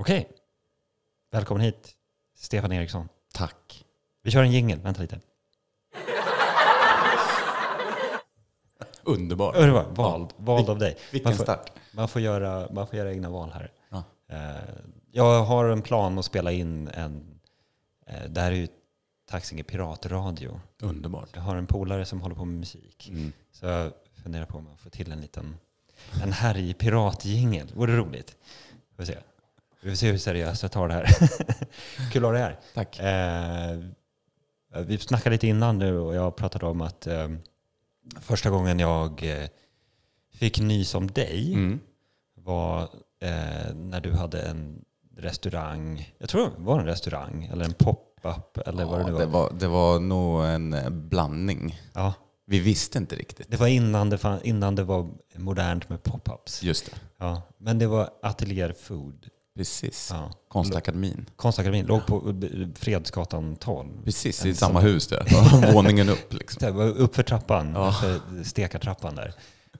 Okej. Välkommen hit, Stefan Eriksson. Tack. Vi kör en jingel. Vänta lite. Underbart. Underbar. Vald, vald av dig. Vilken Man får, start. man, får göra, man får göra egna val här. Ja. Eh, jag har en plan att spela in en... eh, det här är ju Taxinge Piratradio. Underbart. Jag har en polare som håller på med musik. Mm. Så jag funderar på om jag får till en liten en härj piratjingel. Vore roligt. Får se. Vi får se hur seriöst jag tar det här. Kul att ha dig här. Tack. Eh, vi snackade lite innan nu och jag pratade om att eh, första gången jag eh, fick nys om dig Mm. var eh, när du hade en restaurang. Jag tror det var en restaurang eller en pop-up eller vad det nu Ja, var. det, var, det var nog en eh, blandning. Ja, Vi visste inte riktigt. det var innan det, fann, innan det var modernt med pop-ups. Just det. Ja, men det var Atelier Food. Precis. Ja. Konstakademin. Konstakademin låg på Fredsgatan 12. Precis, i samma hus där. Våningen upp liksom. Det var uppför trappan, Ja. för stekartrappan där.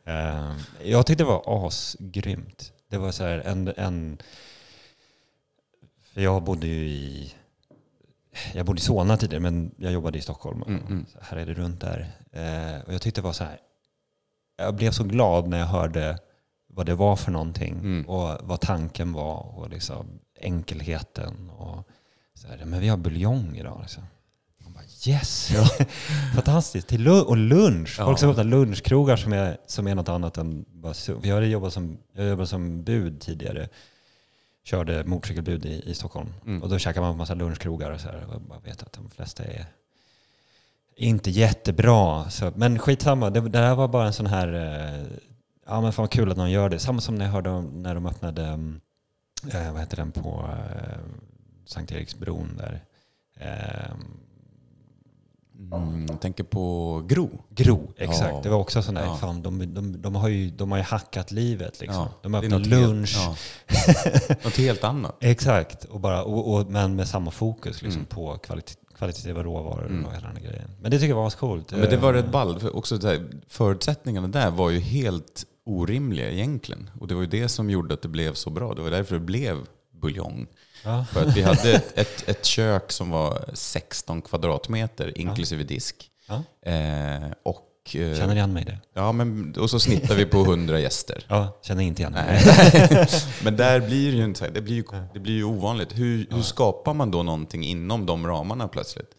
Eh, jag tyckte det var asgrymt. Det var så här en, en... För jag bodde ju i... Jag bodde i Solna tidigare, men jag jobbade i Stockholm. Mm, mm. Här är det runt där. Eh, och jag tyckte det var så här... Jag blev så glad när jag hörde vad det var för någonting Mm. och vad tanken var och liksom enkelheten. Och så här, men vi har buljong idag. Liksom. Man bara, yes! Fantastiskt. Till lu- och lunch. Ja. Folk som öppnar lunchkrogar som är, som är något annat än bara Jag hade jobbat som, jag jobbade som bud tidigare. Körde motorcykelbud i, i Stockholm. Mm. Och då käkar man på massa lunchkrogar och så här. Och jag vet att de flesta är inte jättebra. Så, men skitsamma, det, det här var bara en sån här... Eh, ja men fan vad kul att någon gör det. Samma som när jag hörde om, när de öppnade, mm, eh, vad heter den på eh, Sankt Eriksbron där. Eh, Mm, jag tänker på Gro. Gro, exakt. Ja. Det var också sån där, Ja. fan de, de, de, har ju, de har ju hackat livet liksom. Ja, de öppnar lunch. Helt, ja. något helt annat. Exakt, och bara, och, och, men med samma fokus liksom, Mm. på kvalit- kvalitativa råvaror Mm. och hela den grejen. Men det tycker jag var ascoolt. Men det var Eh, rätt ball. För också så här, förutsättningarna där var ju helt orimliga egentligen. Och det var ju det som gjorde att det blev så bra. Det var därför det blev buljong. Ja. För att vi hade ett, ett, ett kök som var 16 kvadratmeter inklusive disk. Ja. Eh, och, eh, Känner igen mig i det? ja, men, och så snittar vi på 100 gäster. Ja, känner inte igen mig. Men där blir ju inte det blir ju, det blir ju ovanligt. Hur, hur skapar man då någonting inom de ramarna plötsligt?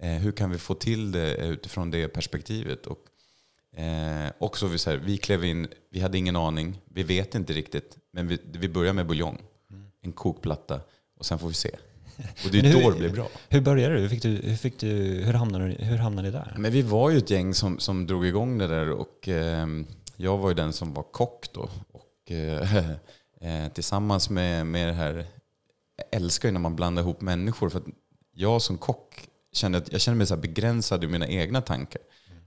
Eh, hur kan vi få till det utifrån det perspektivet? Och, eh, också vi, så här, vi klev in, vi hade ingen aning, vi vet inte riktigt, men vi, vi börjar med buljong, en kokplatta och sen får vi se. Och det är hur- då det blir bra. Hur började du? Hur, fick du, hur, fick du, hur, hamnade, hur hamnade du där? Men vi var ju ett gäng som, som drog igång det där och eh, jag var ju den som var kock då. Och eh, eh, tillsammans med, med det här, jag älskar ju när man blandar ihop människor för att jag som kock kände att jag kände mig så begränsad i mina egna tankar.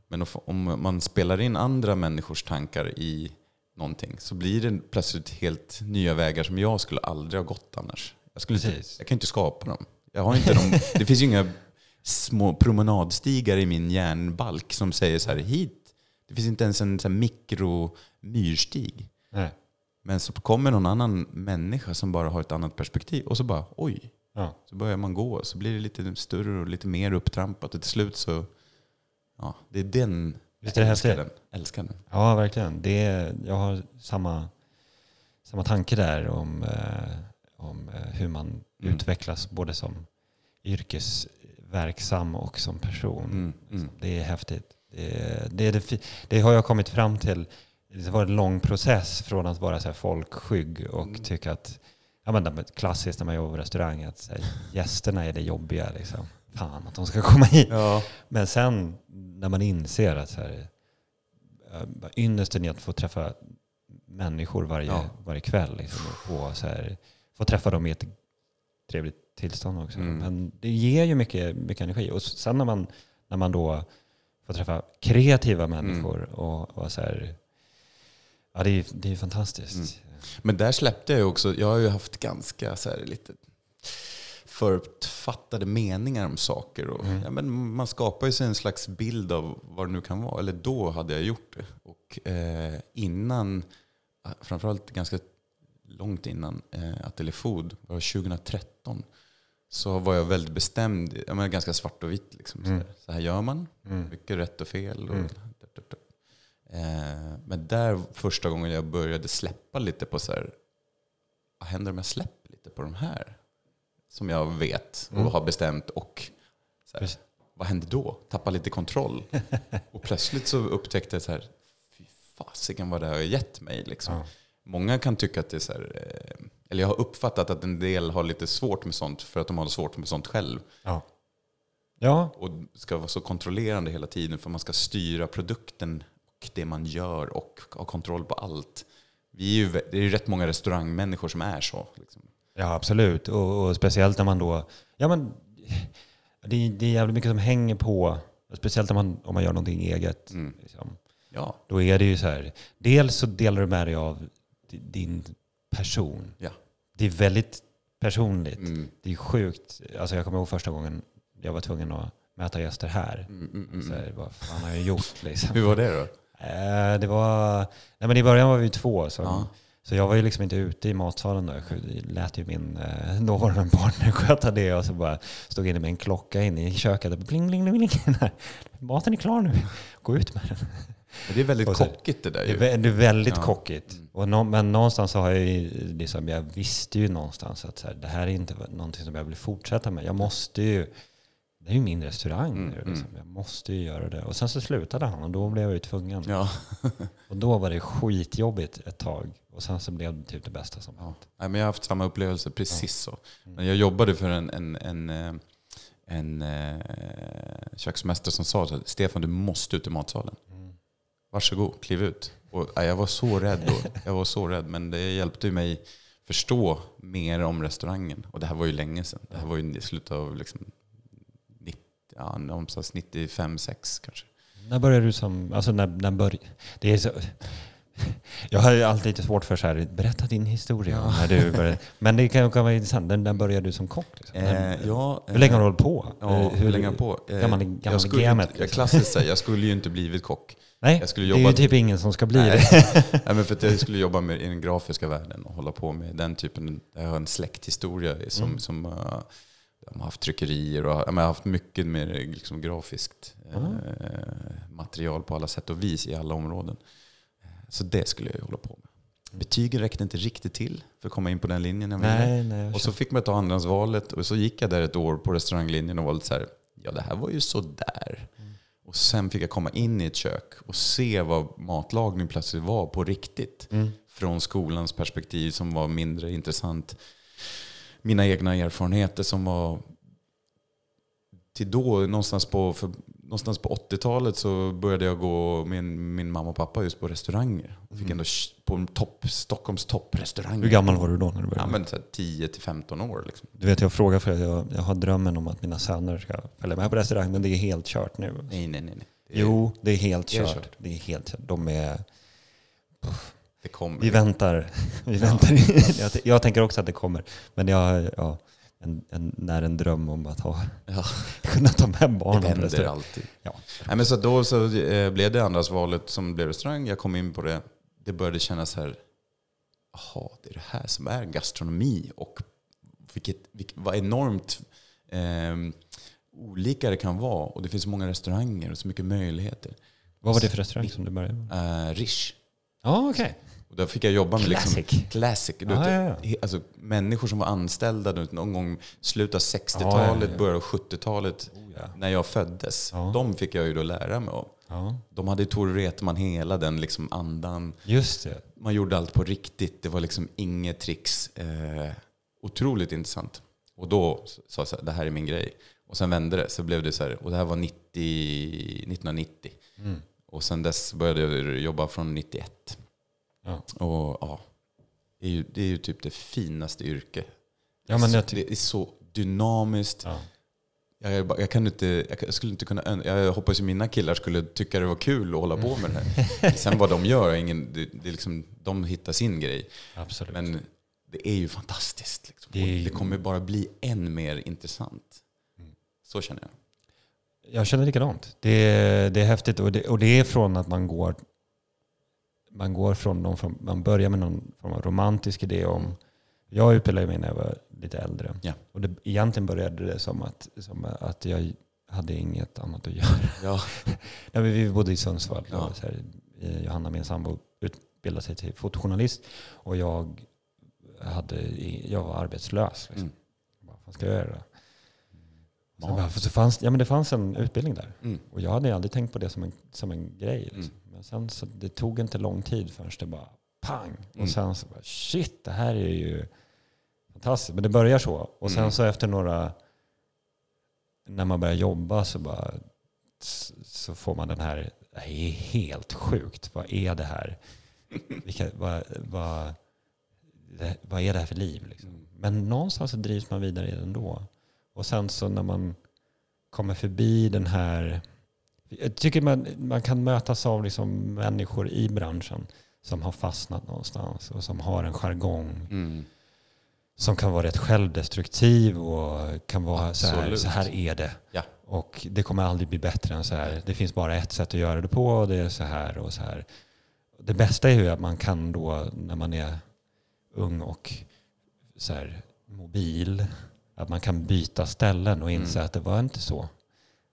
Men om- man spelar in andra människors tankar i någonting så blir det plötsligt helt nya vägar som jag skulle aldrig ha gått annars. Jag, skulle inte, jag kan inte skapa dem. Jag har inte dem. Det finns ju inga små promenadstigar i min järnbalk som säger så här hit. Det finns inte ens en så mikromyrstig. Nej. Men så kommer någon annan människa som bara har ett annat perspektiv och så bara oj. Ja. Så börjar man gå så blir det lite större och lite mer upptrampat och till slut så, ja, det är den. Visst är det älskar häftigt? den. Älskar den. Ja, verkligen. Det är, jag har samma, samma tanke där om, eh, om eh, hur man Mm. utvecklas både som yrkesverksam och som person. Mm, mm. Det är häftigt. Det, är- det, är det, fi- det har jag kommit fram till. Det var en lång process från att vara så här folkskygg och Mm. tycka att, ja men det klassiskt när man jobbar på restaurang, att så här, gästerna är det jobbiga. Liksom. Fan att de ska komma hit. Ja. Men sen när man inser att så här, bara ynnesten i att få träffa människor varje, Ja. varje kväll. Liksom, och så här, få träffa dem i ett trevligt tillstånd också. Mm. Men det ger ju mycket, mycket energi. Och sen när man, när man då får träffa kreativa människor och, och så här, ja det är, det är fantastiskt. Mm. Men där släppte jag ju också, jag har ju haft ganska så här lite förutfattade meningar om saker. Och, Mm. ja, men man skapar ju sig en slags bild av vad det nu kan vara. Eller då hade jag gjort det. Och eh, innan, framförallt ganska långt innan eh, Ateljé Food, var 2013, så var jag väldigt bestämd. Jag menar, ganska svart och vitt. Liksom, så, Mm. här, så här gör man. Mm. Mycket rätt och fel. Och, Mm. eh, men där första gången jag började släppa lite på så här, vad händer om jag släpper lite på de här? Som jag vet och Mm. har bestämt. Och så här, vad händer då? Tappa lite kontroll. och plötsligt så upptäckte jag så här, fy fasiken vad det har gett mig. Liksom. Ja. Många kan tycka att det är så här, eh, eller jag har uppfattat att en del har lite svårt med sånt för att de har svårt med sånt själv. Ja. Ja, Och ska vara så kontrollerande hela tiden för man ska styra produkten och det man gör och ha kontroll på allt. Vi är ju, det är ju rätt många restaurangmänniskor som är så. Liksom. Ja absolut. Och, och speciellt när man då... Ja, men, det, är- det är jävligt mycket som hänger på. Speciellt om man, om man gör någonting eget. Mm. Liksom. Ja, Då är det ju så här. Dels så delar du med dig av di- din person. Ja. Det är väldigt personligt. mm, Det är sjukt. Alltså jag kommer ihåg första gången jag var tvungen att möta gäster här. mm, mm, mm. Så här, vad fan har jag gjort liksom? Hur var det då? Eh, det var... Nej men i början var vi två. Så, Ja. Så jag var ju liksom inte ute i matsalen då. Jag lät ju min eh, dåvarande partner sköta det och så bara stod inne med en klocka inne i köket. Och bling, bling, bling, bling. Maten är klar nu. Gå ut med den. Det är väldigt så- kockigt det där Det är, ju. det är väldigt Ja. kockigt. Mm. Och nå, men någonstans så har jag ju, liksom, jag visste ju någonstans att här, det här är inte någonting som jag vill fortsätta med. Jag måste ju, det är ju min restaurang Mm, nu. Liksom. Jag måste ju göra det. Och sen så slutade han och då blev jag ju tvungen. Ja. Och då var det skitjobbigt ett tag. Och sen så blev det typ det bästa som Ja. hänt. Nej, men jag har haft samma upplevelse, precis så. Mm. Men jag jobbade för en, en, en, eh, en eh, köksmästare som sa här, Stefan du måste ut i matsalen. Mm. Varsågod, kliv ut. Och, ja, jag var så rädd då. Jag var så rädd. Men det hjälpte mig förstå mer om restaurangen. Och det här var ju länge sedan. Det här var ju i slutet av liksom 90, ja, någonstans 95, 6 kanske. När började du som, alltså när, när började, det är så, jag har ju alltid lite svårt för så här, berätta din historia. Ja. När du började, men det kan, kan vara intressant, när, började du som kock? Liksom? Eh, ja, hur länge har du eh, hållit på? Ja, hur, länge har på? Eh, Gammal, gammal jag skulle, gamet. jag klassiskt säga, jag skulle ju inte blivit kock. Nej, jag skulle det är ju jobba- typ ingen som ska bli Nej. det. Nej, men för att jag skulle jobba med, i den grafiska världen och hålla på med den typen. Jag har en släkthistoria som, Mm. som uh, de har haft tryckerier och jag har haft mycket mer liksom, grafiskt eh, Mm. material på alla sätt och vis i alla områden. Så det skulle jag ju hålla på med. Betygen räckte inte riktigt till för att komma in på den linjen jag ville. Nej, nej. jag Och så fick man ta andrahandsvalet och så gick jag där ett år på restauranglinjen och var lite så här, ja det här var ju sådär. Mm. Och sen fick jag komma in i ett kök och se vad matlagning plötsligt var på riktigt. Mm. Från skolans perspektiv som var mindre intressant. Mina egna erfarenheter som var till då, någonstans på, för, någonstans på 80-talet så började jag gå med min, mamma och pappa just på restauranger. Och fick ändå sh- på topp, Stockholms topprestauranger. Mm. Hur gammal var du då när du Ja, började? men så här 10 till 15 år. Liksom. Du vet, jag frågar för att jag, jag har drömmen om att mina söner ska följa med på restaurang, men det är helt kört nu. Nej, nej, nej. nej. Det, Jo, det är helt det är kört. kört. Det är helt kört. De är... det kommer. Vi väntar. Vi väntar. jag, t- jag tänker också att det kommer. Men jag ja, en, en, när en dröm om att ha, Ja. kunna ta med Det på vänder restaurang. alltid. Ja. Nej, men så då så eh, blev det andrahandsvalet som blev restaurang. Jag kom in på det. Det började kännas här, jaha, det är det här som är gastronomi. Och vilket, vilket, vad enormt eh, olika det kan vara. Och det finns så många restauranger och så mycket möjligheter. Vad var det för restaurang som du började med? Eh, Rish. Ja, okej. Och där fick jag jobba med liksom, Classic. Classic. Du Ja, ja, Alltså, människor som var anställda du vet, någon gång slutet av 60-talet, Ja, ja, ja. början av 70-talet. Oh. När jag föddes. Ja. De fick jag ju då lära mig av. De hade Tor Wretman hela den liksom andan. just det. Man gjorde allt på riktigt. Det var liksom inget tricks. Eh, otroligt intressant. Och då sa jag så här, det här är min grej. Och sen vände det. Så blev det så här, och det här var 90, 1990. Mm. Och sen dess började jag jobba från 91. Ja. Och ja, det är ju, det är ju typ det finaste yrke. Ja, men jag ty- det är så dynamiskt. Ja. Jag, bara- jag, kan inte, jag, jag skulle inte kunna, jag hoppas ju mina killar skulle tycka det var kul att hålla på med det här. Sen vad de gör, ingen, det, det är liksom, de hittar sin grej. Absolut. Men det är ju fantastiskt. Liksom. Det är ju- det kommer bara bli än mer intressant. Mm. Så känner jag. Jag känner likadant. Det är, det är häftigt och det, och det är från att man går man går från någon form, man börjar med någon form av romantisk idé om, jag utbildade mig när jag var lite äldre. Ja. Och det, egentligen började det som att, som att jag hade inget annat att göra. Ja. Nej, vi bodde i Sundsvall. Ja. Så här, Johanna, min sambo, utbildade sig till fotojournalist. Och jag, hade, jag var arbetslös. Liksom. Mm. Vad fan ska jag göra? Så, bara, så fanns, ja, men det fanns en utbildning där. Mm. Och jag hade aldrig tänkt på det som en, som en grej. Liksom. Mm. Men sen så det tog inte lång tid förrän det bara pang. Mm. Och sen så bara shit, det här är ju fantastiskt. Men det börjar så. Och sen Mm. så efter några, när man börjar jobba så bara så får man den här, det här är helt sjukt. Vad är det här? Vilka, vad, vad, vad är det här för liv? Liksom? Mm. Men någonstans så drivs man vidare i det ändå. Och sen så när man kommer förbi den här... Jag tycker man, man kan mötas av liksom människor i branschen som har fastnat någonstans och som har en jargong Mm. som kan vara rätt självdestruktiv och kan vara så här, så här är det. Ja. Och det kommer aldrig bli bättre än så här. Det finns bara ett sätt att göra det på och det är så här och så här. Det bästa är ju att man kan då när man är ung och så här, mobil, att man kan byta ställen och inse Mm. att det var inte så.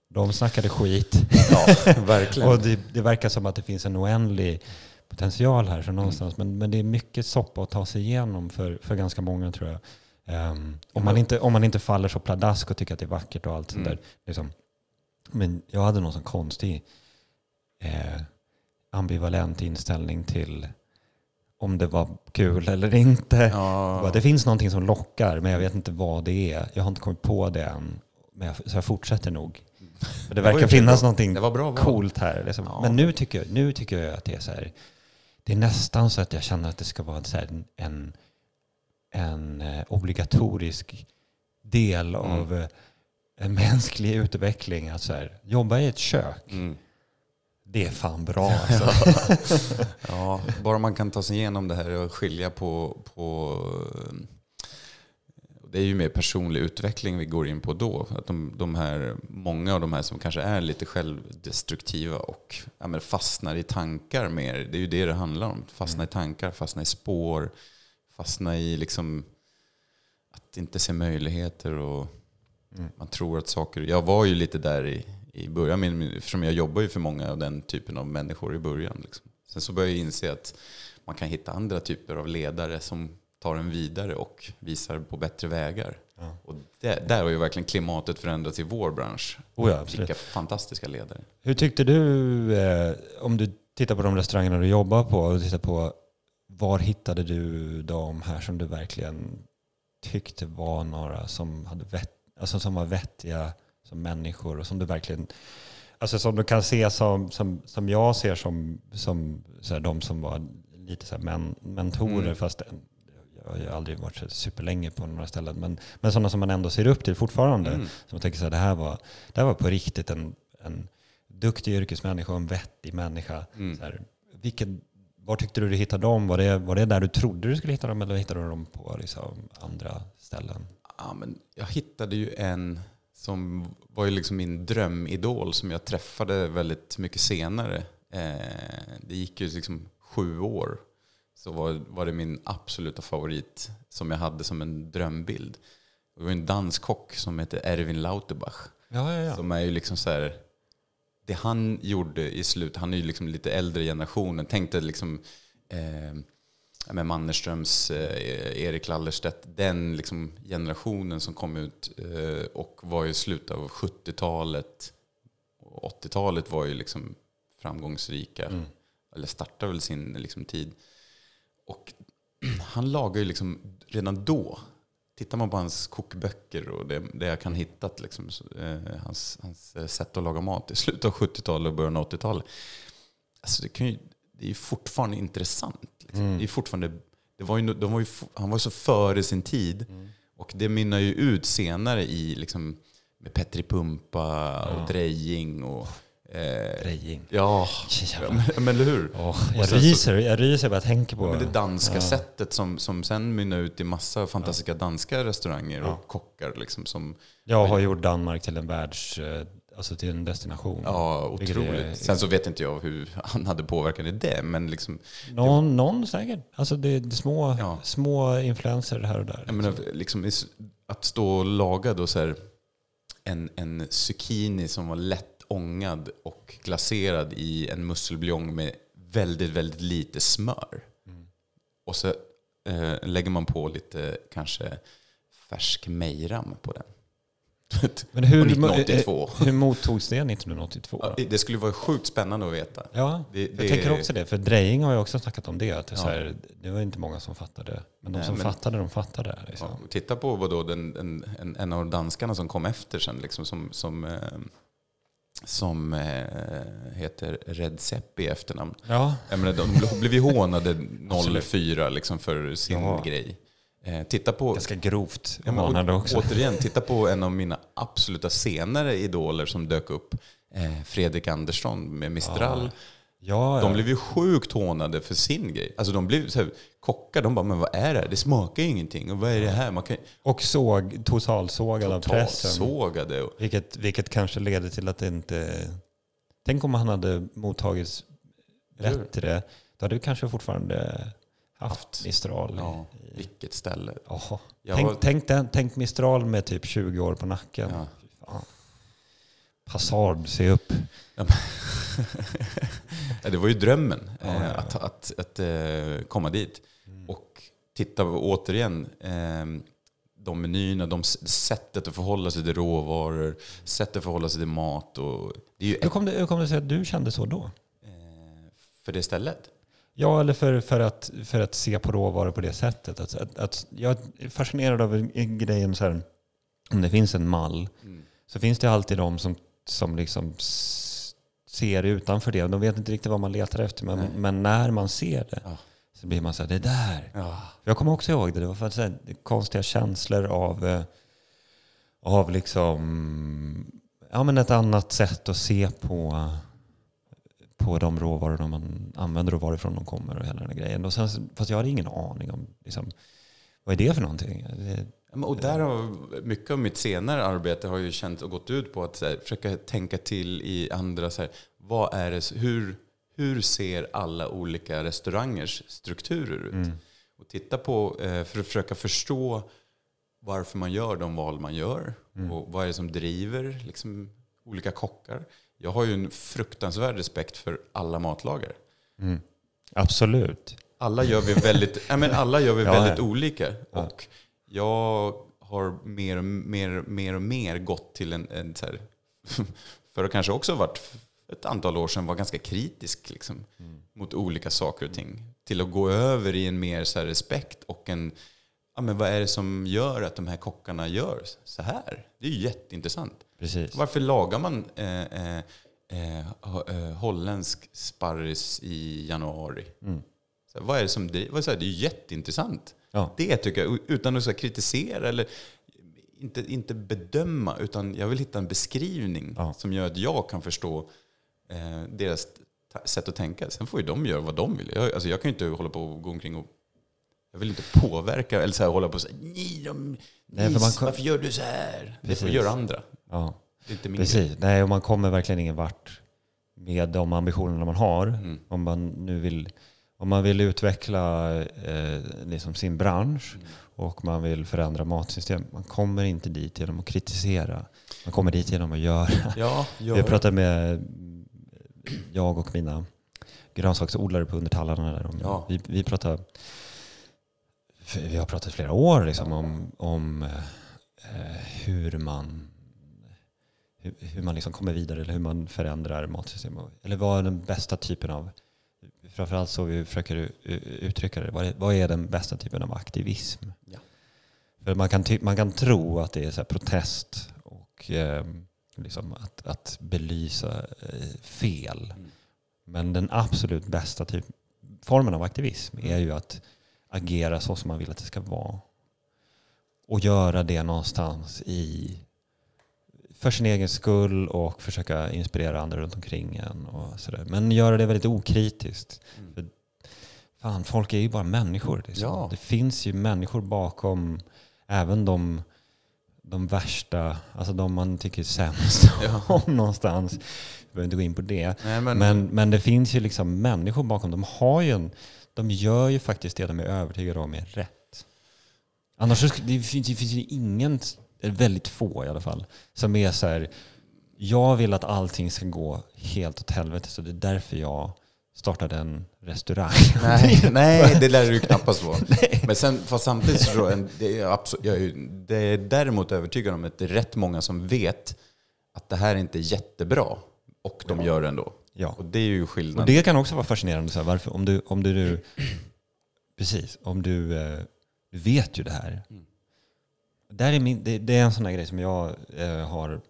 De snackade skit. Ja, verkligen. Och det, det verkar som att det finns en oändlig potential här så någonstans. Men, men det är mycket soppa att ta sig igenom för, för ganska många tror jag. Ehm, om, man inte, om man inte faller så pladask och tycker att det är vackert och allt sånt Mm. där. Liksom. Men jag hade någon sån konstig eh, ambivalent inställning till om det var kul eller inte. ja. Det finns någonting som lockar men jag vet inte vad det är. Jag har inte kommit på det än. Men jag, så jag fortsätter nog. För det verkar finnas bra. någonting Det var bra coolt här. Liksom. Ja. Men nu tycker, jag, nu tycker jag att det är så här. Det är nästan så att jag känner att det ska vara så här en, en, en eh, obligatorisk del Mm. av eh, en mänsklig utveckling. Att så här, jobba i ett kök, Mm. Det är fan bra. Alltså. Ja, bara man kan ta sig igenom det här och skilja på, på det är ju mer personlig utveckling vi går in på då. Att de, de här, många av de här som kanske är lite självdestruktiva och ja, fastnar i tankar mer. Det är ju det det handlar om. Fastna i tankar, fastna i spår, fastna i liksom att inte se möjligheter och Mm. man tror att saker... Jag var ju lite där i, i början, men eftersom jag jobbar ju för många av den typen av människor i början. Liksom. Sen så började jag inse att man kan hitta andra typer av ledare som tar en vidare och visar på bättre vägar. Ja. Och det, där har ju verkligen klimatet förändrats i vår bransch. Oh ja, absolut. Vilka fantastiska ledare. Hur tyckte du, eh, om du tittar på de restaurangerna du jobbar på och tittar på var hittade du de här som du verkligen tyckte var några som, hade vett, alltså som var vettiga som människor och som du verkligen, alltså som du kan se som, som, som jag ser som, som så här, de som var lite så här men, mentorer Mm. fast jag har ju aldrig varit så superlänge på några ställen men, men sådana som man ändå ser upp till fortfarande. Mm. Som tänker så här, det här var, det här var på riktigt en, en duktig yrkesmänniska och en vettig människa. Mm. Så här, vilken, var tyckte du du hittade dem? Var det, var det där du trodde du skulle hitta dem eller hittade du dem på liksom, andra ställen? Ja, men jag hittade ju en som var ju liksom min drömidol som jag träffade väldigt mycket senare. Eh, det gick ju liksom sju år. Så var, var det min absoluta favorit som jag hade som en drömbild. Det var en danskock som heter Erwin Lauterbach. Ja, ja, ja. Som är ju liksom så här, det han gjorde i slut, han är ju liksom lite äldre generationen. Tänk dig liksom eh, med Mannerströms, eh, Erik Lallerstedt, den liksom generationen som kom ut eh, och var i slutet av 70-talet. Och 80-talet var ju liksom framgångsrika, Mm. eller startade väl sin liksom, tid. Och han lagar ju liksom redan då, tittar man på hans kokböcker och det, det jag kan hitta, liksom, eh, hans, hans sätt att laga mat i slutet av 70-talet och början av 80-talet. Alltså det, kan ju, det är ju fortfarande intressant. Liksom. Mm. Det är fortfarande, det var ju, de var ju, han var så före sin tid. Och det mynnar ju ut senare i liksom, med Petri Pumpa och Ja. Drejing och... Eh, Drejing. ja, men, men eller hur? Och jag så- ryser, jag ryser bara jag tänker på Ja, men det danska Ja. sättet som, som sen mynnar ut i massa fantastiska danska restauranger Ja. och kockar. Liksom, som, Jag har gjort Danmark till en världs... alltså till en destination. Ja, otroligt. är- Sen så vet inte jag hur han hade påverkan i det, men liksom, Någon, någon säkert. Alltså det, det är små, Ja. små influenser här och där. jag menar, liksom, is- att stå och laga då så här, en, en zucchini som var lätt ångad och glaserad i en musselbuljong med väldigt, väldigt lite smör. Mm. Och så eh, lägger man på lite kanske färsk mejram på den. Men hur, Och 1982. hur mottogs det 1982? Ja, det skulle vara sjukt spännande att veta. Ja, Det- jag det- tänker också det. För Drejing har ju också snackat om det. Att det, Ja. här, det var inte många som fattade. Men de Nej, som men- fattade, de fattade. Liksom. Ja, titta på vad då den, en, en, en av danskarna som kom efter sen, liksom, som, som, eh, som eh, heter Red Sepp i efternamn. Ja, Jag menar, de blev ju hånade Absolut. 04 liksom, för sin grej. Eh, titta på, ganska grovt ja, å- också. återigen, titta på en av mina absoluta senare idoler som dök upp. Eh, Fredrik Andersson med Mistral. Ja, De ja. blev ju sjukt hånade för sin grej. Alltså de blev så här, kockar, de bara, men vad är det här? Det smakar ju ingenting. Och vad är det här? Man kan Och såg, totalsågad av pressen. totalsågade. Och, Vilket, vilket kanske leder till att det inte... Tänk om han hade mottagits bättre. Då hade vi kanske fortfarande haft. Mistral. ja, vilket ställe. Jag Tänk, var- tänk, den, tänk Mistral med typ 20 år på nacken. Ja. Passard, se upp. Ja, det var ju drömmen Ja, eh, ja, att, att, att eh, komma dit. Mm. Och titta återigen, eh, de menyerna, de sättet att förhålla sig till råvaror, sättet att förhålla sig till mat. Och, det är ju Hur kom, det, hur kom det sig att du kände så då? eh, för det stället. Ja, eller för, för, att, för att se på råvaror på det sättet. Att, att, att jag är fascinerad av en- en grejen så här, om det finns en mall Mm. så finns det alltid de som, som liksom ser utanför det. De vet inte riktigt vad man letar efter, men, men när man ser det Ja. så blir man så här, det där. Ja. Jag kommer också ihåg det. Det var för att, här, konstiga känslor av, eh, av liksom, ja, men ett annat sätt att se på, på de råvaror man använder och varifrån de kommer och hela den grejen. Och sen, fast jag hade ingen aning om liksom, vad är det för någonting. Det, Och där har, mycket av mitt senare arbete har ju känt och gått ut på att här, försöka tänka till i andra, så här, vad är det, hur, hur ser alla olika restaurangers strukturer ut? mm, Och titta på, eh, för att försöka förstå varför man gör de val man gör. Mm. Och vad är det som driver liksom, olika kockar. Jag har ju en fruktansvärd respekt för alla matlagare. mm. Absolut. Alla gör vi väldigt, ja, men alla gör vi Ja, väldigt ja. olika. Ja. Och jag har mer och mer, mer, och mer gått till en, en här, för att kanske också varit ett antal år sedan var ganska kritisk liksom, Mm. mot olika saker och ting. Till att gå över i en mer så här, respekt och en, ja men vad är det som gör att de här kockarna gör så här? Det är ju jätteintressant. Precis. Varför lagar man eh, eh, eh, eh, holländsk sparris i januari? Mm. Så vad är det som? Det är ju jätteintressant. Ja. Det tycker jag, utan att så kritisera eller inte, inte bedöma, utan jag vill hitta en beskrivning Ja. som gör att jag kan förstå eh, deras sätt att tänka. Sen får ju de göra vad de vill. Jag, alltså, jag kan ju inte hålla på och gå omkring och jag vill inte påverka eller så här, hålla på och säga ni, de, Nej, för man varför gör du så här? Det får Precis. göra andra. Ja. Inte min grej. Precis. Nej, och man kommer verkligen ingen vart med de ambitionerna man har. Mm. Om man nu vill, om man vill utveckla eh, liksom sin bransch Mm. och man vill förändra matsystem. Man kommer inte dit genom att kritisera. Man kommer dit genom att göra. Ja, gör Jag pratade med jag och mina grönsaksodlare på Undertallarna. Där. Om, Ja. vi, vi pratade vi har pratat flera år liksom, om, om eh, hur man hur, man liksom kommer vidare eller hur man förändrar matsystem. Eller vad är den bästa typen av, framförallt så vi försöker uttrycka det, vad är, den bästa typen av aktivism? Ja. För man kan, man kan tro att det är så protest och eh, liksom att, att belysa eh, fel. Mm. Men den absolut bästa typ, formen av aktivism är Mm. ju att agera så som man vill att det ska vara. Och göra det någonstans i för sin egen skull och försöka inspirera andra runt omkring en. Och sådär. Men göra det väldigt okritiskt. Mm. För fan, folk är ju bara människor. Liksom. Ja. Det finns ju människor bakom även de de värsta, alltså de man tycker är sämst om någonstans. Vi behöver inte gå in på det. Nej, men, Men, men det finns ju liksom människor bakom. De har ju en, de gör ju faktiskt det de är övertygade om är rätt. Annars så, det finns, det finns ju ingen, väldigt få i alla fall, som är så här, jag vill att allting ska gå helt åt helvete så det är därför jag startade en restaurang. nej, nej, det lär du ju knappast vara. Men sen, fast samtidigt så tror jag, det är, absolut, jag är, det är däremot övertygad om att det är rätt många som vet att det här inte är jättebra. Och de gör det ändå. Ja. Och det är ju Och skillnaden. det kan också vara fascinerande. Så här, varför, om du, om du, du precis, om du, eh, vet ju det här. Mm. Där är min, det, det är en sån här grej som jag eh, har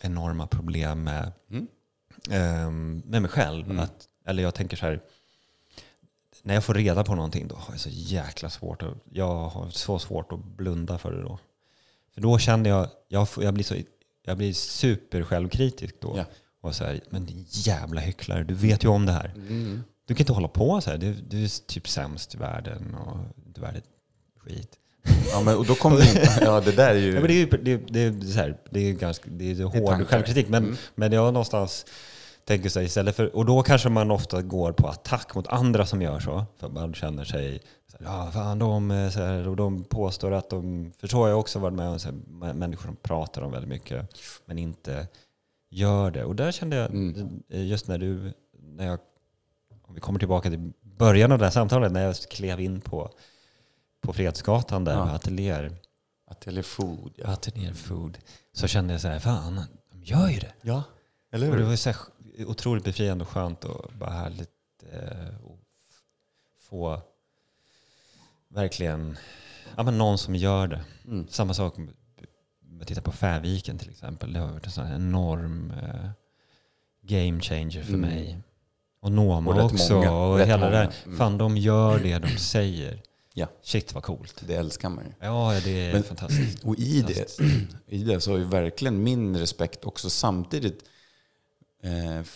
enorma problem med, Mm. ehm, med mig själv. Mm. Att, eller jag tänker så här, när jag får reda på någonting då har jag så jäkla svårt att, jag har så svårt att blunda för det då. För då känner jag, jag, jag blir så, jag blir super självkritisk då. Ja. Och så här, men din jävla hycklare, du vet ju om det här. Mm. Du kan inte hålla på så här. Du, du är typ sämst i världen och du är värd skit. Ja, men, och då kommer in, ja det där är ju... Ja, men det är ju det, det, är så här, det är ganska det är hård tankar. självkritik. Men, Mm. men jag någonstans tänker så här, istället för, och då kanske man ofta går på attack mot andra som gör så. För man känner sig, så här, ja fan de, är så här, och de påstår att de, för så har jag också varit med om så här, mä- människor som pratar om väldigt mycket men inte gör det. Och där kände jag, Mm. just när du, när jag, om vi kommer tillbaka till början av det här samtalet, när jag klev in på, på Fredsgatan där, Ja. med ateljéer, Ateljé Food, ja. ateljéer food, så kände jag så här, fan, de gör ju det. Ja, eller Och det hur? var så här otroligt befriande och skönt och bara härligt eh, att få verkligen ja, men någon som gör det. Mm. Samma sak om jag tittar på Färviken till exempel. Det har varit en sån enorm eh, game changer för Mm. mig. Och Noma Och också. många, Och hela det där. Mm. Fan, de gör det de säger. Ja. Shit vad coolt. Det älskar man ju. Ja, det är Men- fantastiskt. Och i det, i det så har ju verkligen min respekt också samtidigt, eh,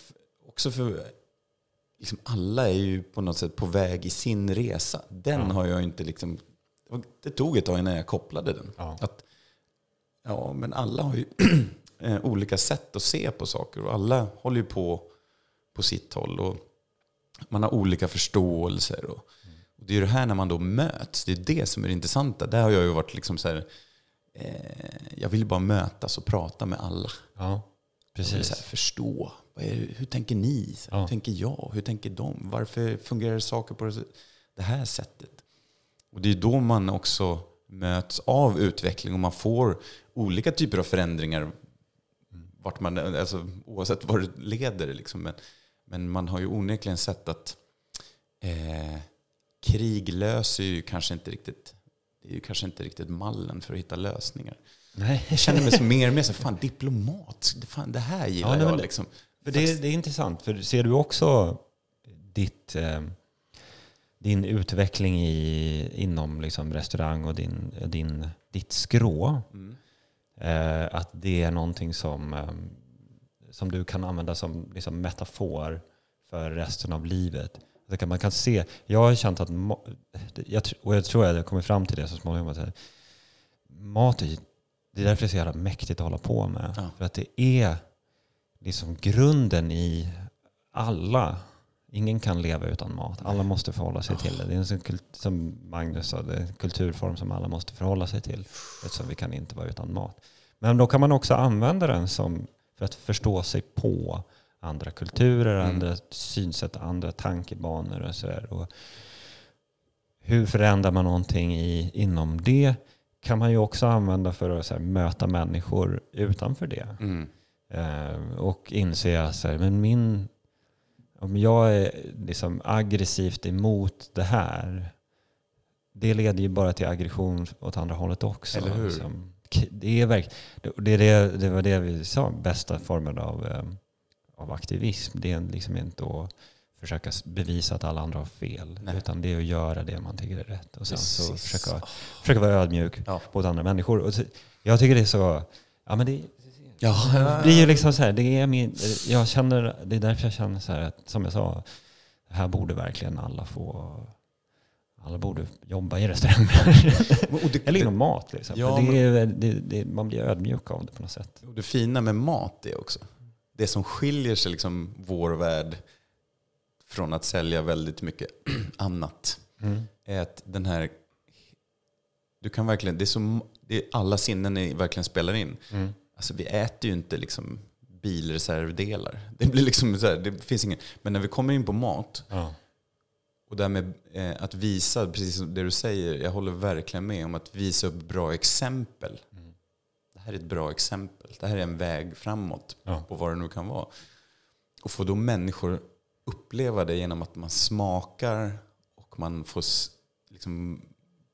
också för liksom alla är ju på något sätt på väg i sin resa. Den Ja. har jag inte liksom, det tog ett tag innan jag kopplade den. Ja. Att, ja, men alla har ju eh, olika sätt att se på saker och alla håller ju på på sitt håll. Och man har olika förståelser. Och, och det är ju det här när man då möts, det är det som är det intressanta. Där har jag ju varit liksom så här, eh, jag vill bara mötas och prata med alla. Ja, Jag vill så här, precis. förstå, hur tänker ni? Ja. Hur tänker jag? Hur tänker de? Varför fungerar saker på det- här sättet? Och det är då man också möts av utveckling och man får olika typer av förändringar vart man, alltså, oavsett vad det leder. Liksom. Men, men man har ju onekligen sett att eh, krig löser ju kanske inte riktigt det är ju kanske inte riktigt mallen för att hitta lösningar. Nej. Jag känner mig så mer och mer så, fan diplomat, det, fan, det här gillar Ja, nej, jag. Liksom. För det, det är intressant, för ser du också ditt, eh, din utveckling i, inom liksom restaurang och din, din, ditt skrå, Mm. eh, att det är någonting som, eh, som du kan använda som liksom metafor för resten av livet. Kan man kan se, jag har känt att, jag, och jag tror att jag kommer fram till det så småningom, att mat är, det är därför det är så jävla mäktigt att hålla på med. Ja. För att det är liksom grunden i alla. Ingen kan leva utan mat. Alla måste förhålla sig till det. Det är en sån som Magnus sa, det är en kulturform som alla måste förhålla sig till. Eftersom vi kan inte vara utan mat. Men då kan man också använda den som för att förstå sig på andra kulturer, Mm. andra synsätt, andra tankebanor och sådär. Och hur förändrar man någonting i, inom det kan man ju också använda för att så här, möta människor utanför det. Mm. Eh, och inse att så här, men min, om jag är liksom aggressivt emot det här, det leder ju bara till aggression åt andra hållet också. Eller hur? Liksom. Det, är verk, det, det, det var det vi sa, bästa formen av, eh, av aktivism. Det är liksom inte att försöka bevisa att alla andra har fel. Nej. Utan det är att göra det man tycker är rätt. Och sen så försöka, försöka vara ödmjuk Ja. mot andra människor. Och så, jag tycker det är så... Ja, men det, Ja. det blir ju liksom så här, det är min, jag känner, det är därför jag känner så här att, som jag sa, här borde verkligen alla få, alla borde jobba i restauranger. Det, Eller inom mat. Liksom. Ja, det är, det, det, man blir ödmjuk av det på något sätt. Och det fina med mat är också, det som skiljer sig liksom vår värld från att sälja väldigt mycket annat, Mm. är att den här, du kan verkligen, det är som, det är alla sinnen är, verkligen spelar in. Mm. Alltså vi äter ju inte liksom bilreservdelar. Det blir liksom så här, det finns ingen, men när vi kommer in på mat, Ja. och därmed eh, att visa, precis som det du säger, jag håller verkligen med om att visa upp bra exempel. Mm. Det här är ett bra exempel. Det här är en väg framåt Ja. på vad det nu kan vara. Och få då människor uppleva det genom att man smakar och man får liksom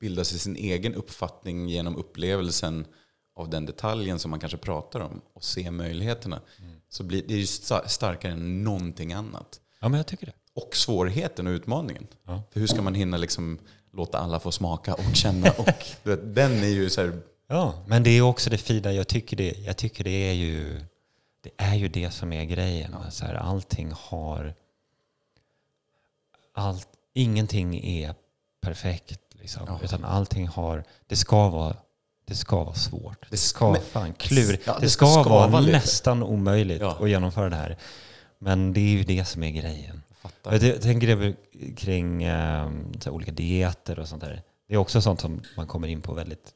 bilda sig sin egen uppfattning genom upplevelsen av den detaljen som man kanske pratar om och se möjligheterna. Så blir det är ju sta- starkare än någonting annat. ja, men jag tycker det. Och svårigheten och utmaningen. Ja. För hur ska man hinna liksom låta alla få smaka och känna? Och, vet, den är ju så här, Ja, men det är också det fina. Jag tycker det, jag tycker det är ju det är ju det som är grejen. Så här, allting har... Allt, ingenting är perfekt. Liksom, Ja. Utan allting har... Det ska vara, det ska vara svårt. Det ska men- fan klur. Ja, det, det ska, ska vara vara nästan omöjligt Ja. att genomföra det här. Men det är ju det som är grejen. fattar. Jag t- tänker det kring här, olika dieter och sånt där. Det är också sånt som man kommer in på väldigt,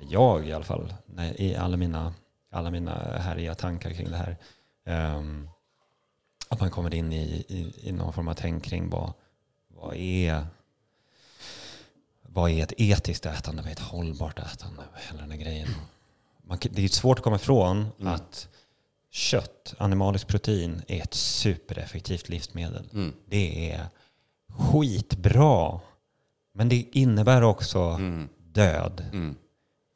eller jag i alla fall, i alla mina, alla mina härliga tankar kring det här. Ehm, att man kommer in i, i, i någon form av tänk kring vad, vad är vad är ett etiskt ätande, vad är ett hållbart ätande, hela den grejen. Man, det är svårt att komma ifrån Mm. att kött, animaliskt protein, är ett supereffektivt livsmedel. Mm. Det är skitbra. Men det innebär också Mm. död.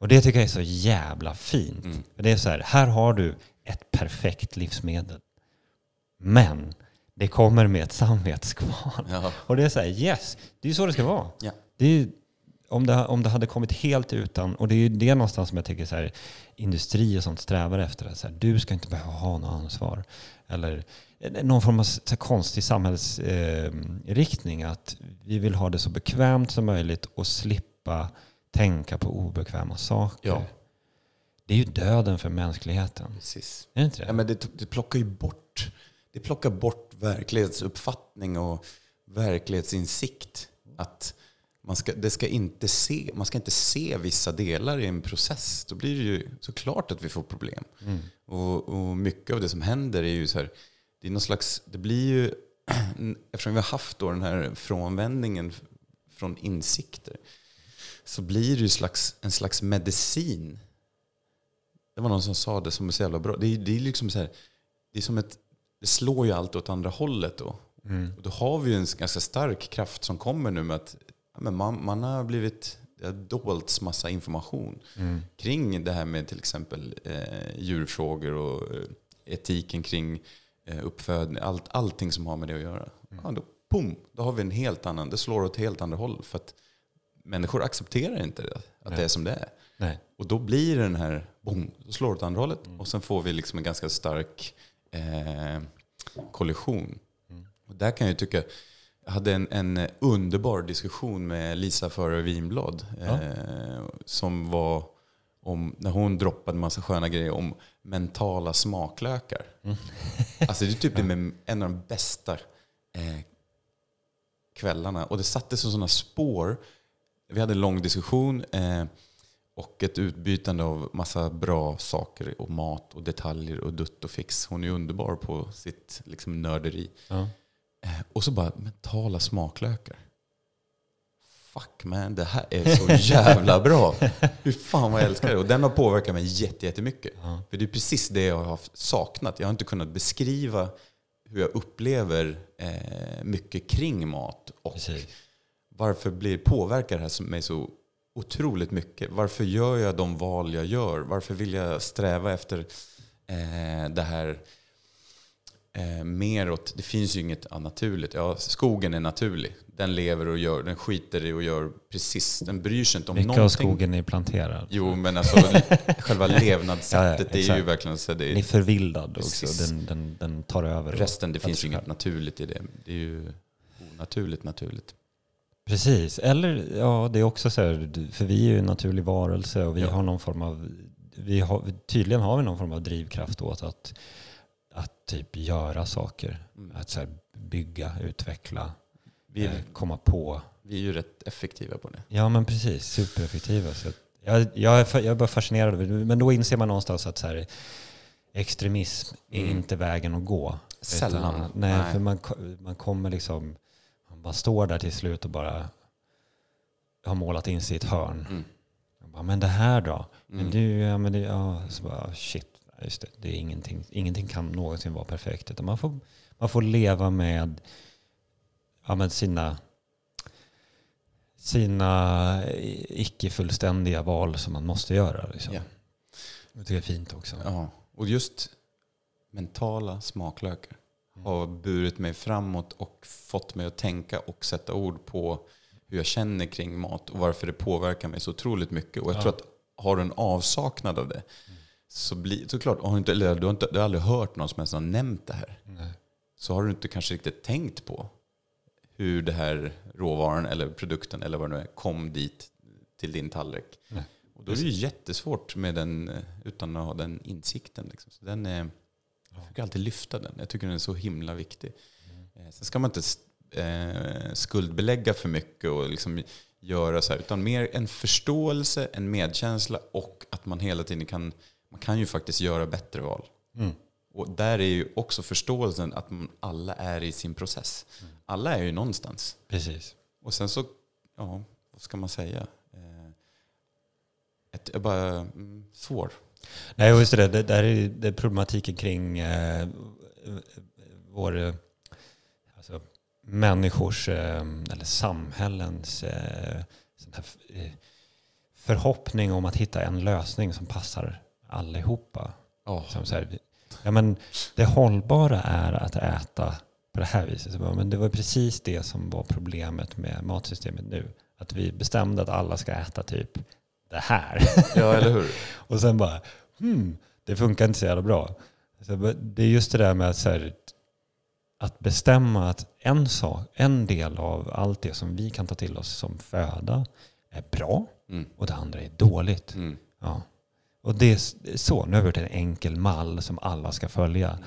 Och det tycker jag är så jävla fint. Mm. Det är så här, här har du ett perfekt livsmedel. Men det kommer med ett samvetskval. Ja. Och det är så här, yes, det är så det ska vara. Ja. Det är, om, det, om det hade kommit helt utan, och det är ju det någonstans som jag tycker så här, industri och sånt strävar efter. att Så här, du ska inte behöva ha något ansvar. Eller eh, någon form av så konstig samhällsriktning. Eh, att vi vill ha det så bekvämt som möjligt och slippa tänka på obekväma saker. Ja. Det är ju döden för mänskligheten. Precis. Är det inte det? Ja, men det, det plockar ju bort, det plockar bort verklighetsuppfattning och verklighetsinsikt. Att man ska, det ska inte se, man ska inte se vissa delar i en process. Då blir det ju såklart att vi får problem. Mm. Och, och mycket av det som händer är ju så här, det är någon slags, det blir ju, eftersom vi har haft då den här frånvändningen från insikter, så blir det ju slags, en slags medicin. Det var någon som sa det som är så jävla bra. Det är, det är liksom så här, det är som ett, det slår ju allt åt andra hållet då. Mm. Och då har vi ju en ganska stark kraft som kommer nu med att ja, men man, man har blivit, det har dolts massa information Mm. kring det här med till exempel eh, djurfrågor och eh, etiken kring eh, uppfödning, allt, allting som har med det att göra. Ja, då, boom, då har vi en helt annan, det slår åt helt andra håll. För att människor accepterar inte det, att Nej. det är som det är. Nej. Och då blir den här, boom, då slår det åt andra hållet. Och sen får vi liksom en ganska stark eh, kollision. Och där kan jag tycka, jag hade en, en underbar diskussion med Lisa Förö Winblad. Eh, som var om, när hon droppade massa sköna grejer om mentala smaklökar. Alltså det är typ med en av de bästa eh, kvällarna. Och det satte sig sådana spår. Vi hade en lång diskussion eh, och ett utbytande av massa bra saker och mat och detaljer och dutt och fix. Hon är underbar på sitt liksom, nörderi. Ja. Eh, och så bara mentala smaklökar. Fuck man, det här är så jävla bra. Hur fan vad jag älskar det. Och den har påverkat mig jätte- jättemycket. Ja. För det är precis det jag har saknat. Jag har inte kunnat beskriva hur jag upplever eh, mycket kring mat. Och Precis. Varför blir, påverkar det här mig så otroligt mycket? Varför gör jag de val jag gör? Varför vill jag sträva efter eh, det här eh, mer åt, det finns ju inget naturligt. Ja, skogen är naturlig. Den lever och gör, den skiter i och gör precis, den bryr sig inte om Mycket av någonting. skogen är planterad. Jo, men alltså själva levnadssättet Ja, ja, är ju verkligen så. Det Den är är, förvildad också. Precis. Den, den, den tar över. resten, det finns ju inget naturligt i det. Det är ju onaturligt naturligt. Precis, eller ja, det är också så här, för vi är ju en naturlig varelse och vi Ja. har någon form av, vi har, tydligen har vi någon form av drivkraft åt att, att typ göra saker. Mm. Att så här, bygga, utveckla, Vi, eh, är, komma på. vi är ju rätt effektiva på det. Ja men precis, supereffektiva. Så jag, jag, är, jag är bara fascinerad, men då inser man någonstans att så här, extremism är Mm. inte vägen att gå. Sällan. Utan, nej, Nej. för man, man kommer liksom, bara står där till slut och bara har målat in sig i ett hörn. Mm. Jag bara, men det här då? Men Mm. du, ja, men det, ja, så bara, shit, just det, det är ingenting, ingenting kan någonsin vara perfekt. Utan man får, man får leva med, ja, med sina, sina icke-fullständiga val som man måste göra. Liksom. Ja. Jag tycker det är fint också. Ja, och just mentala smaklökar har burit mig framåt och fått mig att tänka och sätta ord på hur jag känner kring mat och varför det påverkar mig så otroligt mycket. Och jag Ja. tror att har du en avsaknad av det så blir såklart, har du, inte, eller du, har inte, du har aldrig hört någon som ens har nämnt det här. Nej. Så har du inte kanske riktigt tänkt på hur det här råvaran eller produkten eller vad det nu är kom dit till din tallrik. Nej. Och då är det ju jättesvårt med den, utan att ha den insikten. Liksom. Så den är, jag försöker alltid lyfta den. Jag tycker den är så himla viktig. Eh, Sen ska man inte eh, skuldbelägga för mycket och liksom göra så här, utan mer en förståelse, en medkänsla och att man hela tiden kan, man kan ju faktiskt göra bättre val. Mm. Och där är ju också förståelsen att man alla är i sin process. Alla är ju någonstans. Precis. Och sen så, ja, vad ska man säga? Eh, ett, bara, mm, svår. Nej, just det. Det där är, det är problematiken kring eh, vår, eh, alltså, människors, eh, eller samhällens eh, eh, förhoppning om att hitta en lösning som passar allihopa. Ja. Som så här, ja, men det hållbara är att äta på det här viset. Men det var precis det som var problemet med matsystemet nu. Att vi bestämde att alla ska äta typ det här. ja, eller hur? Och sen bara, hmm, det funkar inte så jävla bra. Så det är just det där med att, här, att bestämma att en, sak, en del av allt det som vi kan ta till oss som föda är bra Mm. och det andra är dåligt. Mm. Ja. Och det är så, nu har vi gjort en enkel mall som alla ska följa.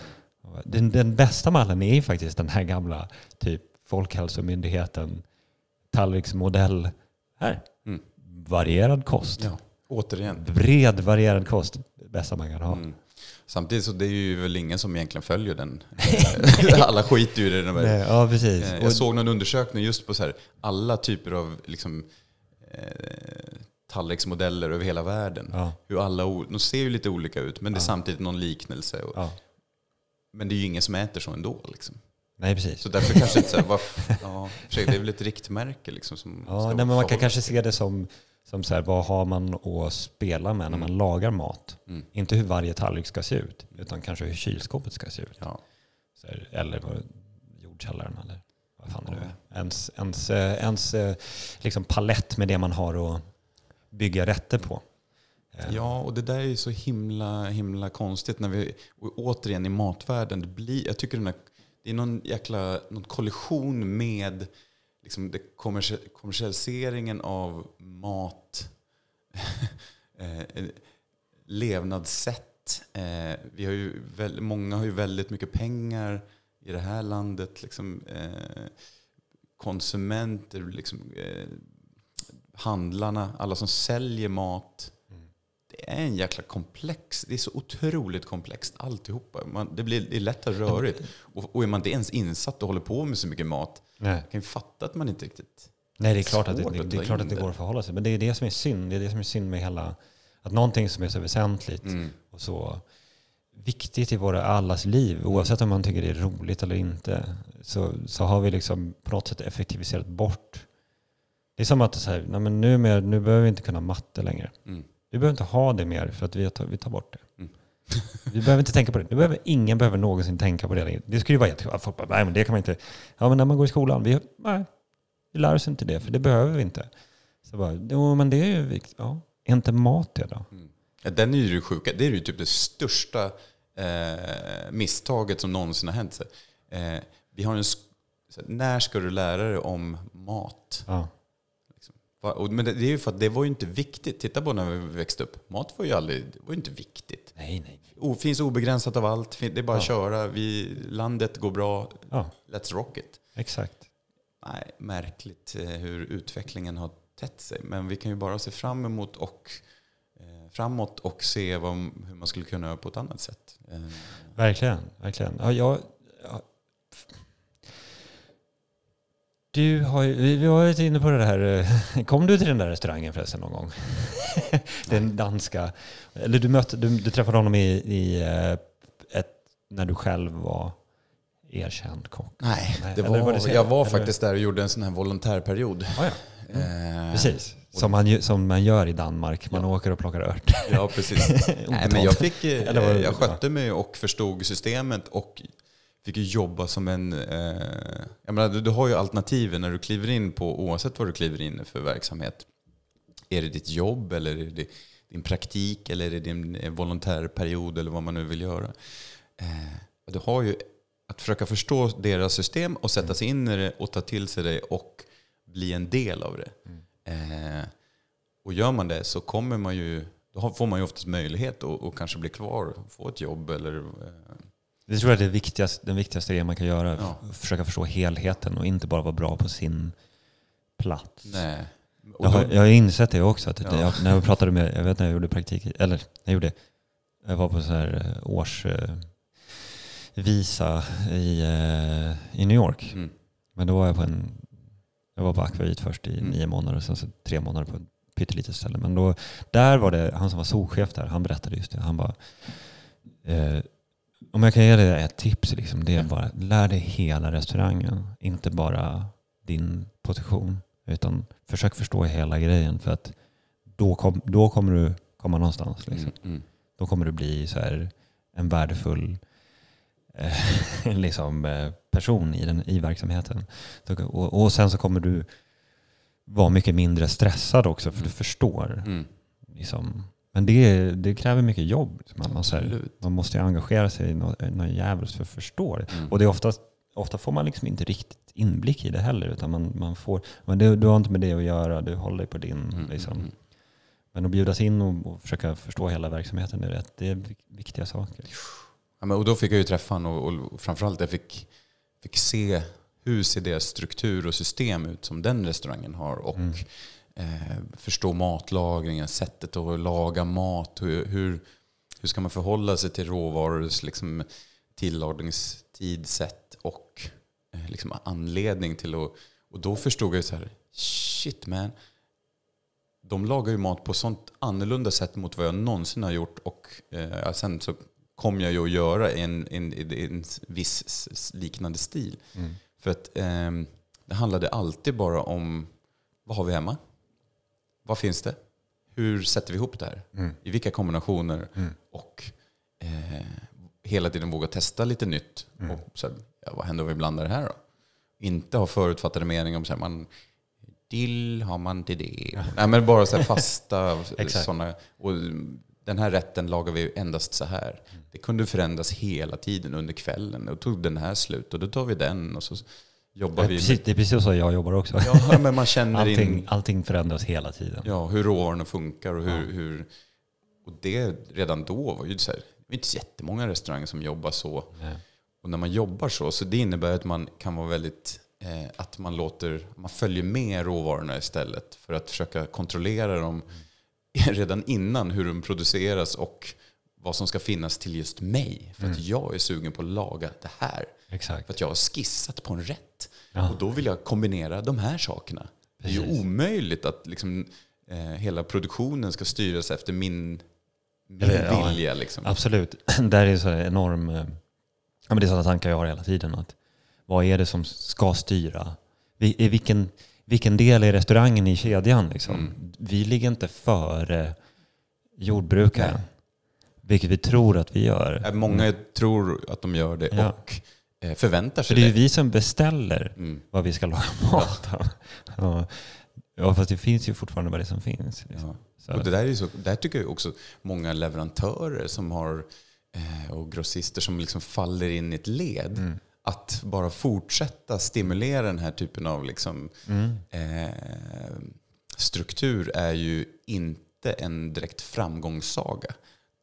Den, den bästa mallen är faktiskt den här gamla typ Folkhälsomyndigheten tallriksmodell. Här. Varierad kost. Ja, återigen. Bred varierad kost, det bästa man kan ha. Mm. Samtidigt så det är ju väl ingen som egentligen följer den. Alla skiter ju i den. Nej, ja, precis. Eh, Jag såg någon undersökning just på så här, alla typer av liksom, eh, tallriksmodeller över hela världen. ja, Hur alla, de ser ju lite olika ut, men det är Ja. samtidigt någon liknelse. Och, ja. Men det är ju ingen som äter så ändå. Liksom. Nej, precis. Så därför kanske inte så här, varf- ja, det är väl ett riktmärke liksom som Ja, nej, men man kan kanske se det som, som så här, vad har man att spela med när Mm. man lagar mat? Mm. Inte hur varje tallrik ska se ut, utan kanske hur kylskåpet ska se ut. Ja. Så här, eller vad, jordkällaren eller vad fan det nu är. Ens, ens, ens eh, liksom palett med det man har att bygga rätter på. Eh, Ja, och det där är ju så himla, himla konstigt. När vi, återigen i matvärlden, det blir, jag tycker den här, det är någon jäkla någon kollision med liksom det kommersialiseringen av mat, eh, eh, levnadssätt. Eh, vi har ju väldigt, många har ju väldigt mycket pengar i det här landet. Liksom, konsumenter, liksom, handlarna, alla som säljer mat. Det är en jäkla komplex, det är så otroligt komplext alltihopa. Man, det, blir, det är lätt att rörigt. Och, och är man inte ens insatt och håller på med så mycket mat, Nej. kan ju fatta att man inte riktigt... Nej, det är klart att det, det, det, är klart att det. går att förhålla sig. Men det är det som är synd. Det är det som är synd med hela... Att någonting som är så väsentligt Mm. och så viktigt i våra allas liv, oavsett om man tycker det är roligt eller inte, så, så har vi liksom på något sätt effektiviserat bort. Det är som att så här, nej men nu, med, nu behöver vi inte kunna matte längre. Mm. Vi behöver inte ha det mer för att vi tar, vi tar bort det. Mm. vi behöver inte tänka på det. Nu behöver, ingen behöver någonsin tänka på det längre. Det skulle ju vara jättekul. Folk bara, nej men det kan man inte. Ja men när man går i skolan, vi, nej, vi lär oss inte det för det behöver vi inte. Så bara, jo men det är ju viktigt. Ja, är inte mat det då? Ja, den är ju det sjuka. Det är ju typ det största eh, misstaget som någonsin har hänt. Eh, vi har en, när ska du lära dig om mat? Ja, och- Men det, det är ju för att det var ju inte viktigt. Titta på när vi växte upp. Mat var ju aldrig, det var ju inte viktigt. Nej, nej. O, finns obegränsat av allt. Det är bara att köra. Vi, landet går bra. Ja, Let's rock it. exakt. Nej, märkligt eh, hur utvecklingen har tätt sig. Men vi kan ju bara se fram emot och eh, framåt och se vad, hur man skulle kunna göra på ett annat sätt. Eh, Verkligen, verkligen. Ja, jag, ja. Du har ju, vi har varit inne på det här. eh, Kom du till den där restaurangen förresten någon gång? Den danska. Eller du, mötte, du, du träffade honom i, i eh, ett, när du själv var erkänd kock. Nej, Nej, det var, du säger, jag var eller? faktiskt där och gjorde en sån här volontärperiod. Ah, ja. Eh, Precis, som man, som man gör i Danmark. Man åker och plockar ört. Ja, precis. Nej, men jag, fick, eh, Eller jag skötte mig och förstod systemet och fick ju jobba som en... Eh, jag menar, du, du har ju alternativen när du kliver in på, oavsett vad du kliver in för verksamhet. Är det ditt jobb eller är det din praktik eller är det din eh, volontärperiod eller vad man nu vill göra. Eh, du har ju att försöka förstå deras system och sätta sig in i det och ta till sig det och bli en del av det. Eh, och gör man det så kommer man ju, då får man ju oftast möjlighet att och kanske bli kvar och få ett jobb eller... Eh, Det tror jag är det viktigaste, den viktigaste grejen man kan göra. Ja. Försöka förstå helheten och inte bara vara bra på sin plats. nej. Jag har, jag har insett det också. Att Ja. jag, när jag pratade med, jag vet när jag gjorde praktik, eller jag gjorde, jag var på så här eh, års eh, i, eh, i New York. Mm. Men då var jag på en, jag var på Akvavit först i Mm. nio månader och sen så tre månader på ett pyttelitet ställe. Men då, där var det, han som var souschef där, han berättade just det. Han bara, eh, om jag kan ge dig ett tips, liksom, det är bara lär dig hela restaurangen. Inte bara din position. Utan försök förstå hela grejen. För att då, kom, då kommer du komma någonstans. Liksom. Mm, mm. Då kommer du bli så här en värdefull eh, liksom, eh, person i, den, i verksamheten. Och, och sen så kommer du vara mycket mindre stressad också för du förstår. Mm. Liksom. Men det, det kräver mycket jobb. Man, måste, Absolut. man måste ju engagera sig i något, något jävligt för att förstå det. Mm. Och det är oftast, ofta får man liksom inte riktigt inblick i det heller. Utan man, man får, men det, du har inte med det att göra, du håller dig på din. Mm, Liksom. mm, Men att bjudas in och, och försöka förstå hela verksamheten, är, rätt, det är vik- viktiga saker. Ja, men, och då fick jag ju träffa honom och, och framförallt jag fick, fick se hur ser deras struktur och system ut som den restaurangen har. Och Mm. Eh, förstå matlagringen, sättet att laga mat. Hur, hur, hur ska man förhålla sig till råvarors liksom, tillagningstid, sätt och eh, liksom, anledning till att... Och då förstod jag så här, shit man. De lagar ju mat på sånt annorlunda sätt mot vad jag någonsin har gjort. Och eh, sen så kom jag ju att göra en, en, en, en viss liknande stil. Mm. För att ehm, det handlade alltid bara om vad har vi hemma? Vad finns det? Hur sätter vi ihop det här? Mm. I vilka kombinationer? Mm. Och eh, hela tiden våga testa lite nytt. Mm. Och så här, ja, vad händer om vi blandar det här då? Inte ha förutfattade meningar om så här, man, dill har man till det. Nej, men bara så här fasta sådana. Och den här rätten lagar vi endast så här. Mm. Det kunde förändras hela tiden under kvällen. Och tog den här slut och då tar vi den och så jobbar vi. precis, det är precis så jag jobbar också. Ja, men man känner Allting, in allting förändras hela tiden. ja, hur råvarorna funkar och hur, Ja. hur... Och det redan då var ju så här, det var inte så jättemånga restauranger som jobbar så. Nej. Och när man jobbar så, så det innebär att man kan vara väldigt, eh, att man låter, man följer med råvarorna istället för att försöka kontrollera dem redan innan hur de produceras och vad som ska finnas till just mig. För att jag är sugen på att laga det här. Exakt. För att jag har skissat på en rätt. Ja. Och då vill jag kombinera de här sakerna. Det är ju Precis. omöjligt att liksom, eh, hela produktionen ska styras efter min, min Eller, ja, vilja. Liksom. Absolut. Där är så enorm... eh, Ja, men det är sådana tankar jag har hela tiden. Att vad är det som ska styra? Vi, i vilken, vilken del är restaurangen i kedjan? Liksom? Mm. Vi ligger inte före jordbrukaren. Nej. Vilket vi tror att vi gör. Eh, Många tror att de gör det Ja. och förväntar För sig det är ju det. vi som beställer Mm. vad vi ska laga mat av. Ja. ja, fast det finns ju fortfarande vad det som finns. Liksom. Ja. Och det där, är så, där tycker jag också många leverantörer som har, eh, och grossister som liksom faller in i ett led. Mm. Att bara fortsätta stimulera den här typen av liksom, mm. eh, struktur är ju inte en direkt framgångssaga.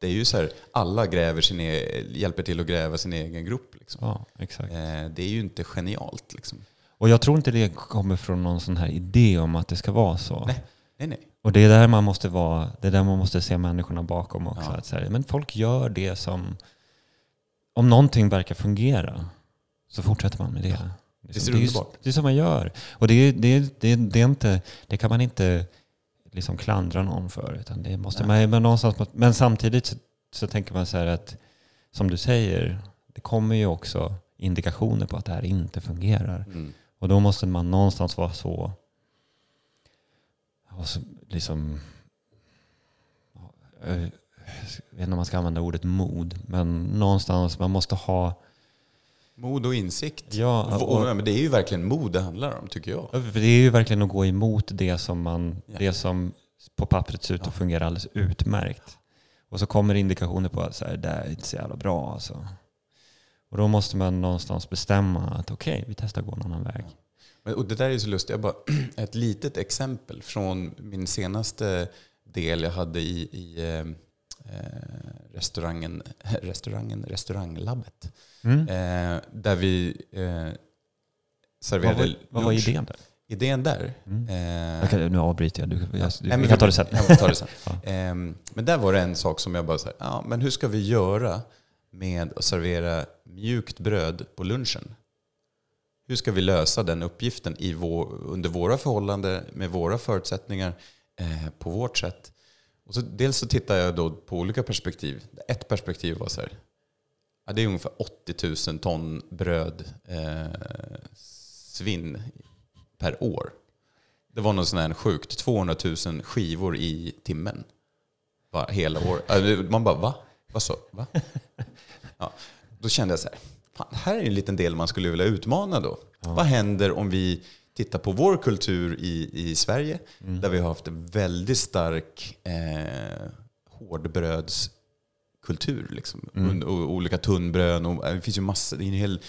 Det är ju så här, alla gräver sin e- hjälper till att gräva sin egen grupp. Liksom. Ja, exakt. Eh, det är ju inte genialt. Liksom. Och jag tror inte det kommer från någon sån här idé om att det ska vara så. Nej. Nej, nej. Och det är där man måste vara, det är där man måste se människorna bakom också. Ja. Att så här, men folk gör det som, om någonting verkar fungera, så fortsätter man med det. Det Visst är är, det det, är, det är så man gör. Och det, är- det, det, det, är inte, det kan man inte liksom klandra någon för. Utan det måste man, men, någonstans, men samtidigt så, så tänker man så här att, som du säger, det kommer ju också indikationer på att det här inte fungerar. Mm. Och då måste man någonstans vara så, så liksom, ja, jag vet inte om man ska använda ordet mod, men någonstans man måste ha, Mod och insikt. ja, Och, och, men det är ju verkligen mod det handlar om, tycker jag. för det är ju verkligen att gå emot det som, man, Ja. det som på pappret ser ut att Ja. fungera alldeles utmärkt. Och så kommer indikationer på att så här, det här är inte så jävla bra. Alltså. Och då måste man någonstans bestämma att okej, vi testar att gå en annan väg. Men, och det där är så lustigt. Jag bara, ett litet exempel från min senaste del jag hade i, i eh, eh, restaurangen, restaurangen, restauranglabbet. Mm. Eh, där vi eh, Vad, serverade var, vad var lunch. idén där? Idén där? Mm. Eh, kan, nu avbryter jag. Du, jag, Ja, du, nej, men vi kan ta det sen. Jag tar det sen. Ja. Ehm, men där var det en sak som jag bara sa, ja, men hur ska vi göra med att servera mjukt bröd på lunchen? Hur ska vi lösa den uppgiften i vår, under våra förhållanden, med våra förutsättningar, eh, på vårt sätt? Och så, dels så tittar jag då på olika perspektiv. Ett perspektiv var så här, ja, det är ungefär 80 000 ton bröd, eh, svinn per år. Det var något sånt här sjukt, 200 000 skivor i timmen. Bara hela året. Alltså, Man bara, va? Vad så? Va? Ja, då kände jag så här, fan, här är en liten del man skulle vilja utmana då. Vad händer om vi tittar på vår kultur i, i Sverige, där vi har haft en väldigt stark eh, hårdbrödskultur. Liksom. Mm. Och, och olika tunnbröd. Och, det finns ju massor, det är en hel,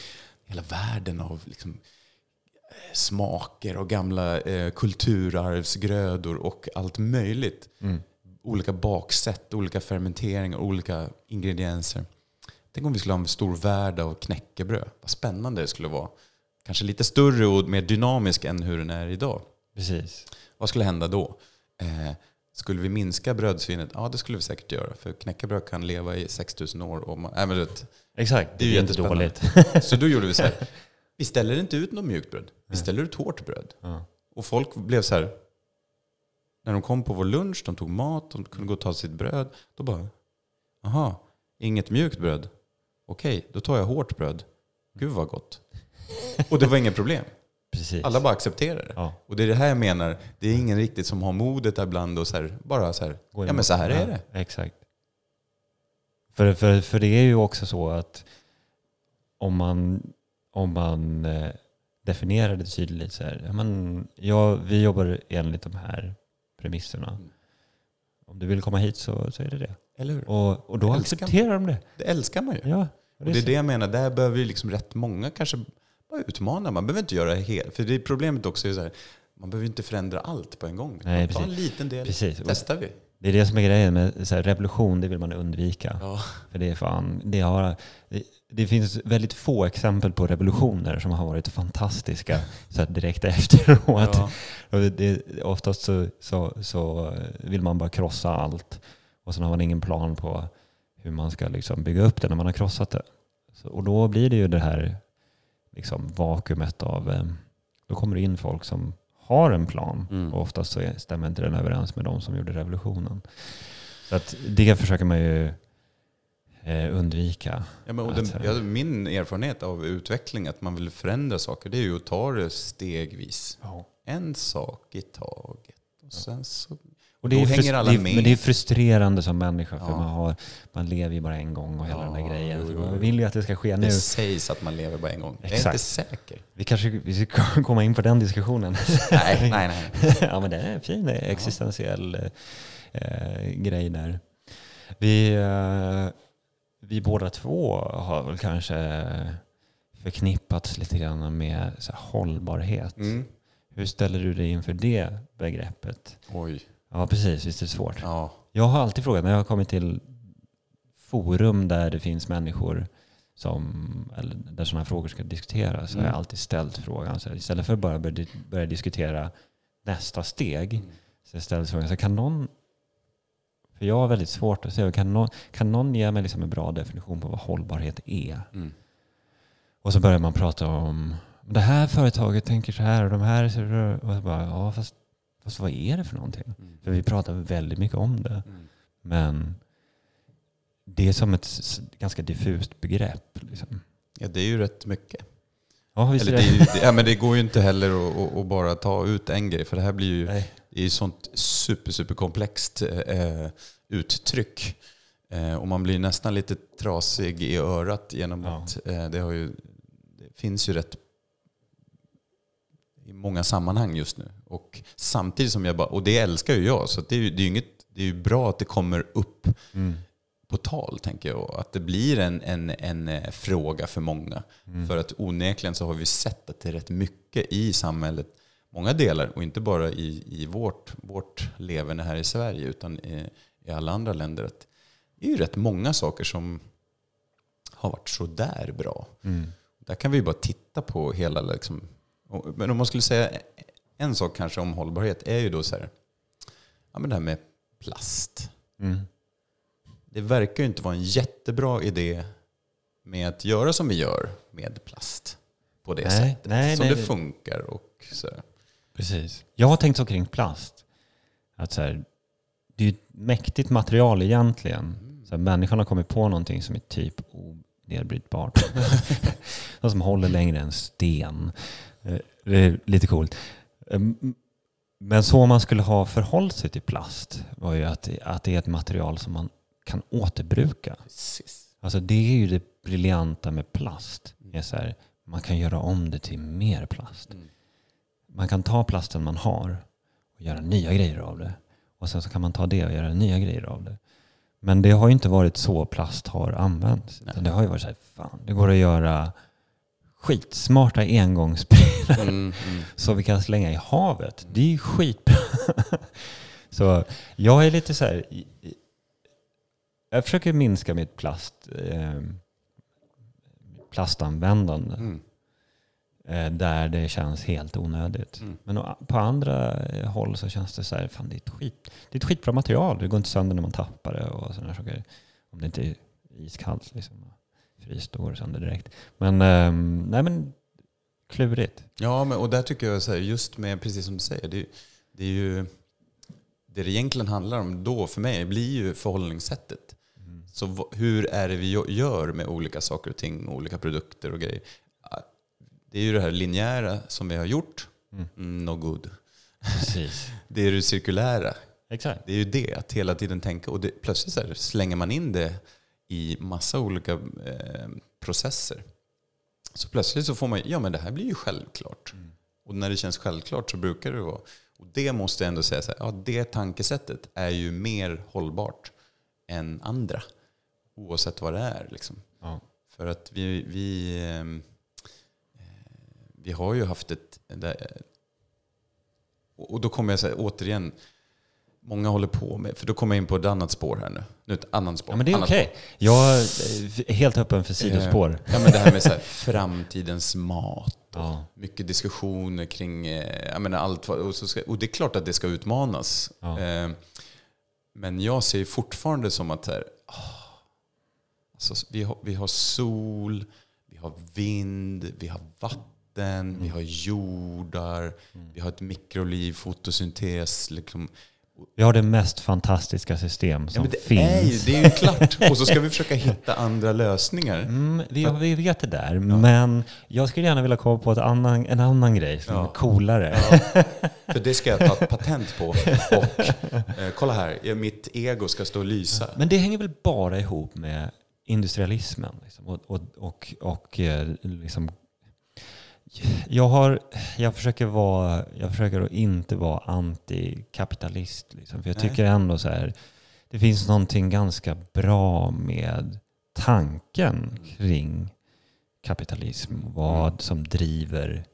hela världen av liksom, eh, smaker och gamla eh, kulturarvsgrödor och allt möjligt. Mm. Olika baksätt, olika fermenteringar, olika ingredienser. Tänk om vi skulle ha en stor värld av knäckebröd. Vad spännande det skulle vara. Kanske lite större och mer dynamisk än hur den är idag. Precis. Vad skulle hända då? Eh, skulle vi minska brödsvinnet? Ja, det skulle vi säkert göra. För knäckebröd kan leva i 6000 år. Och man, äh, men vet, Exakt. Det är ju inte dåligt. så då gjorde vi så här. Vi ställer inte ut något mjukt bröd. Vi ställer ut hårt bröd. Ja. Och folk blev så här. När de kom på vår lunch, de tog mat, de kunde gå och ta sitt bröd. Då bara, aha, inget mjukt bröd. Okej, då tar jag hårt bröd. Gud vad gott. Och det var inget problem. Precis. Alla bara accepterar det. ja. Och det är det här jag menar. Det är ingen riktigt som har modet ibland och så här, bara så här, ja men så här är det. Ja, exakt. För, för, för det är ju också så att om man, om man eh, definierar det tydligt så här, ja, men, ja, vi jobbar enligt de här premisserna. Mm. Om du vill komma hit så, så är det det. Eller hur? Och, och då älskar- accepterar de det. Det älskar man ju. Ja, Och det är det jag menar, där behöver ju liksom rätt många kanske utmana. Man behöver inte göra det helt. För det är problemet också är så här, man behöver inte förändra allt på en gång. Nej, Ta en precis. liten del, Precis. Testar vi. Det är det som är grejen med så här, revolution, det vill man undvika. Ja. För det är fan, det, har, det, det finns väldigt få exempel på revolutioner som har varit fantastiska så här, direkt efteråt. Ja. Och det, oftast så, så, så vill man bara krossa allt och sen har man ingen plan på hur man ska liksom bygga upp det när man har krossat det. Så, och då blir det ju det här liksom vakuumet av, eh, då kommer det in folk som har en plan Mm. och oftast så stämmer inte den överens med de som gjorde revolutionen. Så att det försöker man ju eh, undvika. Ja, men, och den, ja, min erfarenhet av utveckling, att man vill förändra saker, det är ju att ta det stegvis. En sak i taget. Och sen så... Och det är hänger alla det med. Men det är frustrerande som människa för Ja. man, har, man lever ju bara en gång och hela Ja, den där grejen. jo, man vill ju att det ska ske nu. Det sägs att man lever bara en gång. Jag är Exakt. inte säker. Vi kanske vi ska komma in på den diskussionen. Nej, nej, nej. ja men det är en fin existentiell eh, grej där. Vi, eh, vi båda två har väl kanske förknippats lite grann med så här, hållbarhet. Mm. Hur ställer du dig inför det begreppet? Oj. Ja, precis. Visst är det svårt? Ja. Jag har alltid frågat, när jag har kommit till forum där det finns människor som, eller där sådana här frågor ska diskuteras, så har jag Mm. alltid ställt frågan. Så istället för att bara börja, börja diskutera nästa steg, Mm. så jag ställde frågan, så kan någon, för jag har väldigt svårt att säga, kan någon, kan någon ge mig liksom en bra definition på vad hållbarhet är? Mm. Och så börjar man prata om det här företaget tänker så här och de här och så bara, ja fast, fast vad är det för någonting? Mm. För vi pratar väldigt mycket om det. Mm. Men det är som ett ganska diffust begrepp. Liksom. Ja, det är ju rätt mycket. Ja, visst Eller det, är det. ja, men det går ju inte heller att, att, bara ta ut en grej, för det här blir ju Nej. det är ju sånt super, super komplext eh, uttryck. Eh, och man blir nästan lite trasig i örat genom Ja. att eh, det, har ju, det finns ju rätt i många sammanhang just nu. Och samtidigt som jag bara, och det älskar ju jag, så det är ju det är inget, det är ju bra att det kommer upp Mm. på tal, tänker jag. Att det blir en, en, en eh, fråga för många. Mm. För att onekligen så har vi sett att det är rätt mycket i samhället, många delar, och inte bara i, i vårt, vårt levande här i Sverige, utan i, i alla andra länder. Att det är ju rätt många saker som har varit sådär bra. Mm. Där kan vi ju bara titta på hela... Liksom, men om man skulle säga en sak kanske om hållbarhet är ju då så här, ja men det här med plast. Mm. Det verkar ju inte vara en jättebra idé med att göra som vi gör med plast på det Nej, sättet. nej, som nej. det funkar. Och så. Precis. Jag har tänkt så kring plast. Att så här, det är ju ett mäktigt material egentligen. Så här, människan har kommit på någonting som är typ onedbrytbart. Något som håller längre än sten. Eh, Det är lite coolt. Men så man skulle ha förhållit sig till plast var ju att att det är ett material som man kan återbruka. Precis. Alltså det är ju det briljanta med plast. Det är så här, man kan göra om det till mer plast. Mm. Man kan ta plasten man har och göra nya grejer av det. Och sen så kan man ta det och göra nya grejer av det. Men det har ju inte varit så plast har använts. Det har ju varit så här, fan, det går att göra skitsmarta engångsprylar Mm, mm. så vi kan slänga i havet. Det är ju skitbra. så jag är lite så här, jag försöker minska mitt plast, eh, plastanvändande Mm. eh, där det känns helt onödigt. Mm. Men på andra eh, håll så känns det så här, fan det är ett, skit, det är ett skitbra material. Det går inte sönder när man tappar det och sådana saker. Om det inte är iskallt liksom. Fryst, då går det sönder direkt. Men, ehm, nej men, klurigt. Ja, men, och där tycker jag så här, just med, precis som du säger, det, det är ju det det egentligen handlar om då för mig blir ju förhållningssättet. Så v- hur är det vi gö- gör med olika saker och ting, olika produkter och grejer. Ah, Det är ju det här linjära som vi har gjort, Mm. mm, no good. Precis. Det är det cirkulära, Exakt. det är ju det, att hela tiden tänka. Och det, plötsligt så här, slänger man in det i massa olika eh, processer. Så plötsligt så får man, ja men det här blir ju självklart. Och när det känns självklart så brukar det vara. Och det måste jag ändå säga, så här, ja det tankesättet är ju mer hållbart än andra. Oavsett vad det är. Liksom. Ja. För att vi, vi, ehm, eh, vi har ju haft ett... där- Och då kommer jag säga återigen, många håller på med, för då kommer jag in på ett annat spår här nu. Nu ett annat spår. Ja, men det är okej. Jag är helt öppen för sidospår. Eh, Ja, men det här med så här, framtidens mat. Och Ja. Mycket diskussioner kring eh, jag menar, allt. Och, så ska, och det är klart att det ska utmanas. Ja. Eh, men jag ser fortfarande som att här, ah, alltså, vi, har, vi har sol, vi har vind, vi har vatten, vi har jordar, vi har ett mikroliv, fotosyntes. Liksom. Vi har det mest fantastiska system som Ja, det, finns. är ju, det är ju klart. Och så ska vi försöka hitta andra lösningar. Mm, vi, vi vet det där, men jag skulle gärna vilja komma på ett annan, en annan grej som Ja. är coolare. För det ska jag ta patent på. Och eh, kolla här, mitt ego ska stå och lysa. Men det hänger väl bara ihop med industrialismen. Liksom, och, och, och, och eh, liksom, jag, har, jag, försöker vara, jag försöker att inte vara antikapitalist. Liksom, för jag Nej. tycker ändå så här, det finns någonting ganska bra med tanken kring kapitalism och vad som driver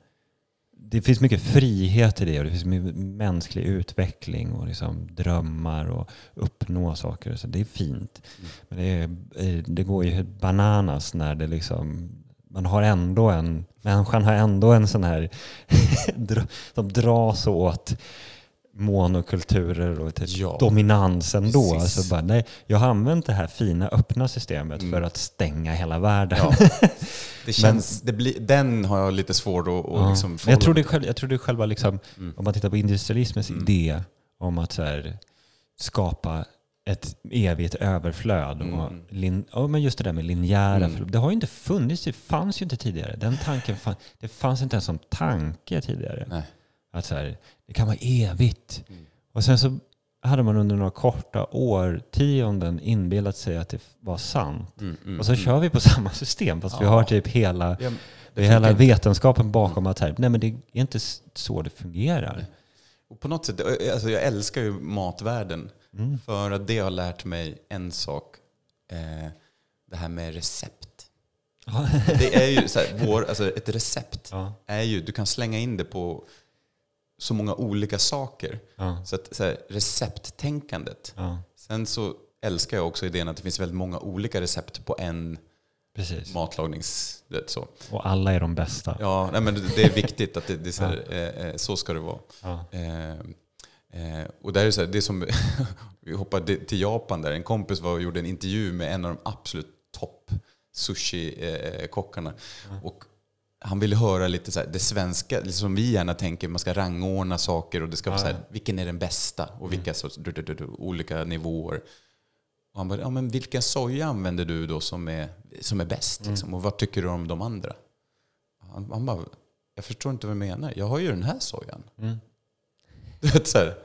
det finns mycket frihet i det och det finns mycket mänsklig utveckling och liksom drömmar och uppnå saker. Så det är fint. Mm. Men det, är, det går ju bananas när det liksom man har ändå en, människan har ändå en sån här, som dras åt monokulturer och till Ja, dominans ändå. precis. Alltså bara, nej, jag har använt det här fina öppna systemet Mm. för att stänga hela världen. Ja. Det känns, det blir, den har jag lite svårt att, Ja. liksom Men jag tror det, själv, jag tror det själva, liksom, Mm. om man tittar på industrialismens Mm. idé om att här, skapa ett evigt överflöd. Mm. Och lin, ja, men just det där med linjära Mm. Det har ju inte funnits, det fanns ju inte tidigare. Den tanken fann, det fanns inte ens som tanke tidigare. Nej. Att så här, det kan vara evigt. Mm. Och sen så hade man under några korta årtionden inbillat sig att det var sant. Mm, mm, Och så mm. kör vi på samma system fast vi Ja. har typ hela Ja, det hela vetenskapen bakom att här, nej men det är inte så det fungerar. Och på något sätt, alltså jag älskar ju matvärlden. Mm. För att det har lärt mig en sak. Eh, det här med recept. Det är ju så här, vår, alltså ett recept Ja, är ju, du kan slänga in det på så många olika saker. ja, Så att så här, recepttänkandet. ja, Sen så älskar jag också idén att det finns väldigt många olika recept på en precis. matlagnings... vet, Så, Och alla är de bästa. ja, nej, men det är viktigt att det, det är så, här, eh, eh, så ska det vara. Eh, eh, och där är det, så här, det är som, vi hoppade till Japan där, en kompis var och gjorde en intervju med en av de absolut topp sushi-kockarna. Och han ville höra lite så här, det svenska, liksom som vi gärna tänker, man ska rangordna saker och det ska vara Ja, så här, vilken är den bästa och vilka sorts, du, du, du, olika nivåer. Och han bara, ja men vilken soja använder du då som är, som är bäst? Liksom? Och vad tycker du om de andra? Han, han bara, jag förstår inte vad du menar. Jag har ju den här sojan. Mm. Du vet, så här,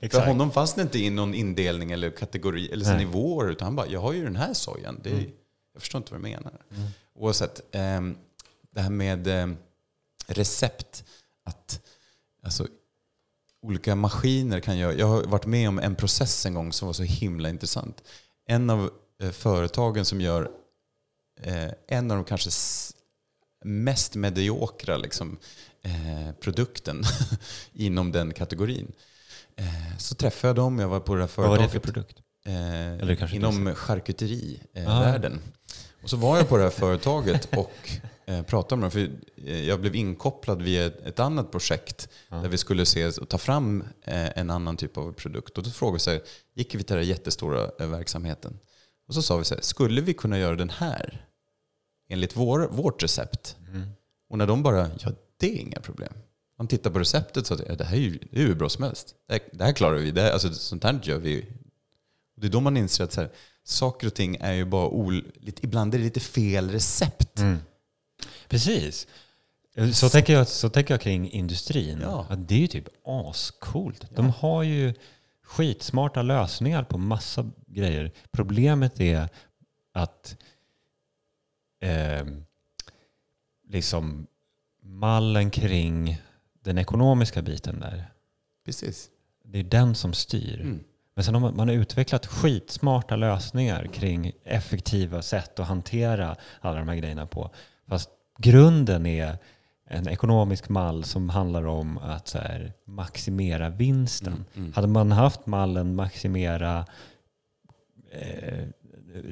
för honom fanns det inte i någon indelning eller kategori eller så Nej. nivåer. Utan han bara, jag har ju den här sojan. Det Mm. Jag förstår inte vad du menar. Oavsett, ehm, det här med ehm, recept. Att, alltså, olika maskiner kan göra... Jag har varit med om en process en gång som var så himla intressant. En av eh, företagen som gör eh, en av de kanske mest mediokra liksom, eh, produkten inom den kategorin. Eh, så träffade jag dem, jag var på det här Vad var företaget. det för produkt? Eh, inom Ah. charkuterivärlden. Och så var jag på det här företaget och eh, pratade med dem. För eh, jag blev inkopplad via ett, annat projekt Ja. där vi skulle se och ta fram en annan typ av produkt. Och då frågade här, gick vi till den här jättestora verksamheten. Och så sa vi så här, skulle vi kunna göra den här enligt vår, vårt recept? Mm. Och när de bara, ja det är inga problem. Man tittar på receptet så att ja, det här är ju, det är hur bra som helst. Det här, det här klarar vi. Det här, alltså, sånt här gör vi. Det är då man inser att så här, saker och ting är ju bara ol, lite, ibland är det lite fel recept. Mm. Precis. Så tänker, jag, så tänker jag kring industrin. Ja. Det är ju typ ascoolt. De har ju skitsmarta lösningar på massa grejer. Problemet är att eh, liksom mallen kring den ekonomiska biten där, Precis. det är den som styr. Mm. Men sen har man, man har utvecklat skitsmarta lösningar kring effektiva sätt att hantera alla de här grejerna på. Fast grunden är en ekonomisk mall som handlar om att här, maximera vinsten. Mm. Mm. Hade man haft mallen maximera, eh,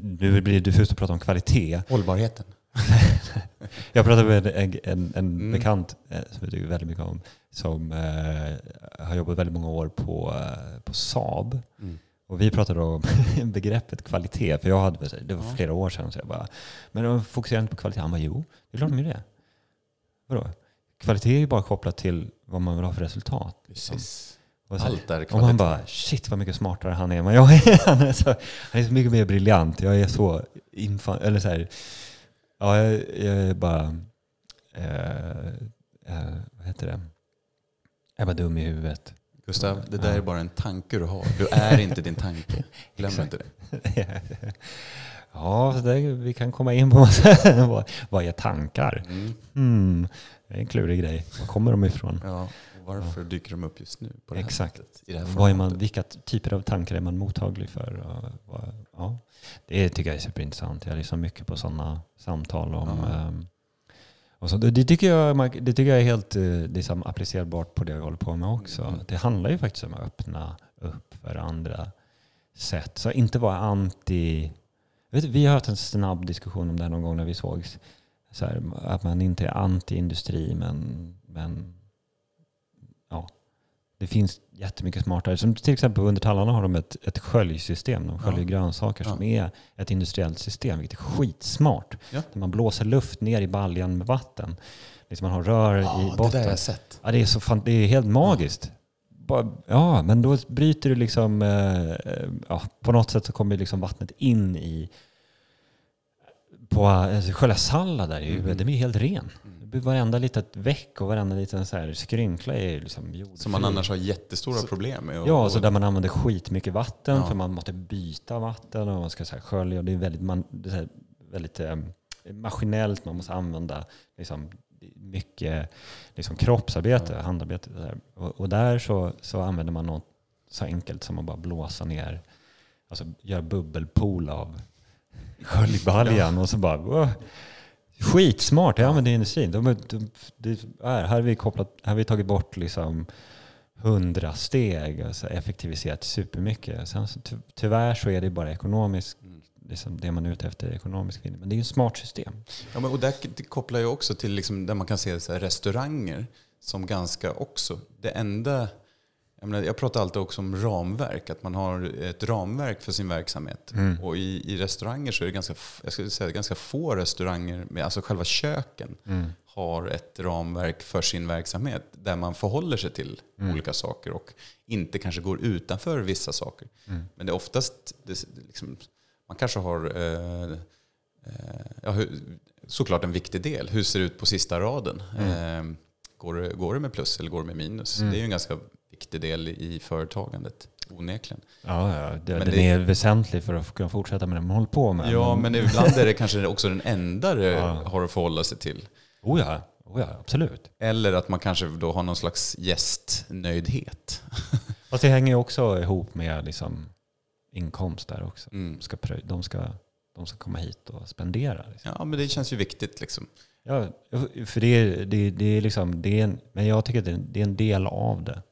nu blir det diffust att prata om kvalitet. Hållbarheten. Jag pratade med en, en, en Mm. bekant eh, som jag tycker väldigt mycket om, som eh, har jobbat väldigt många år på, eh, på Saab. Mm. Och vi pratade om begreppet kvalitet, för jag hade, det var flera år sedan, så jag bara, men de fokuserar inte på kvalitet. Han bara, jo, det är klart de gör det. Vadå? Kvalitet är ju bara kopplat till vad man vill ha för resultat. Precis. Och, så, Allt är och man bara, shit vad mycket smartare han är än vad jag är. Han är så, han är så mycket mer briljant. Jag är så infan, eller så här, ja, jag, jag är bara, eh, eh, vad heter det? Jag är bara dum i huvudet. Gustav, det där Ja. är bara en tanke du har. Du är inte din tanke. Glöm inte det. ja, så där, vi kan komma in på vad, vad är tankar? Mm. Hmm, det är en klurig grej. Var kommer de ifrån? Ja. Varför dyker de upp just nu? På det här Exakt. sättet, I det här Vad är man, vilka typer av tankar är man mottaglig för? Vad, ja, det tycker jag är superintressant. Jag lyssnar mycket på sådana samtal om, Ja. ehm, Och så, det, det, tycker jag, det tycker jag är helt eh, liksom, applicerbart på det jag håller på med också. Mm. Det handlar ju faktiskt om att öppna upp för andra sätt. Så inte vara anti... Vet vi har haft en snabb diskussion om det här någon gång när vi sågs. Så här, att man inte är anti-industri men, men ja, det finns jättemycket smartare. Som till exempel under tallarna har de ett, ett sköljsystem. De sköljer Ja. grönsaker Ja. som är ett industriellt system, vilket är skitsmart. Ja. Där man blåser luft ner i baljan med vatten. Liksom man har rör i Ja, det där har botten. jag sett. Ja, det, är så fan, det är helt magiskt. Bara, ja, men då bryter du liksom... Eh, ja, på något sätt så kommer liksom vattnet in i... På alltså, själva sallad där, är ju- Mhm. den blir helt ren. Mm. Varenda litet veck och varenda liten så här skrynkla är liksom jordfri. Som man annars har jättestora Så- problem med. och- Ja, och- så där man använder skitmycket vatten Ja. för man måste byta vatten och man ska så här skölja. Det är väldigt, man, det är här, väldigt eh, maskinellt. Man måste använda liksom, mycket liksom, kroppsarbete, Ja. handarbete. Där. Och, och där så, så använder man något så enkelt som att bara blåsa ner, alltså göra bubbelpool av sköljbaljan och så bara wow. Skitsmart, jag använder industrin. De, de, de, här, här, har vi kopplat, här har vi tagit bort liksom hundra steg, alltså effektiviserat supermycket. Sen så ty, tyvärr så är det bara ekonomiskt, Mm. liksom det man är ute efter ekonomisk vinning. Men det är ju ett smart system. Ja, men, och där det kopplar jag också till liksom, där man kan se så restauranger som ganska också, det enda, jag, menar, jag pratar alltid också om ramverk, att man har ett ramverk för sin verksamhet. Mm. Och i, i restauranger så är det ganska, jag skulle säga, ganska få restauranger, med, alltså själva köken, Mm. har ett ramverk för sin verksamhet där man förhåller sig till Mm. olika saker och inte kanske går utanför vissa saker. Mm. Men det är oftast, det, liksom, man kanske har eh, eh, ja, såklart en viktig del. Hur ser det ut på sista raden? Eh, går, det, går det med plus eller går det med minus? Mm. Det är ju en ganska viktig del i företagandet, onekligen. Ja, ja det, Men den det- är väsentlig för att kunna fortsätta med det man håller på med. Ja, men ibland är det kanske också den enda det Ja. har att förhålla sig till. Oh ja, oh ja, absolut. Eller att man kanske då har någon slags gästnöjdhet. Fast det hänger ju också ihop med liksom inkomst där också. Mm. De ska, de ska, de ska komma hit och spendera. Liksom. Ja, men det känns ju viktigt liksom. Ja, för det det, det är liksom, det är en, men jag tycker att det är en del av det.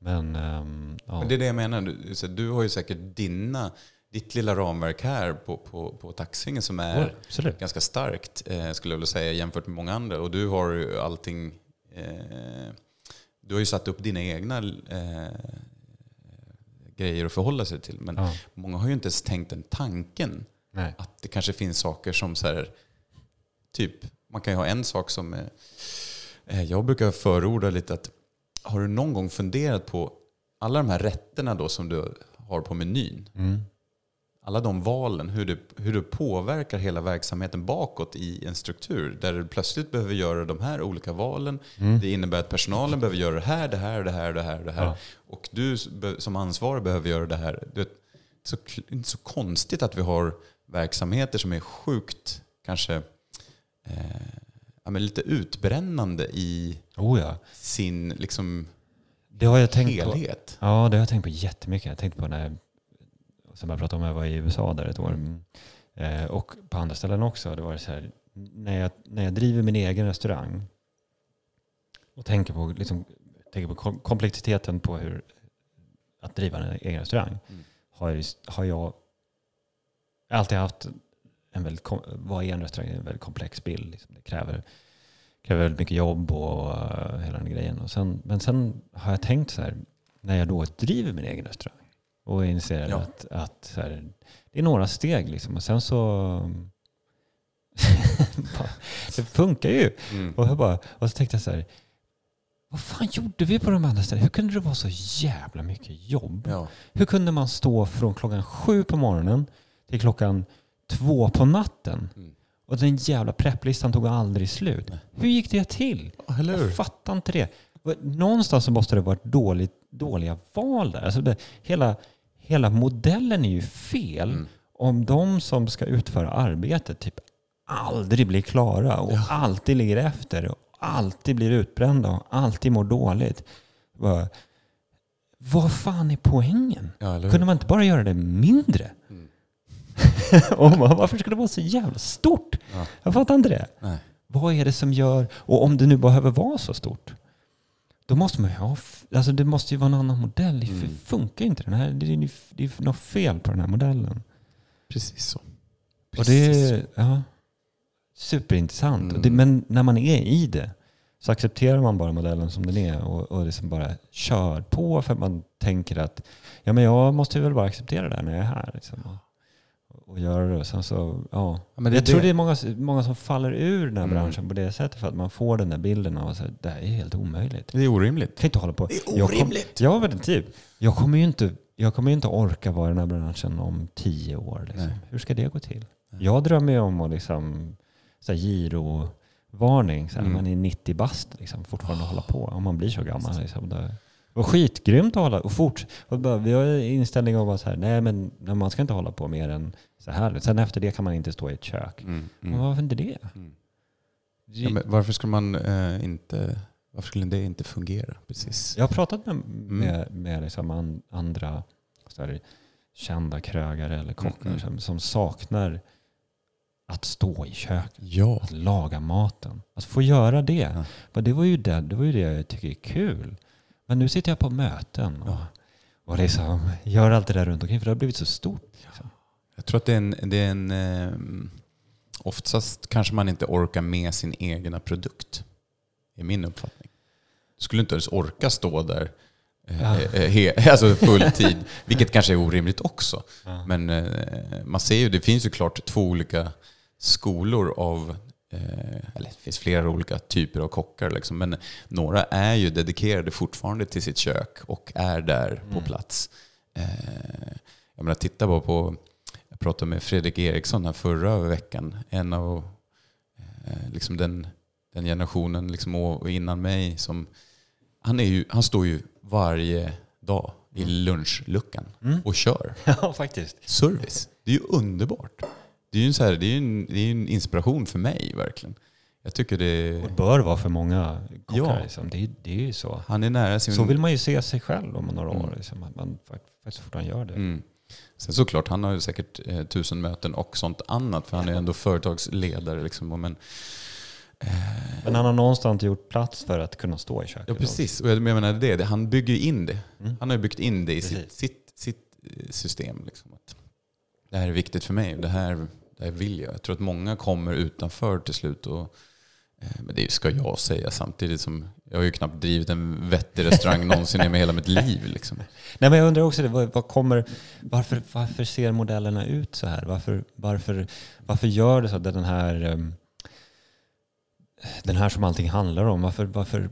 Men, ehm, ja. Men det är det jag menar. Du, så du har ju säkert dina, ditt lilla ramverk här på, på, på Taxingen som är Ja, ganska starkt eh, skulle jag vilja säga jämfört med många andra. Och du har ju allting, eh, du har ju satt upp dina egna eh, grejer att förhålla sig till. Men Ja, många har ju inte ens tänkt den tanken nej. att det kanske finns saker som så här, typ, man kan ju ha en sak som, eh, eh, jag brukar förorda lite att, har du någon gång funderat på alla de här rätterna då som du har på menyn? Mm. Alla de valen, hur det, hur det påverkar hela verksamheten bakåt i en struktur. Där du plötsligt behöver göra de här olika valen. Mm. Det innebär att personalen behöver göra det här, det här, det här, det här, det här. Ja. Och du som ansvarig behöver göra det här. Du så, det är inte så konstigt att vi har verksamheter som är sjukt kanske eh, ja, lite utbrännande i Oh ja. sin liksom, Det har jag tänkt på. helhet. Ja, det har jag tänkt på jättemycket. Jag tänkte på när jag, som jag pratade om, jag var i USA där ett år. Mm. Eh, och på andra ställen också. Det var så här, när, jag, när jag driver min egen restaurang och tänker på, liksom, tänker på kom- komplexiteten på hur att driva en egen restaurang Mm. har, jag, har jag alltid haft en väldigt, vad är en restaurang? En väldigt komplex bild. Liksom. Det kräver, kräver väldigt mycket jobb och eh, hela den grejen. Och sen, men sen har jag tänkt så här, när jag då driver min egen restaurang och inser Ja. att, att så här, det är några steg liksom. Och sen så... det funkar ju. Mm. Och, jag bara, och så tänkte jag så här, vad fan gjorde vi på de andra ställena? Hur kunde det vara så jävla mycket jobb? Ja. Hur kunde man stå från klockan sju på morgonen till klockan två på natten? Mm. Och den jävla prepplistan tog aldrig slut. Nej. Hur gick det till? Eller hur? Jag fattar inte det. Någonstans så måste det varit dåligt, dåliga val där. Alltså det, hela, hela modellen är ju fel Mm. om de som ska utföra arbetet typ aldrig blir klara och Ja. alltid ligger efter och alltid blir utbrända och alltid mår dåligt. Bara, vad fan är poängen? Ja? Kunde man inte bara göra det mindre? Och man, varför ska det vara så jävla stort? Ja. Jag fattar inte det. Nej. Vad är det som gör, och om det nu behöver vara så stort, då måste man ju ha, alltså det måste ju vara en annan modell. Det Mm. funkar inte den här, det är, ju- det är något fel på den här modellen. Precis så. Och det är ja, superintressant. Mm. Och det, men när man är i det så accepterar man bara modellen som den är och, och liksom bara kör på för att man tänker att ja, men jag måste väl bara acceptera det här när jag är här. Liksom, och, och göra det. Sen så, ja. Ja, men det- jag tror det- det är många, många som faller ur den här Mm. branschen på det sättet för att man får den där bilden av att det här är helt omöjligt. Det är orimligt. Jag kan inte hålla på. Det är Jag kom- orimligt. Ja, men typ. Jag kommer ju inte, jag kommer inte orka vara i den här branschen om tio år. Liksom. Hur ska det gå till? Nej. Jag drömmer ju om att liksom, så här, girovarning, så här, Mm. man är 90 bast liksom, fortfarande hålla på. Om man blir så gammal. Liksom, det var skitgrymt att hålla och fort. Och bara, vi har inställning om att så här, nej, men nej, man ska inte hålla på mer än så här. Sen efter det kan man inte stå i ett kök. Mm, Men mm. varför inte det? Mm. Ja, men varför skulle man eh, inte... Varför skulle det inte fungera? Precis. Jag har pratat med, Mm. med, med liksom an, andra så här, kända krögare eller kockar Mm, mm. som, som saknar att stå i köket, Ja. att laga maten. Att få göra det. Ja. Men det, var ju det, det var ju det jag tycker är kul. Men nu sitter jag på möten och, Ja. och liksom gör allt det där runt omkring för det har blivit så stort. Liksom. Jag tror att det är en... Det är en eh, oftast kanske man inte orkar med sin egna produkt. är min uppfattning. Du skulle inte ens orka stå där eh, Ja. eh, he, alltså full tid, vilket kanske är orimligt också. Ja. Men eh, man ser ju, det finns ju klart två olika skolor av, eh, eller det finns flera olika typer av kockar, liksom, men några är ju dedikerade fortfarande till sitt kök och är där på Mm. plats. Eh, jag menar, titta bara på, jag pratade med Fredrik Eriksson här förra veckan, en av eh, liksom den, den generationen liksom, och innan mig som, han, är ju, han står ju varje dag i lunchluckan Mm. och kör ja, faktiskt. service. Det är ju underbart. Det är ju en, så här, det är en, det är en inspiration för mig verkligen. Jag tycker det Och bör vara för många kockar. Ja. Liksom. Det, är- det är ju så. Han är nära sin... Så vill man ju se sig själv om några Mm. år. Liksom, att man fakt- faktiskt fortfarande gör det. Mm. Sen såklart, han har ju säkert eh, tusen möten och sånt annat, för han är ändå företagsledare. Liksom, men, eh, Men han har någonstans gjort plats för att kunna stå i köket. ja, precis. Och jag menar det, det, han bygger ju in det. Mm. Han har ju byggt in det i sitt, sitt, sitt eh, system. Liksom, att det här är viktigt för mig, det här, det här vill jag. Jag tror att många kommer utanför till slut. Och, Eh, men det ska jag säga samtidigt som jag har ju knappt drivit en vettig restaurang någonsin i hela mitt liv. Liksom. Nej, men jag undrar också, det, vad, vad kommer, varför, varför ser modellerna ut så här? Varför, varför, varför gör det så att den här, ehm, den här som allting handlar om, varför, varför,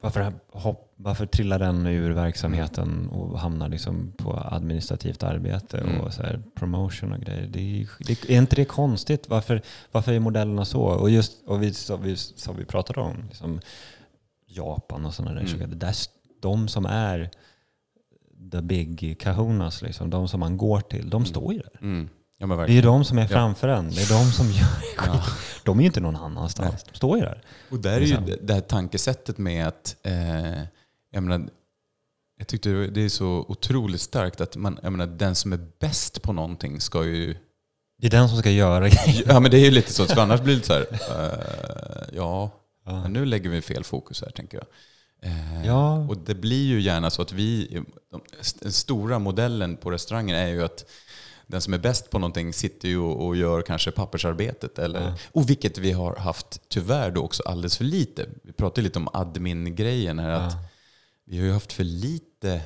varför, hopp, varför trillar den ur verksamheten och hamnar liksom på administrativt arbete Mm. och så här promotion och grejer? Det är, det, är inte det konstigt? Varför, varför är modellerna så? Och just och vi, som, vi, som vi pratade om, liksom Japan och sådana där Mm. saker. Där, de som är the big kahunas, liksom, de som man går till, de står ju där. Mm. Ja, men Det är ju de som är Ja. framför en. Det är de som gör skit. Ja. De är ju inte någon annanstans. De står ju där. Och där är ju Liksom. det- det här tankesättet med att, eh, jag menar, jag tyckte det är så otroligt starkt att man, jag menar, den som är bäst på någonting ska ju, Det är den som ska göra grejer. ja men det är ju lite så, för annars blir det så här, eh, ja, Ja. men nu lägger vi fel fokus här tänker jag. Eh, Ja. Och det blir ju gärna så att vi, de, den stora modellen på restaurangen är ju att den som är bäst på någonting sitter ju och och gör kanske pappersarbetet. Eller, Ja. Och vilket vi har haft tyvärr då också alldeles för lite. Vi pratade lite om admin-grejen här. Att Ja. vi har ju haft för lite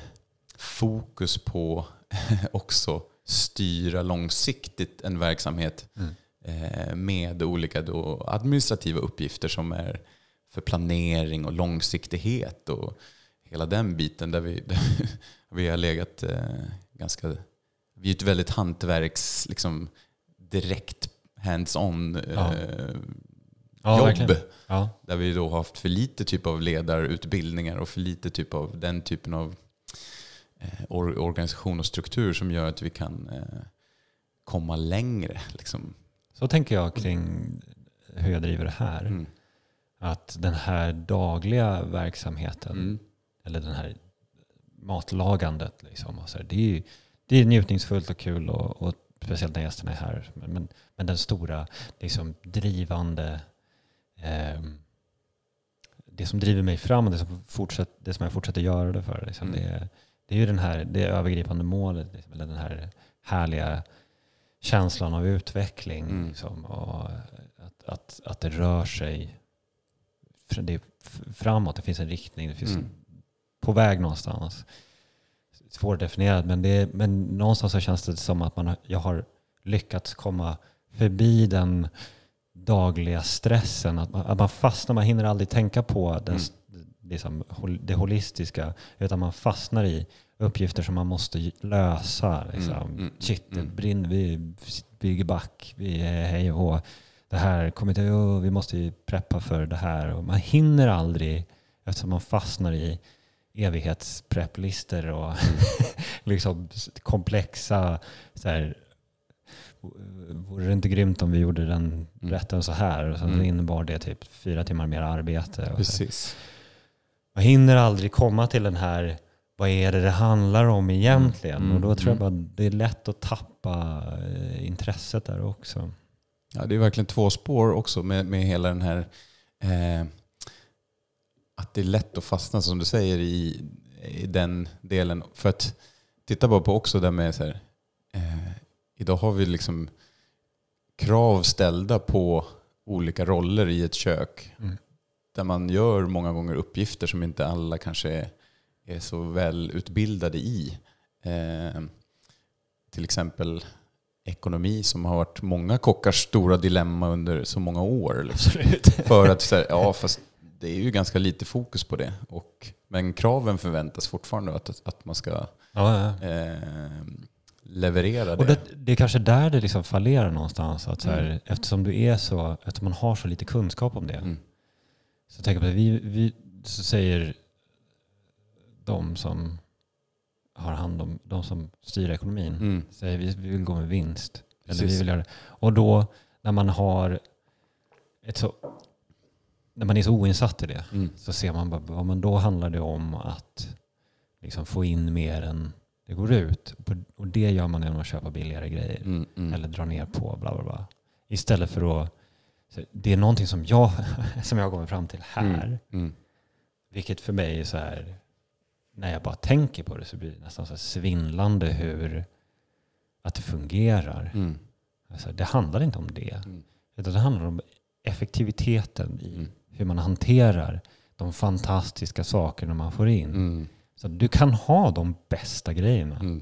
fokus på också styra långsiktigt en verksamhet Mm. eh, med olika administrativa uppgifter som är för planering och långsiktighet och hela den biten där vi, där vi har legat eh, ganska... Vi är ett väldigt hantverks, liksom direkt hands-on Ja. eh, Ja, jobb. Ja. Där vi då har haft för lite typ av ledarutbildningar och för lite typ av den typen av eh, or organisation och struktur som gör att vi kan eh, komma längre. Liksom. Så tänker jag kring hur jag driver det här. Mm. Att den här dagliga verksamheten, Mm. eller den här matlagandet, liksom, så här, det, är, ju- det är njutningsfullt och kul och, och speciellt när gästerna är här. Men, men, den stora liksom, drivande ehm, det som driver mig fram och det som, fortsätt, det som jag fortsätter göra det för. Liksom, Mm. det, det är ju den här, det övergripande målet, liksom, eller den här härliga känslan av utveckling. Mm. Liksom, och att, att, att det rör sig det framåt, det finns en riktning, det finns Mm. på väg någonstans. Svårdefinierat, men, det, men någonstans så känns det som att man, jag har lyckats komma förbi den dagliga stressen. Att man, att man fastnar, man hinner aldrig tänka på den, Mm. liksom, det holistiska, utan man fastnar i uppgifter som man måste lösa. Liksom. Mm, mm, Shit, det mm. brinner, vi bygger back, vi är hej och hå. Det här kommer inte, oh, vi måste ju preppa för det här. Och man hinner aldrig, eftersom man fastnar i evighetsprepplistor och liksom komplexa så här, Vore det inte grymt om vi gjorde den rätten så här? Och sen Mm. innebar det typ fyra timmar mer arbete. Precis. Man hinner aldrig komma till den här, vad är det det handlar om egentligen? Mm, Och då tror jag mm. bara det är lätt att tappa eh, intresset där också. Ja, det är verkligen två spår också med, med hela den här... Eh, att det är lätt att fastna, som du säger, i, i den delen. För att titta bara på också det med så här, eh, idag har vi liksom krav ställda på olika roller i ett kök. Mm. Där man gör många gånger uppgifter som inte alla kanske är, är så väl utbildade i. Eh, till exempel ekonomi som har varit många kockars stora dilemma under så många år. Liksom. För att så här, ja fast det är ju ganska lite fokus på det. Och, men kraven förväntas fortfarande att, att man ska Ja, ja. eh, leverera det. Och det, det är kanske där det liksom fallerar någonstans. Att så här, Mm. Eftersom du är så, eftersom man har så lite kunskap om det. Mm. Så tänker jag på det, vi, vi så säger de som har hand om, de som styr ekonomin, Mm. säger vi, vi vill gå med vinst. Eller vi vill göra det. Och då när man har ett så, när man är så oinsatt i det Mm. så ser man bara, ja, men då handlar det om att liksom få in mer än det går ut. Och det gör man genom att köpa billigare grejer. Mm. Mm. Eller dra ner på bla bla bla. Istället för att, det är någonting som jag, som jag kommit fram till här. Mm. Mm. Vilket för mig är så här, när jag bara tänker på det så blir det nästan så svindlande hur, att det fungerar. Mm. Alltså, det handlar inte om det. Mm. Utan det handlar om effektiviteten i Mm. Hur man hanterar de fantastiska sakerna man får in. Mm. Så du kan ha de bästa grejerna. Mm.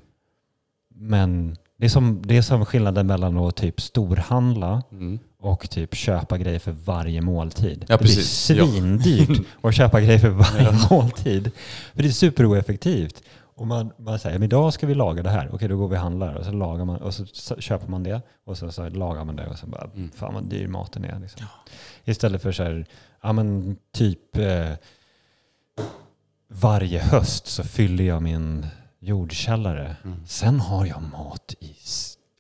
Men det är, som, det är som skillnaden mellan att typ storhandla Mm. och typ köpa grejer för varje måltid. Ja, det blir precis. Ja. svindyrt att köpa grejer för varje måltid. För det är superoeffektivt. Och man, man säger, idag ska vi laga det här. Okej, då går vi och handlar. Och så, lagar man, och så köper man det. Och så, så lagar man det. Och så bara, Mm. fan vad dyr maten är. Liksom. Istället för så här, ja men typ eh, varje höst så fyller jag min jordkällare. Mm. Sen har jag mat i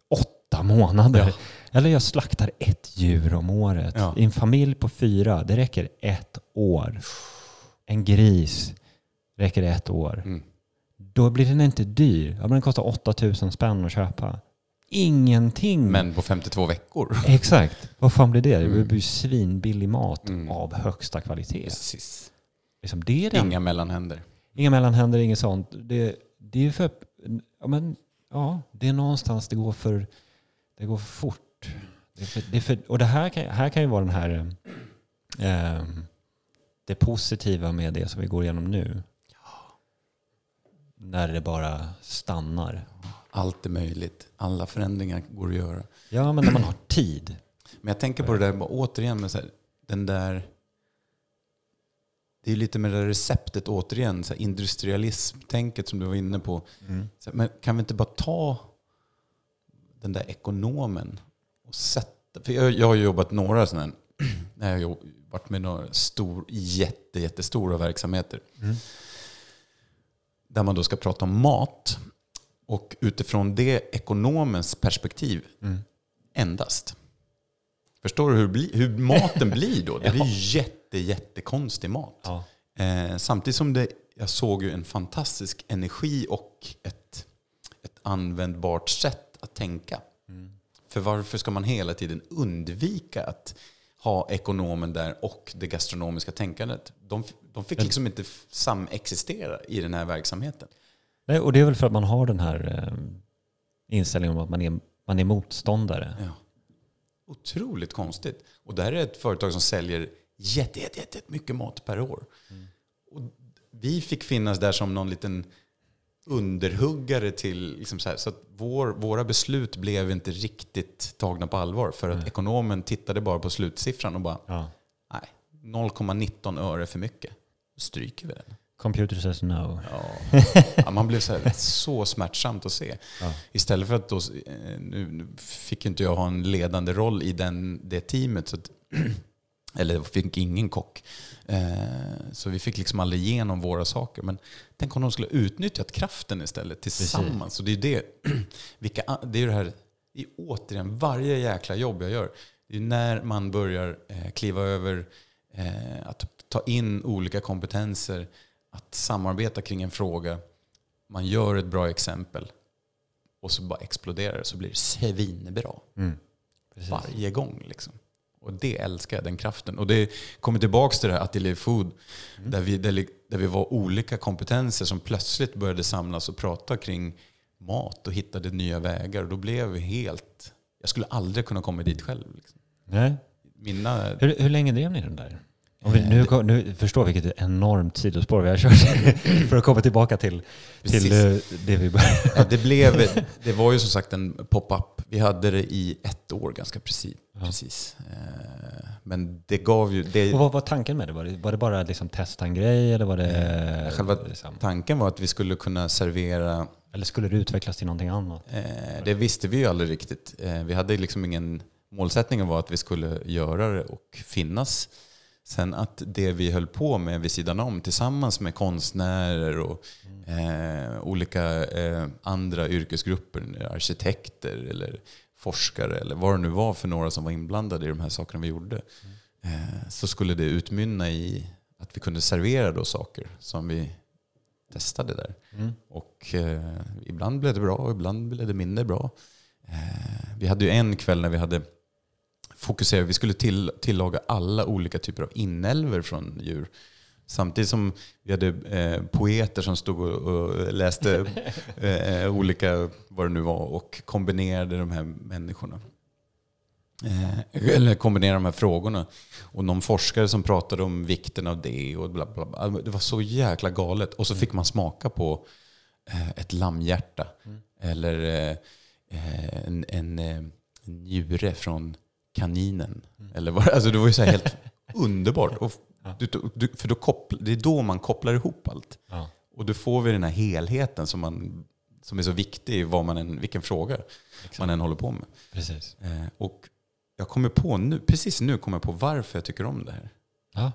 åtta månader. Ja. Eller jag slaktar ett djur om året. Ja. I en familj på fyra, det räcker ett år. En gris räcker ett år. Mm. Då blir den inte dyr. Ja, men den kostar 8000 spänn att köpa. Ingenting. Men på 52 veckor. Exakt. Vad fan blir det? Det Mm. blir ju svinbillig mat Mm. av högsta kvalitet. Precis. Liksom, det är det. Inga mellanhänder. Inga mellanhänder, inget sånt. Det, det är ju för... Ja, men, ja, det är någonstans det går för... Det går för fort. Det för, det för, och det här kan, här kan ju vara den här... Eh, det positiva med det som vi går igenom nu. När det bara stannar. Allt är möjligt. Alla förändringar går att göra. Ja, men när man har tid. Men jag tänker på det där bara återigen med så här, den där... Det är lite med det där receptet återigen, så här industrialism-tänket som du var inne på. Så här, men kan vi inte bara ta den där ekonomen och sätta... För jag, jag har jobbat några sådana när jag har varit med några stor, jätte, jättestora verksamheter. Mm. Där man då ska prata om mat. Och utifrån det ekonomens perspektiv Mm. endast. Förstår du hur, bli, hur maten blir då? Det blir jätte, jättekonstig mat. Ja. Eh, samtidigt som det, jag såg ju en fantastisk energi och ett, ett användbart sätt att tänka. Mm. För varför ska man hela tiden undvika att ha ekonomen där och det gastronomiska tänkandet. De, de fick liksom inte samexistera i den här verksamheten. Nej, och det är väl för att man har den här eh, inställningen om att man är, man är motståndare. Ja. Otroligt konstigt. Och det här är ett företag som säljer jätte, jätte, jätte mycket mat per år. Och vi fick finnas där som någon liten underhuggare till, liksom så, så att vår, våra beslut blev inte riktigt tagna på allvar. För att ekonomen tittade bara på slutsiffran och bara, Ja. nej, 0,19 öre för mycket. Då stryker vi den. Computer says no. Ja. Ja, man blev så, här, så smärtsamt att se. Ja. Istället för att då, eh, nu, fick inte jag ha en ledande roll i den, det teamet. Så att, eller fick ingen kock. Eh, så vi fick liksom aldrig igenom våra saker. Men tänk om de skulle utnyttjat kraften istället tillsammans. Och det är det, vilka, det är det här, det är återigen varje jäkla jobb jag gör. Det är när man börjar eh, kliva över, att ta in olika kompetenser, att samarbeta kring en fråga. Man gör ett bra exempel och så bara exploderar det så blir det svinbra. Mm. Precis. Varje gång liksom. Och det älskar jag, den kraften. Och det kommer tillbaka till det här Atelier Food, där, vi, där, li- där vi var olika kompetenser som plötsligt började samlas och prata kring mat och hittade nya vägar. Och då blev vi helt... Jag skulle aldrig kunna komma dit själv. Liksom. Nej. Mina... Hur, hur länge drev ni den där? Vi, nu, kom- nu förstår vi vilket enormt sidospår vi har kört för att komma tillbaka till, till Precis. eh, det vi började. Ja, Det, blev, det var ju som sagt en pop-up. Vi hade det i ett år ganska precis. precis. Eh, Men det gav ju... Det, Och vad var tanken med det? Var det, var det bara liksom testa en grej eller var det... Eh, Själva liksom, tanken var att vi skulle kunna servera eller skulle det utvecklas till någonting annat? Eh, det visste vi ju aldrig riktigt. Eh, vi hade liksom ingen... Målsättningen var att vi skulle göra det och finnas. Sen att det vi höll på med vid sidan om tillsammans med konstnärer och eh, olika eh, andra yrkesgrupper, arkitekter eller forskare eller vad det nu var för några som var inblandade i de här sakerna vi gjorde. Eh, så skulle det utmynna i att vi kunde servera då saker som vi testade där. Mm. Och eh, ibland blev det bra och ibland blev det mindre bra. Eh, vi hade ju en kväll när vi hade fokuserat, vi skulle till, tillaga alla olika typer av inälvor från djur. Samtidigt som vi hade eh, poeter som stod och, och läste eh, olika, vad det nu var, och kombinerade de här människorna. Eh, eller kombinera de här frågorna. Och någon forskare som pratade om vikten av det och bla bla bla. Alltså, Det var så jäkla galet. Och så fick man smaka på eh, ett lammhjärta. Eller eh, eh, en, en njure från kaninen. Eller vad, alltså det var ju så helt underbart. Och du, du, för då koppl, det är då man kopplar ihop allt. Ja. Och då får vi den här helheten som, man, som är så viktig i vad man än, vilken fråga man än håller på med. Precis. Eh, och jag kommer på nu, precis nu kommer jag på varför jag tycker om det här. Ja.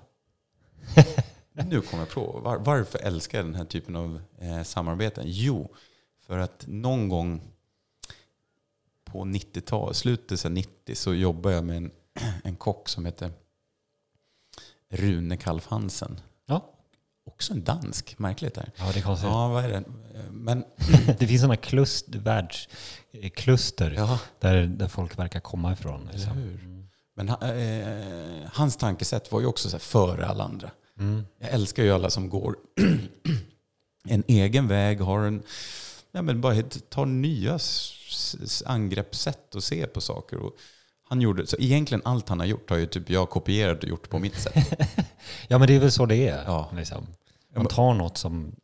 Nu kommer jag på var, varför älskar jag den här typen av eh, samarbeten. Jo, för att någon gång på 90-talet, slutet av 90 så jobbade jag med en, en kock som heter Rune Kalf Hansen. Ja. Också en dansk, märkligt där. ja, det är konstigt. Ja, vad är det? Men Det finns sådana klust, världskluster ja, där, där folk verkar komma ifrån. Liksom. hur? Men eh, hans tankesätt var ju också så före alla andra. Mm. Jag älskar ju alla som går en egen väg, har en, ja, men bara tar nya angreppssätt och se på saker. Och han gjorde, så egentligen allt han har gjort har ju typ jag kopierat och gjort på mitt sätt. Ja, men det är väl så det är. Ja. Liksom. Man tar något som,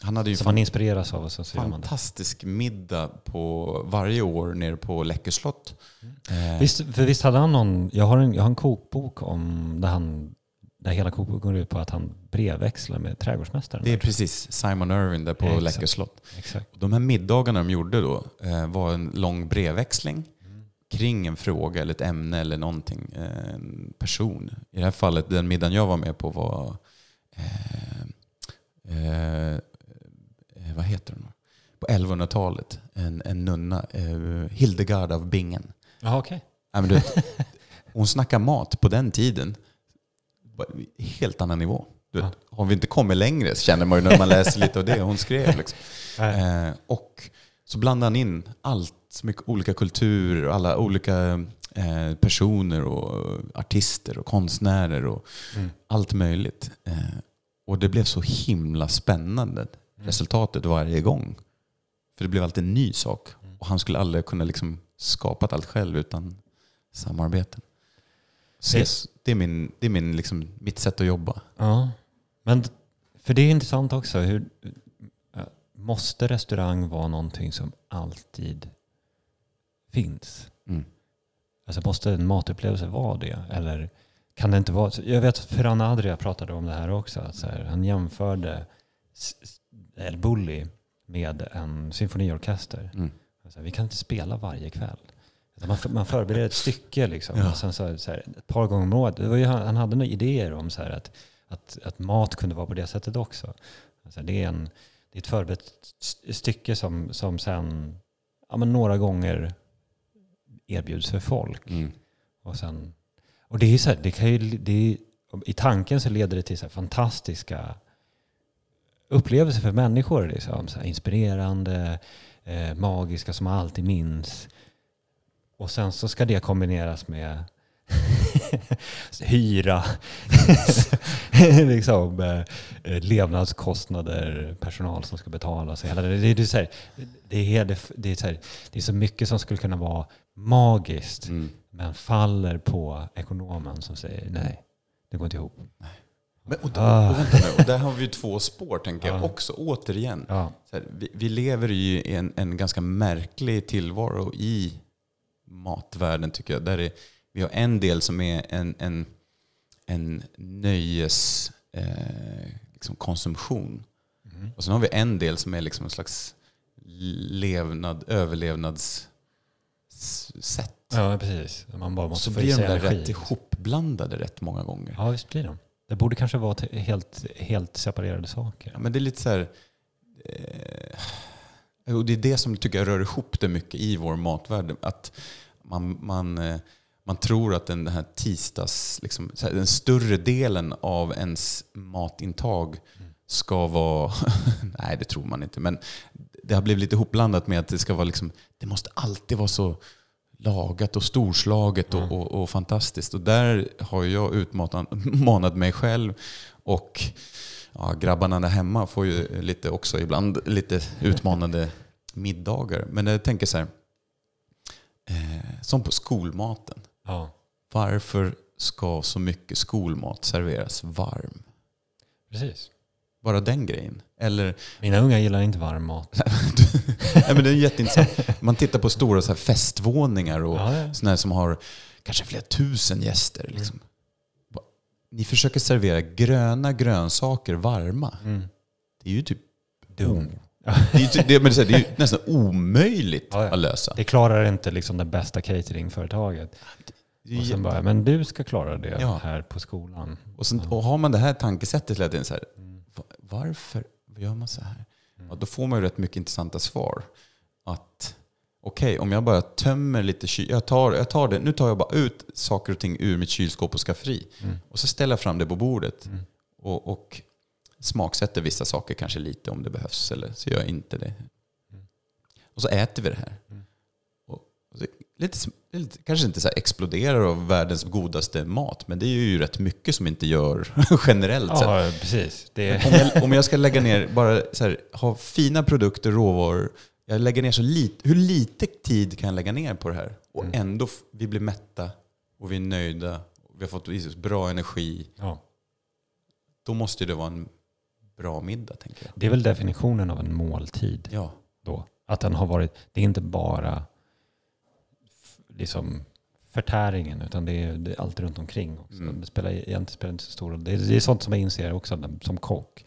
Han hade ju som man inspireras av och så, fantastisk middag på varje år nere på Läckö slott. Eh, Visst, för visst hade han någon, jag har en, jag har en kokbok om där han, där hela kokboken går ut på att han brevväxlar med trädgårdsmästaren. det är precis Simon Irwin där på Exakt. Läckö slott. Exakt. De här middagarna de gjorde då eh, var en lång brevväxling kring en fråga eller ett ämne eller någonting. Eh, En person. I det här fallet, den middagen jag var med på var eh, eh, eh, vad heter hon? På 1100-talet. En, en nunna, eh, Hildegard av Bingen. Ja. Ja, men du vet, hon snackar mat på den tiden. Helt annan nivå. Du vet, Har vi inte kommit längre känner man ju när man läser lite av det hon skrev. Liksom. Eh, och så blandade han in allt, så mycket olika kulturer och alla olika eh, personer och artister och konstnärer och Mm. allt möjligt. Eh, och det blev så himla spännande resultatet varje gång. För det blev alltid en ny sak. Och han skulle aldrig kunna liksom skapat allt själv utan samarbeten. Så Det- det är, min, det är min, liksom, mitt sätt att jobba. Ja, men för det är intressant också. Hur, måste restaurang vara någonting som alltid finns? Mm. Alltså måste en matupplevelse vara det? Eller kan det inte vara? Jag vet att Ferran Adria pratade om det här också. Att här, han jämförde El Bulli med en symfoniorkester. Mm. Alltså, vi kan inte spela varje kväll. Man, man förbereder ett stycke liksom. Ja. Och sen så, så här, ett par gånger om året. Det var ju, han, hade några idéer om så här, att, att, att mat kunde vara på det sättet också. Alltså, det, är en, det är ett förberett st- stycke som, som sen ja, men några gånger erbjuds för folk. Mm. Och, sen, och det är så här, det kan ju, det är, i tanken så leder det till så fantastiska upplevelser för människor. Liksom. Så inspirerande, eh, magiska som man alltid minns. Och sen så ska det kombineras med hyra, liksom, eh, eh, levnadskostnader, personal som ska betalas. Hela det, det, är så här, det, är, hela- det, är så här, det är så mycket som skulle kunna vara magiskt Mm. men faller på ekonomen som säger nej, det går inte ihop. Men, och, Ah. och, vänta och där har vi ju två spår tänker jag Ja. också, återigen. Ja, här, vi, vi lever ju i en, en ganska märklig tillvaro i matvärlden tycker jag. Där är, vi har en del som är en, en, en nöjes eh, liksom. Mhm. Och sen har vi en del som är liksom en slags levnad, överlevnadssätt. ja precis. Man bara måste Så få blir de där energi. rätt ihopblandade rätt många gånger. Ja, visst blir de. Det borde kanske vara helt, helt separerade saker. Ja, men det är lite så här... Eh, och det är det som tycker jag rör ihop det mycket i vår matvärld. Att man, man, eh, man tror att den här tisdags... Liksom, den större delen av ens matintag ska vara... nej, det tror man inte. Men det har blivit lite ihopblandat med att det ska vara liksom... Det måste alltid vara så lagat och storslaget och, och, och fantastiskt. Och där har jag utmanat mig själv. Och ja, grabbarna där hemma får ju lite också ibland lite utmanande middagar. Men jag tänker så här, eh, som på skolmaten. Ja, Varför ska så mycket skolmat serveras varm? precis. Bara den grejen. Eller, Mina unga gillar inte varm mat. nej men det är jätteintressant. Man tittar på stora så här festvåningar och Ja, ja. sådana som har kanske flera tusen gäster. Liksom. Ni försöker servera gröna grönsaker varma. Mm. Det är ju typ Dum. Det är, ju, det, men det är, det är ju nästan omöjligt Ja, ja. att lösa. Det klarar inte liksom det bästa cateringföretaget. Och sen bara, men du ska klara det Ja. här på skolan. Och, sen, och har man det här tankesättet hela tiden så här, Mm. va- varför gör man så här? Ja, då får man ju rätt mycket intressanta svar. Att okej, om jag bara tömmer lite kyl, jag tar, jag tar det, nu tar jag bara ut saker och ting ur mitt kylskåp och skafferi. Mm. Och så ställer jag fram det på bordet. Mm. Och, och smaksätter vissa saker kanske lite om det behövs, eller så gör jag inte det. Och så äter vi det här. Mm. Och, och det, lite, lite, kanske inte så exploderar av världens godaste mat, men det är ju rätt mycket som inte gör generellt sett. Ja, precis. Om jag, om jag ska lägga ner, bara så här, ha fina produkter, råvaror. Jag lägger ner så lite, hur lite tid kan jag lägga ner på det här? Och Mm. ändå, vi blir mätta och vi är nöjda. Vi har fått i oss bra energi. ja. Då måste det vara en bra middag, tänker jag. det är väl definitionen av en måltid. Ja. då. Att den har varit, det är inte bara liksom förtäringen utan det är, det är allt runt omkring också. Mm. Det spelar egentligen spelar inte så stor roll. Det är, det är sånt som jag inser också som kock.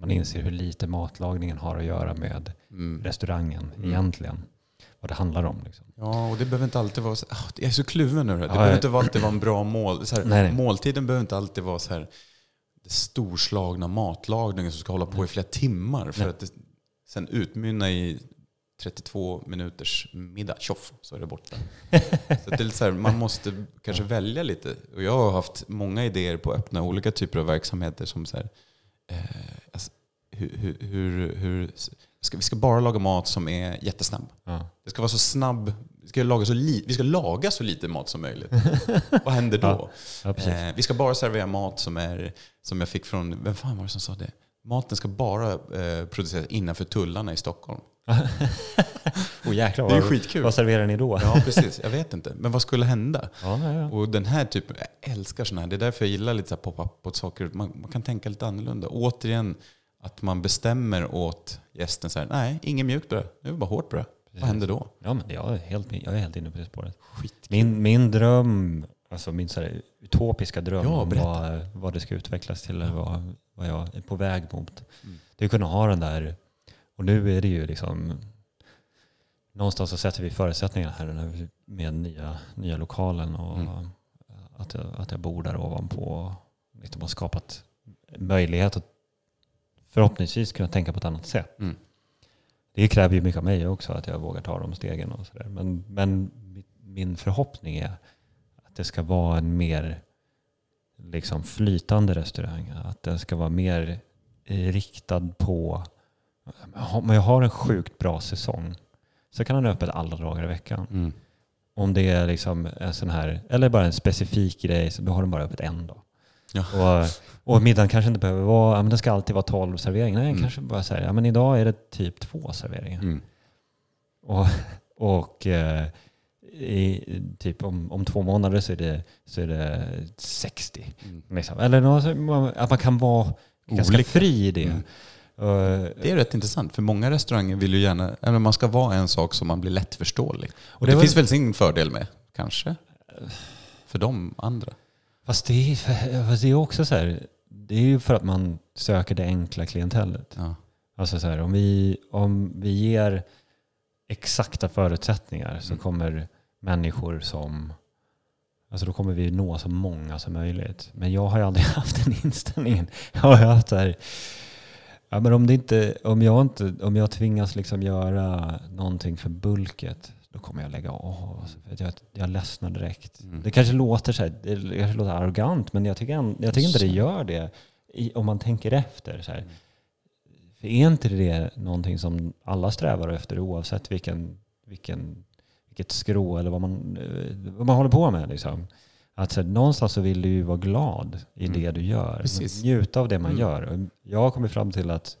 Man inser hur lite matlagningen har att göra med Mm. restaurangen Mm. egentligen. Vad det handlar om. Liksom. Ja, och det behöver inte alltid vara så, ah, Jag är så kluven nu. Det Ja, behöver jag- inte alltid vara en bra mål. Så här, Nej, nej. Måltiden behöver inte alltid vara så här det storslagna matlagningen som ska hålla på i flera timmar för Nej. att det sen utmynna i 32 minuters middag. Tjoff, så är det borta. så det är så här, man måste kanske välja lite. Och jag har haft många idéer på att öppna olika typer av verksamheter som så här, alltså, hur, hur, hur, hur ska, vi ska bara laga mat som är jättesnabb. Ja. Det ska vara så snabb, vi ska laga så, li, vi ska laga så lite mat som möjligt. Vad händer då? Ja, precis. Eh, vi ska bara servera mat som är, som jag fick från, vem fan var det som sa det? Maten ska bara eh, produceras innanför tullarna i Stockholm. oh, jäklar, Det är skitkul. vad serverar ni då? Ja, precis. Jag vet inte. Men vad skulle hända? Ja, ja, ja. Och den här typen, jag älskar sådana här. Det är därför jag gillar lite så här pop-up på saker. Man, man kan tänka lite annorlunda. Återigen, att man bestämmer åt gästen så här, nej, ingen mjukt bröd. Nu är det bara hårt bröd. Vad händer då? Ja, men jag är helt, jag är helt inne på det spåret. Skitkul. Min, min dröm, alltså min så här, utopiska dröm Ja, om vad, vad det ska utvecklas till, eller vad, vad jag är på väg mot. Mm. Det är att kunna ha den där, och nu är det ju liksom, någonstans så sätter vi förutsättningarna här med nya, nya lokalen och Mm. att, jag, att jag bor där ovanpå. Liksom har skapat möjlighet att förhoppningsvis kunna tänka på ett annat sätt. Mm. Det kräver ju mycket av mig också, att jag vågar ta de stegen och sådär. Men, men mitt- min förhoppning är det ska vara en mer liksom flytande restaurang. Att den ska vara mer eh, riktad på... Om jag har en sjukt bra säsong så kan den ha öppet alla dagar i veckan. Mm. Om det är liksom en sån här, eller bara en specifik grej, så då har den bara öppet en dag. Ja. Och, och middagen kanske inte behöver vara, ja, men det ska alltid vara 12 serveringar. Nej, Mm. kanske bara säga, ja men idag är det typ två serveringar. Mm. Och, och eh, i, typ om, om två månader så är det, så är det 60. Mm. Liksom. Eller något, att man kan vara ganska Olika. fri i det. Mm. Det är rätt intressant, för många restauranger vill ju gärna, eller man ska vara en sak som man blir lättförståelig. Och det, det var- finns väl sin fördel med, kanske? För de andra. fast, det är, fast det är också så här, det är ju för att man söker det enkla klientellet. Ja. Alltså så här, om, vi, om vi ger exakta förutsättningar så Mm. kommer människor som... Alltså då kommer vi nå så många som möjligt. Men jag har ju aldrig haft den inställningen. Jag har haft här... Ja, men om, det inte, om, jag inte, om jag tvingas liksom göra någonting för bulket, då kommer jag lägga av. Alltså, jag, jag ledsnar direkt. Mm. Det kanske låter så här, det kanske låter arrogant, men jag tycker, jag tycker inte det gör det. I, om man tänker efter. Så här. Mm. För är inte det någonting som alla strävar efter oavsett vilken, vilken, vilket skrå eller vad man, eh, vad man håller på med? Liksom. Att så någonstans så vill du ju vara glad i Mm. det du gör. Precis. Njuta av det man Mm. gör. Jag har kommit fram till att,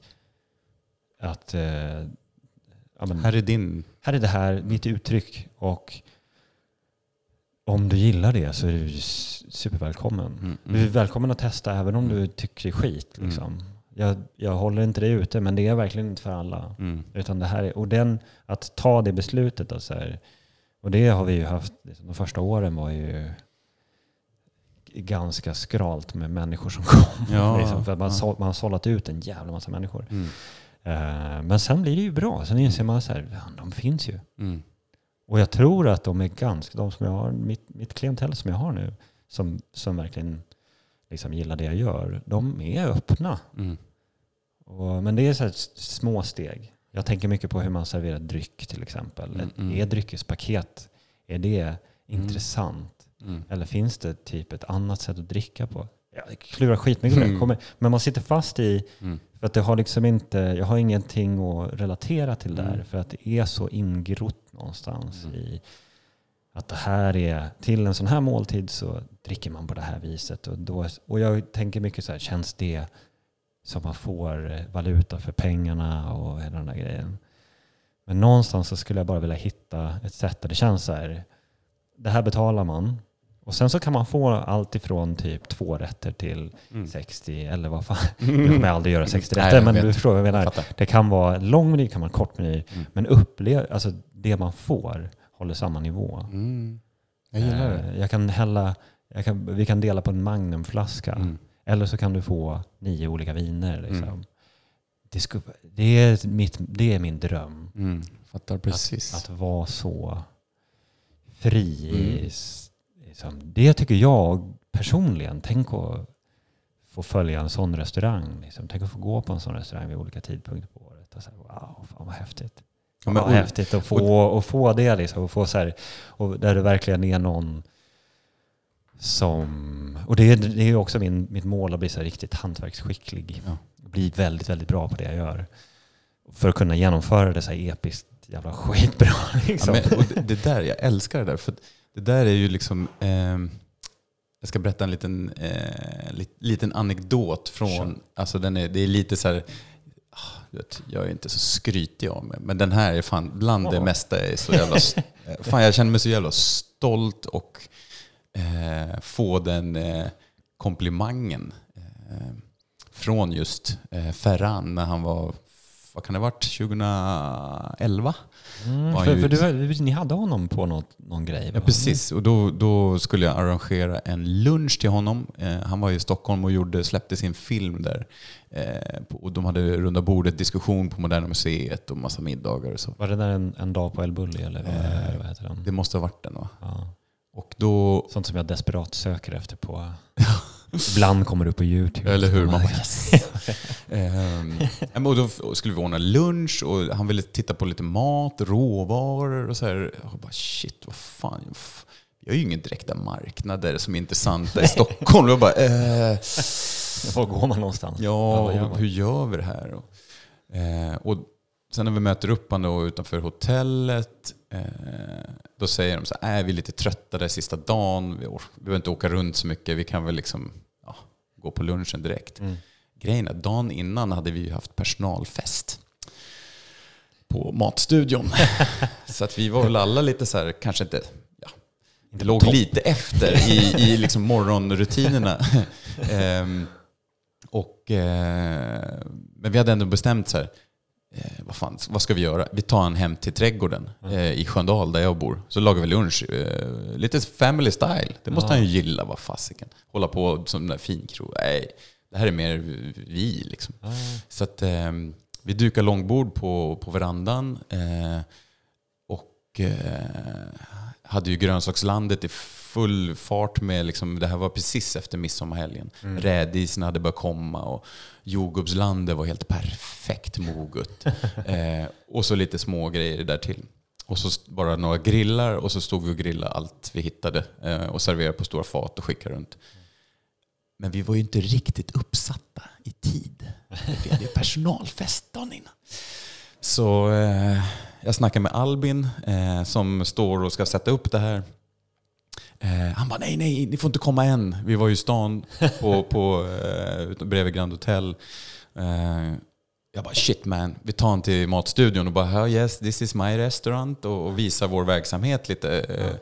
att eh, ja, men, Här är din... här är det här, mitt uttryck. Och om du gillar det så är du supervälkommen. Mm, Du är välkommen att testa även om du tycker det är skit. Mm. Liksom. Jag, jag håller inte det ute, men det är verkligen inte för alla. Mm. Utan det här är, och den, att ta det beslutet, så här, och det har vi ju haft, liksom, de första åren var ju ganska skralt med människor som kom. Ja, liksom, för att man, ja. så, man har sållat ut en jävla massa människor. Mm. Eh, men sen blir det ju bra. Sen inser man så här, ja, de finns ju. Mm. Och jag tror att de är ganska, de som jag har, mitt, mitt klientell som jag har nu, som, som verkligen liksom gillar det jag gör, de är öppna. Mm. Och, men det är så små steg. Jag tänker mycket på hur man serverar dryck till exempel. Mm, mm. Är dryckespaket, är det intressant? Mm. Eller finns det typ ett annat sätt att dricka på? Jag klurar skitmycket. Mm. Kommer- Men man sitter fast i, Mm. för att det har liksom inte, jag har ingenting att relatera till där. Mm. För att det är så ingrott någonstans Mm. i att det här är, till en sån här måltid så dricker man på det här viset. Och, då, och jag tänker mycket så här, känns det som man får eh, valuta för pengarna och hela den där grejen. Men någonstans så skulle jag bara vilja hitta ett sätt där det känns så här, det här betalar man. Och sen så kan man få allt ifrån typ två rätter till Mm. 60 eller vad fan. Nu kommer jag aldrig göra 60 Nej, rätter, jag men vet. du förstår vad jag menar. Fattar. Det kan vara lång meny, det kan vara en kort meny. Mm. Men upplev, alltså det man får håller samma nivå. Mm. Jag gillar det. Eh, Jag kan hälla, jag kan, vi kan dela på en magnumflaska. Mm. Eller så kan du få nio olika viner. Liksom. Mm. Det, skulle, det, är mitt, det är min dröm. Mm. Fattar precis. Att, att vara så fri. Mm. Liksom. Det tycker jag personligen. Tänk att få följa en sån restaurang. Liksom. Tänk att få gå på en sån restaurang vid olika tidpunkter på året. Och så här, wow, fan vad häftigt. Ja, men- vad häftigt att få, och få det. Liksom, och få så här, och där det verkligen är någon som... Och det är, det är också min, mitt mål att bli så riktigt hantverksskicklig. Ja. Bli väldigt, väldigt bra på det jag gör. för att kunna genomföra det så här episkt jävla skitbra. Liksom. Ja, men, och det, det där, jag älskar det där. För det där är ju liksom... Eh, jag ska berätta en liten, eh, lit, liten anekdot från... Sure. Alltså den är, det är lite så här... ah, vet, Jag är inte så skrytig av mig, men den här är fan bland det Ja. mesta. Är så jävla, fan, jag känner mig så jävla stolt och eh, få den eh, komplimangen eh, från just eh, Ferran när han var, vad kan det ha varit, 2011? Mm, för, för du, ni hade honom på något, någon grej? Ja, va? precis. Och då, då skulle jag arrangera en lunch till honom. Eh, han var i Stockholm och gjorde, släppte sin film där. Eh, på, och de hade runda bordet, diskussion på Moderna Museet och massa middagar och så. Var det där en, en dag på El Bulli eller vad, Eh, vad heter den? Det måste ha varit den va? Ja. Och då... Sånt som jag desperat söker efter på... Ibland kommer det upp på YouTube. Eller hur? Man yes. Ja, men och då skulle vi ordna lunch och han ville titta på lite mat, råvaror och så här. Jag bara shit, vad fan. Jag har ju ingen direkta marknader som är intressanta i Stockholm. Jag bara, eh, Var går man någonstans? Ja, vad gör och man? hur gör vi det här? Och, eh, och sen när vi möter upp honom utanför hotellet, eh, då säger de så här, "Äh, vi är lite trötta där sista dagen, vi, or- vi behöver inte åka runt så mycket, vi kan väl liksom ja, gå på lunchen direkt. Mm. Grejen är, dagen innan hade vi ju haft personalfest på Matstudion. så att vi var väl alla lite så här, kanske inte, ja, det låg topp. lite efter i, i liksom morgonrutinerna. Ehm, och, eh, men vi hade ändå bestämt så här, eh, vad, fan, vad ska vi göra? Vi tar han hem till trädgården eh, i Sköndal där jag bor. Så lagar vi lunch. Eh, lite family style. Det måste Ja. han ju gilla, vad fasiken. Hålla på som den där finkrog. Nej, det här är mer vi liksom. Ah, Så att eh, vi dukar långbord på, på verandan. Eh, och eh, hade ju grönsakslandet i full fart med, liksom, det här var precis efter midsommarhelgen. Mm. Rädisen hade börjat komma och jordgubbslandet var helt perfekt moget. eh, och så lite små grejer där till. Och så bara några grillar och så stod vi och grillade allt vi hittade eh, och serverade på stora fat och skickade runt. Men vi var ju inte riktigt uppsatta i tid. Vi hade ju personalfest dagen innan. Så eh, jag snackar med Albin eh, som står och ska sätta upp det här. Eh, han bara nej, nej, ni får inte komma än. Vi var ju i stan på, på, eh, bredvid Grand Hotel. Eh, jag bara shit man, vi tar han till matstudion och bara "Ja, yes, this is my restaurant och, och visar vår verksamhet lite. Eh,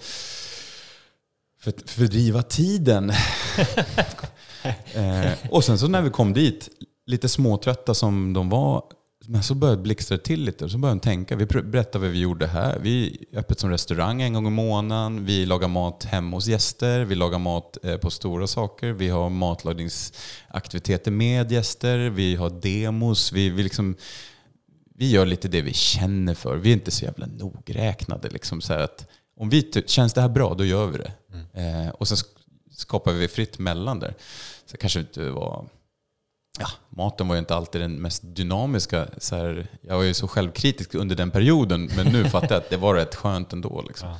för fördriva tiden. eh, och sen så när vi kom dit, lite småtrötta som de var, men så började blixtra till lite. Och så började de tänka, vi berättar vad vi gjorde här. Vi är öppet som restaurang en gång i månaden. Vi lagar mat hemma hos gäster. Vi lagar mat eh, på stora saker. Vi har matlagningsaktiviteter med gäster. Vi har demos. Vi, vi, liksom, vi gör lite det vi känner för. Vi är inte så jävla nogräknade. Liksom, så att om vi känns det här bra, då gör vi det. Eh, och sen sk- skapar vi fritt mellan där. Så det kanske inte var... Ja, maten var ju inte alltid den mest dynamiska. Så här, jag var ju så självkritisk under den perioden, men nu fattar jag att det var rätt skönt ändå. Liksom. Ja.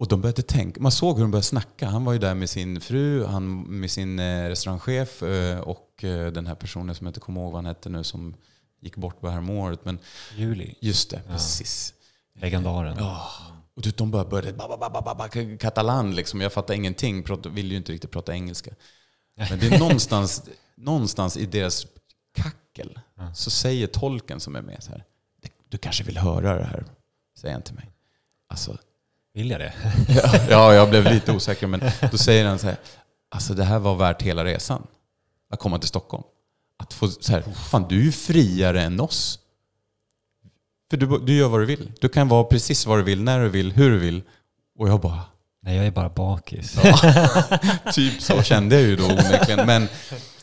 Och de började tänka, man såg hur de började snacka. Han var ju där med sin fru, han med sin eh, restaurangchef eh, och eh, den här personen som jag inte kommer ihåg vad han hette nu som gick bort på häromåret. Men Juli, just det, Ja. precis. legendaren. Ja. Och de bara började ba, ba, ba, ba, katalan liksom. Jag fattar ingenting, vill ju inte riktigt prata engelska. Men det är någonstans, någonstans i deras kackel Ja. så säger tolken som är med så här. Du kanske vill höra det här, säger han till mig. Alltså, Vill jag det? ja, jag blev lite osäker, men då säger han så här. Alltså det här var värt hela resan. Att komma till Stockholm. Att få så här, fan du är ju friare än oss. För du, du gör vad du vill. Du kan vara precis vad du vill, när du vill, hur du vill. Och jag bara, Nej, jag är bara bakis. typ så kände jag ju då onekligen. Men,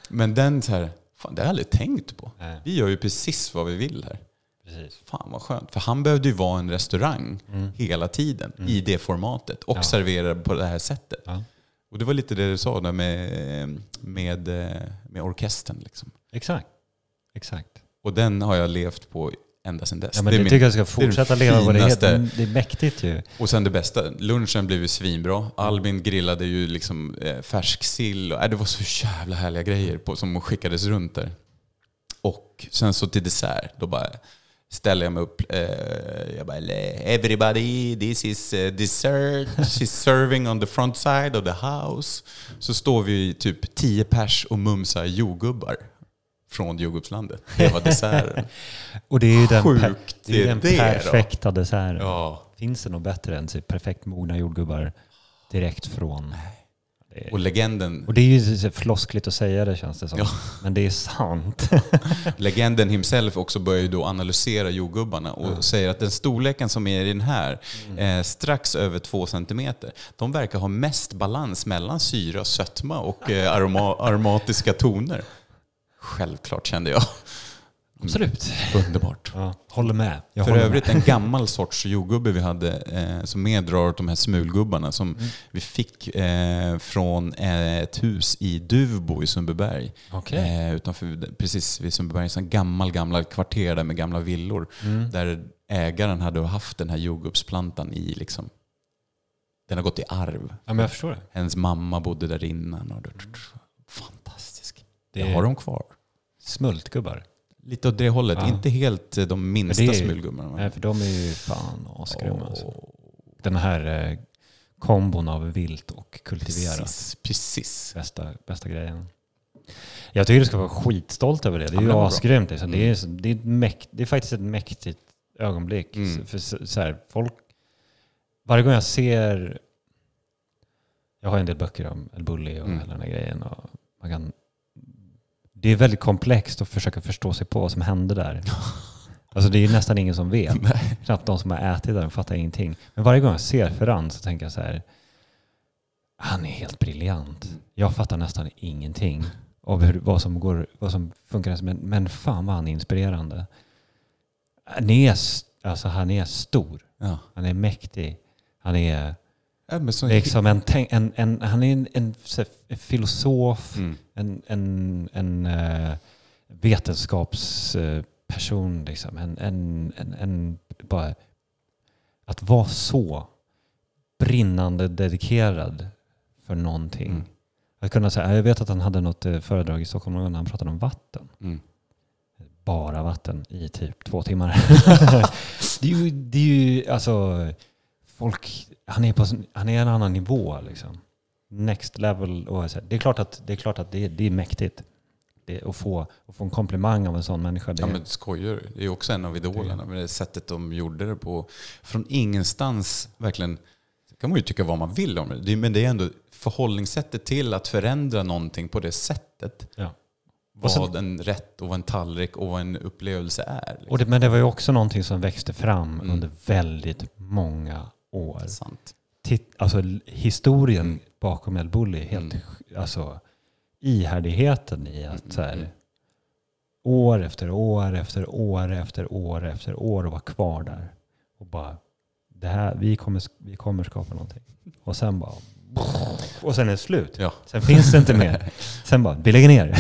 men den så här, fan det har jag aldrig tänkt på. Nej, Vi gör ju precis vad vi vill här. precis. Fan vad skönt. För han behövde ju vara en restaurang Mm. hela tiden i det formatet och Ja. servera på det här sättet. Ja. Och det var lite det du sa där med, med, med orkestern. Liksom. Exakt. Exakt. Och den har jag levt på ända sedan dess. Ja, men det det min- tycker jag ska fortsätta leva på. Det är, det är mäktigt ju. Och sen det bästa, lunchen blev ju svinbra. Albin grillade ju liksom eh, färsk sill. Och, äh, det var så jävla härliga grejer på, som skickades runt där. Och sen så till dessert, då bara ställer jag mig upp. Eh, jag bara, everybody, this is eh, dessert. She's serving on the front side of the house. Så står vi typ tio pers och mumsar jordgubbar från jordgubbslandet. Det var desserten. Och det är ju den, Sjukt, det är den det då. perfekta desserten. ja. Finns det något bättre än perfekt mogna jordgubbar direkt från... Är- Och legenden, Och det är ju floskligt att säga det känns det som. Ja. Men det är sant. legenden himself också börjar ju då analysera jordgubbarna och säger att den storleken som är i den här, eh, strax över två centimeter, de verkar ha mest balans mellan syra, sötma och eh, aroma, aromatiska toner. Självklart kände jag. Absolut. Underbart. Ja, håller med. Jag För håller övrigt en gammal sorts jordgubbe vi hade eh, som meddrar de här smulgubbarna som vi fick eh, från eh, ett hus i Duvbo i Sundbyberg. med. Okej. Eh, utanför, precis vid Sundbyberg, en gammal, gamla kvarter där med gamla villor. Mm. Där ägaren hade haft den här jordgubbsplantan i liksom, den har gått i arv. Ja, men jag förstår det. Hennes mamma bodde där innan. Och, fantastisk. Det Jag är har dem kvar. Smultgubbar. Lite åt det hållet. Ja. Inte helt eh, de minsta det är- smulgubbarna. Nej, för de är ju fan asgrymma. Alltså. Åh, Den här eh, kombon av vilt och kultiverat. Precis, precis. Bästa, bästa grejen. Jag tycker du ska vara skitstolt över det. Det är Ja, ju asgrymt. Liksom. Det, är, Mm. det, är mäkt, det är faktiskt ett mäktigt ögonblick. Mm. För så, så här, folk, varje gång jag ser... Jag har en del böcker om El Bulli och Mm. hela den här grejen. Och man kan, det är väldigt komplext att försöka förstå sig på vad som hände där. Alltså det är nästan ingen som vet. Knappt de som har ätit där, de fattar ingenting. Men varje gång jag ser Ferran så tänker jag så här. Han är helt briljant. Jag fattar nästan ingenting av hur, vad, som går, vad som funkar. Men, men fan vad han är inspirerande. Han är, alltså, han är stor. Ja. Han är mäktig. Han är Ja, liksom en, en, en, han är en, en, en filosof, Mm. En, en, en uh, vetenskapsperson. liksom. en, en, en, en, bara, att vara så brinnande dedikerad för någonting. Mm. Att kunna säga, jag vet att han hade något eh, föredrag i Stockholm när han pratade om vatten. Mm. Bara vatten i typ två timmar. det, är ju, det är ju, alltså, folk, han är på han är en annan nivå liksom. Next level. Och så här. det är klart att det är, klart att det det är mäktigt. Det, att, få, att få en komplimang av en sån människa. Det, Ja men skojar? Det är också en av idolerna. Men det sättet de gjorde det på. Från ingenstans, verkligen. Det kan man ju tycka vad man vill om det. Men det är ändå förhållningssättet till att förändra någonting på det sättet. ja. Vad sen- en rätt och vad en tallrik och vad en upplevelse är. Liksom. och det, men det var ju också någonting som växte fram Mm. under väldigt många år. Sant. Titt, alltså historien Mm. Bakom El Bulli, helt, Mm. alltså ihärdigheten i att Mm, så här, mm. år efter år efter år efter år efter år och vara kvar där. Och bara, det här, vi, kommer, vi kommer skapa någonting. Och sen bara, och sen är det slut. Ja. Sen finns det inte mer. Sen bara, vi lägger ner.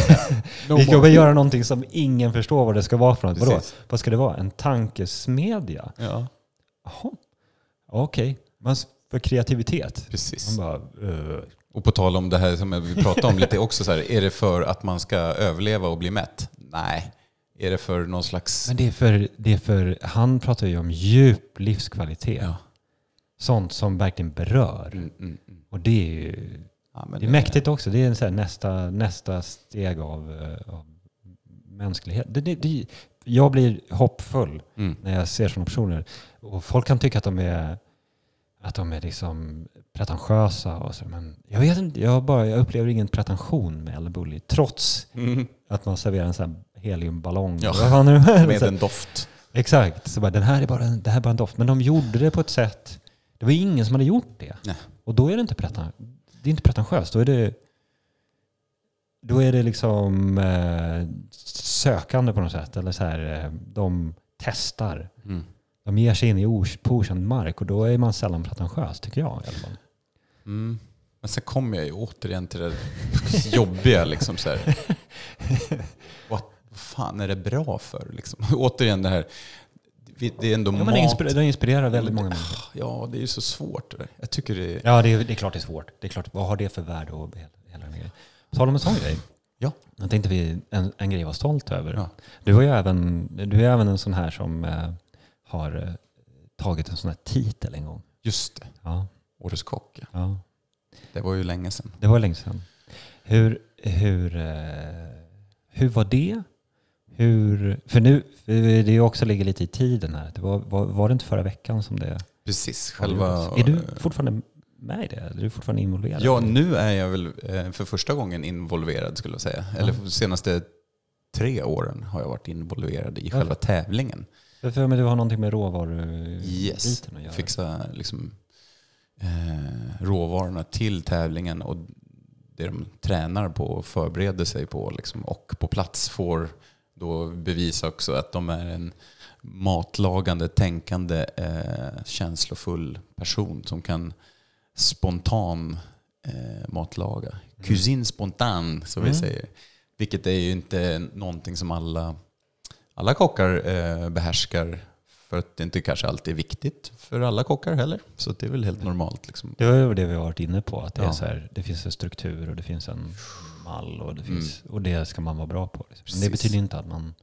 vi ska bara göra någonting som ingen förstår vad det ska vara för något. Vadå? Vad ska det vara? En tankesmedja? Ja, okej. Men För kreativitet? precis. Bara, eh, Och på tal om det här som vi pratade om lite också, så här, är det för att man ska överleva och bli mätt? Nej. Är det för någon slags... men det är, för, det är för, han pratar ju om djup livskvalitet. Ja. Sånt som verkligen berör. Mm, mm, mm. Och det är ju Ja, det är mäktigt också. Det är en så här nästa, nästa steg av, eh, av mänsklighet. Det, det, det, jag blir hoppfull Mm. när jag ser sådana personer. Och folk kan tycka att de är, att de är liksom pretentiösa. Och så, men jag vet inte, jag, bara, jag upplever ingen pretension med El Bulli. Trots Mm. att man serverar en sån här heliumballong. Ja, Vad? Med en doft. Exakt. Så bara, den här är bara, det här är bara en doft. Men de gjorde det på ett sätt... Det var ingen som hade gjort det. Nej. Och då är det inte, preten, det är inte pretentiöst. Då är det, då är det liksom eh, sökande på något sätt. Eller så här, eh, de testar. Mm. De ger sig in i på okänd mark och då är man sällan pretentiös, tycker jag i alla fall. Mm. Men sen kommer jag ju återigen till det jobbiga. Liksom, så här. Vad vad fan är det bra för? Liksom? Återigen det här, det är ändå Ja, mat. men det, inspir- det inspirerar väldigt många människor. Ja, det är ju så svårt. det där. Jag tycker det är... Ja, det är, det är klart det är svårt. Det är klart, vad har det för värde och hela, den grejen. På tal om en sån grej. Ja. Jag tänkte vi, en, en grej vara stolt över. Ja. Du, var ju även, du är även en sån här som eh, har eh, tagit en sån här titel en gång. Just det, Ja, Årets kock. Ja. ja. Det var ju länge sedan. Det var länge sedan. Hur, hur, eh, hur var det? Hur, för nu, det är också ligger lite i tiden här. Det var, var, var det inte förra veckan som det Precis, själva... Är du fortfarande med i det? Är du fortfarande involverad? Ja, nu är jag väl eh, för första gången involverad skulle jag säga. Eller de senaste tre åren har jag varit involverad i Ja. själva tävlingen. Jag för mig du har någonting med råvarubiten Yes, att göra. fixa liksom, eh, råvarorna till tävlingen och det de tränar på och förbereder sig på liksom, och på plats får då bevisa också att de är en matlagande, tänkande, eh, känslofull person som kan spontan eh, matlaga. Cuisine spontan, som vi Mm. säger. Vilket är ju inte någonting som alla, alla kockar eh, behärskar för att det inte kanske alltid är viktigt för alla kockar heller. Så det är väl helt normalt. Liksom. Det var ju det vi har varit inne på. Att det, är Ja. så här, det finns en struktur och det finns en mall och det, Mm. finns, och det ska man vara bra på. Liksom. Det betyder inte att man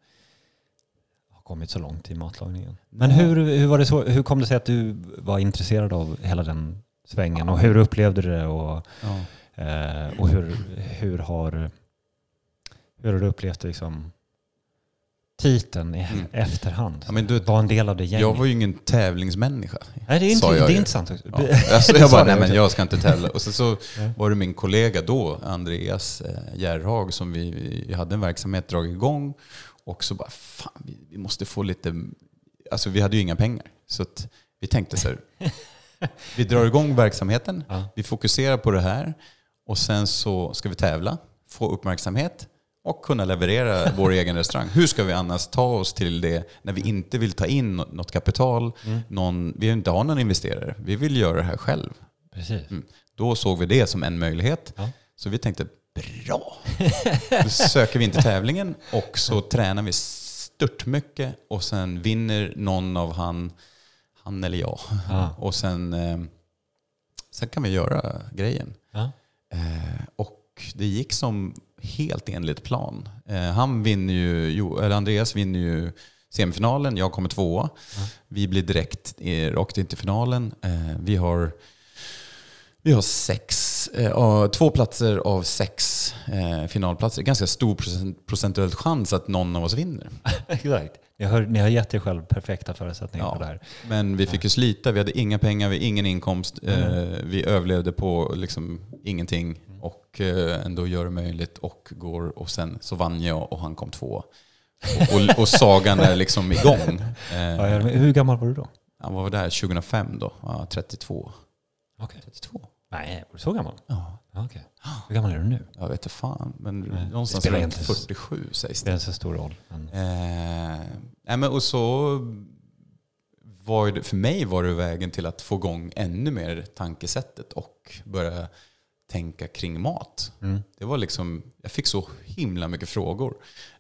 har kommit så långt i matlagningen. Men hur, hur, var det så, hur kom det sig att du var intresserad av hela den svängen? Och hur upplevde du det? Och, Ja. eh, och hur, hur, har, hur har du upplevt liksom, titeln i Mm. efterhand? Ja, men du, var en del av det gänget? jag var ju ingen tävlingsmänniska. Nej, det är, inte, jag det är intressant. Ja. Alltså, jag bara, nej men jag ska inte tävla. Och så, så var det min kollega då, Andreas eh, Järhag, som vi, vi hade en verksamhet dragit igång. Och så bara, fan vi, vi måste få lite... Alltså vi hade ju inga pengar. Så vi tänkte så här, vi drar igång verksamheten, Ja. vi fokuserar på det här och sen så ska vi tävla, få uppmärksamhet och kunna leverera vår egen restaurang. Hur ska vi annars ta oss till det när vi inte vill ta in nå- något kapital, Mm. någon, vi inte har någon investerare. Vi vill göra det här själv. Precis. Mm. Då såg vi det som en möjlighet. Ja. Så vi tänkte, bra! Då söker vi in till tävlingen och så tränar vi stört mycket och sen vinner någon av han, han eller jag. Ja. Och sen, eh, sen kan vi göra grejen. Ja. Eh, och det gick som helt enligt plan. Eh, han vinner ju, eller Andreas vinner ju semifinalen, jag kommer tvåa. Vi blir direkt eh, rakt in till finalen. Eh, vi har vi har sex, två platser av sex finalplatser. Ganska stor procent, procentuell chans att någon av oss vinner. Exakt. Ni har, ni har gett er själv perfekta förutsättningar Ja. för det här. Men vi fick ju slita, vi hade inga pengar, vi hade ingen inkomst. Eh, vi överlevde på liksom ingenting och eh, ändå gör det möjligt och går och sen så vann jag och han kom två. Och, och, och sagan är liksom igång. Ja, hur gammal var du då? han var där 2005 då, ja, 32. Okej. 32? Nej, var du så gammal? Ja, Okej. Hur gammal är du nu? jag vet inte fan. Men Nej, någonstans runt inte så- 47 sägs Det det. spelar inte så stor roll. Men, Eh, nej men och så var det, för mig var det vägen till att få igång ännu mer tankesättet och börja tänka kring mat. mm. Det var liksom, jag fick så himla mycket frågor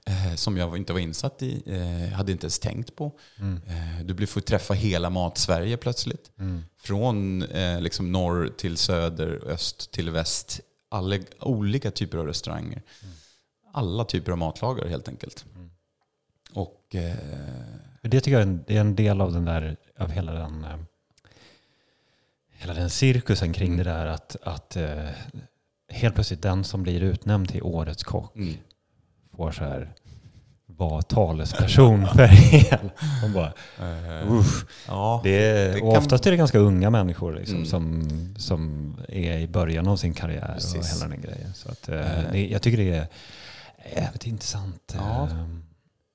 eh, som jag inte var insatt i, eh, hade inte ens tänkt på. Mm. Eh, du får träffa hela mat-Sverige plötsligt. Mm. Från eh, liksom norr till söder, öst till väst. Alla olika typer av restauranger. Alla typer av matlagare helt enkelt. Mm. Och eh, Det tycker jag är en, är en del av den där, av hela den, eh, hela den cirkusen kring Mm. det där att, att eh, helt plötsligt den som blir utnämnd till årets kock mm, får så här vara talesperson för hela. Man bara, eh, uff. ja, Det är, Det och kan- oftast är det ganska unga människor liksom, Mm. som, som är i början av sin karriär och Precis. hela den grejen. Så att, eh, Eh. det, jag tycker det är jävligt intressant. Ja. eh,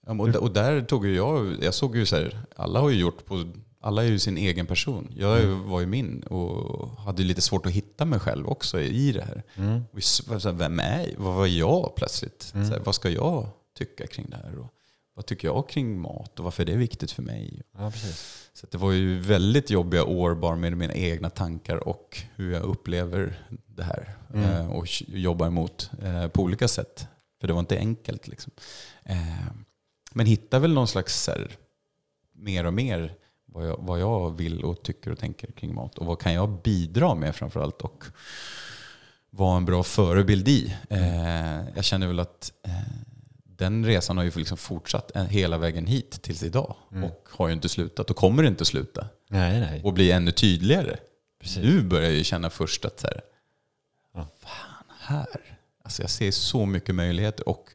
Ja, och, där, och där tog ju jag, jag såg ju så här, alla har ju gjort på, alla är ju sin egen person. Jag Mm. var ju min och hade lite svårt att hitta mig själv också i det här. Mm. Vem är jag? Vad var jag plötsligt? Mm. Här, vad ska jag tycka kring det här? Och vad tycker jag kring mat och varför är det viktigt för mig? Ja. Så det var ju väldigt jobbiga år bara med mina egna tankar och hur jag upplever det här. Mm. Eh, och jobbar emot eh, på olika sätt. För det var inte enkelt. Liksom. Eh, men hitta väl någon slags här, mer och mer vad jag, vad jag vill och tycker och tänker kring mat. Och vad kan jag bidra med framförallt. Och vara en bra förebild i. Eh, jag känner väl att eh, den resan har ju liksom fortsatt en- hela vägen hit tills idag. Och har ju inte slutat och kommer inte sluta. Nej, nej. Och bli ännu tydligare. Precis. Nu börjar jag ju känna först att så här, Ja. fan här. Alltså jag ser så mycket möjligheter och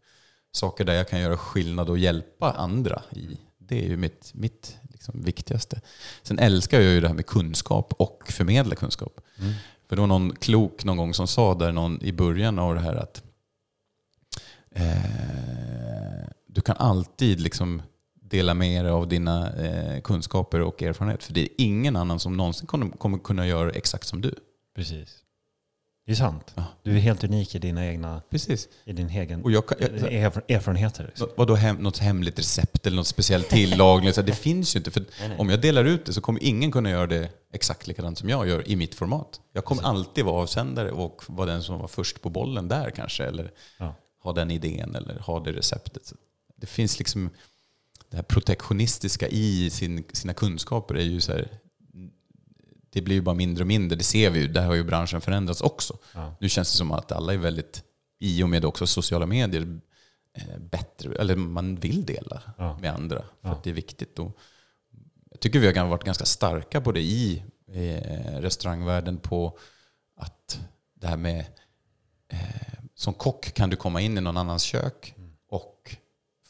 saker där jag kan göra skillnad och hjälpa andra i. Det är ju mitt, mitt liksom viktigaste. Sen älskar jag ju det här med kunskap och förmedla kunskap. Mm. För det var någon klok någon gång som sa där någon i början av det här att eh, du kan alltid liksom dela med dig av dina eh, kunskaper och erfarenhet. För det är ingen annan som någonsin kommer, kommer kunna göra exakt som du. Precis. Det är sant. Ja. Du är helt unik i dina egna, Precis. i din egen Och jag, kan- jag, erf- erfarenheter. Liksom. Vadå hem, något hemligt recept eller något speciellt tillagning? Det finns ju inte. För Nej, nej. om jag delar ut det så kommer ingen kunna göra det exakt likadant som jag gör i mitt format. Jag kommer alltid vara avsändare och vara den som var först på bollen där kanske. Eller Ja. ha den idén eller ha det receptet. Så det finns liksom det här protektionistiska i sin, sina kunskaper är ju så här, det blir ju bara mindre och mindre. Det ser vi ju. Där har ju branschen förändrats också. Ja. Nu känns det som att alla är väldigt, i och med också sociala medier, eh, bättre, eller man vill dela Ja. med andra. För Ja. att det är viktigt. Och jag tycker vi har varit ganska starka på det i eh, restaurangvärlden på att det här med eh, som kock kan du komma in i någon annans kök Mm. och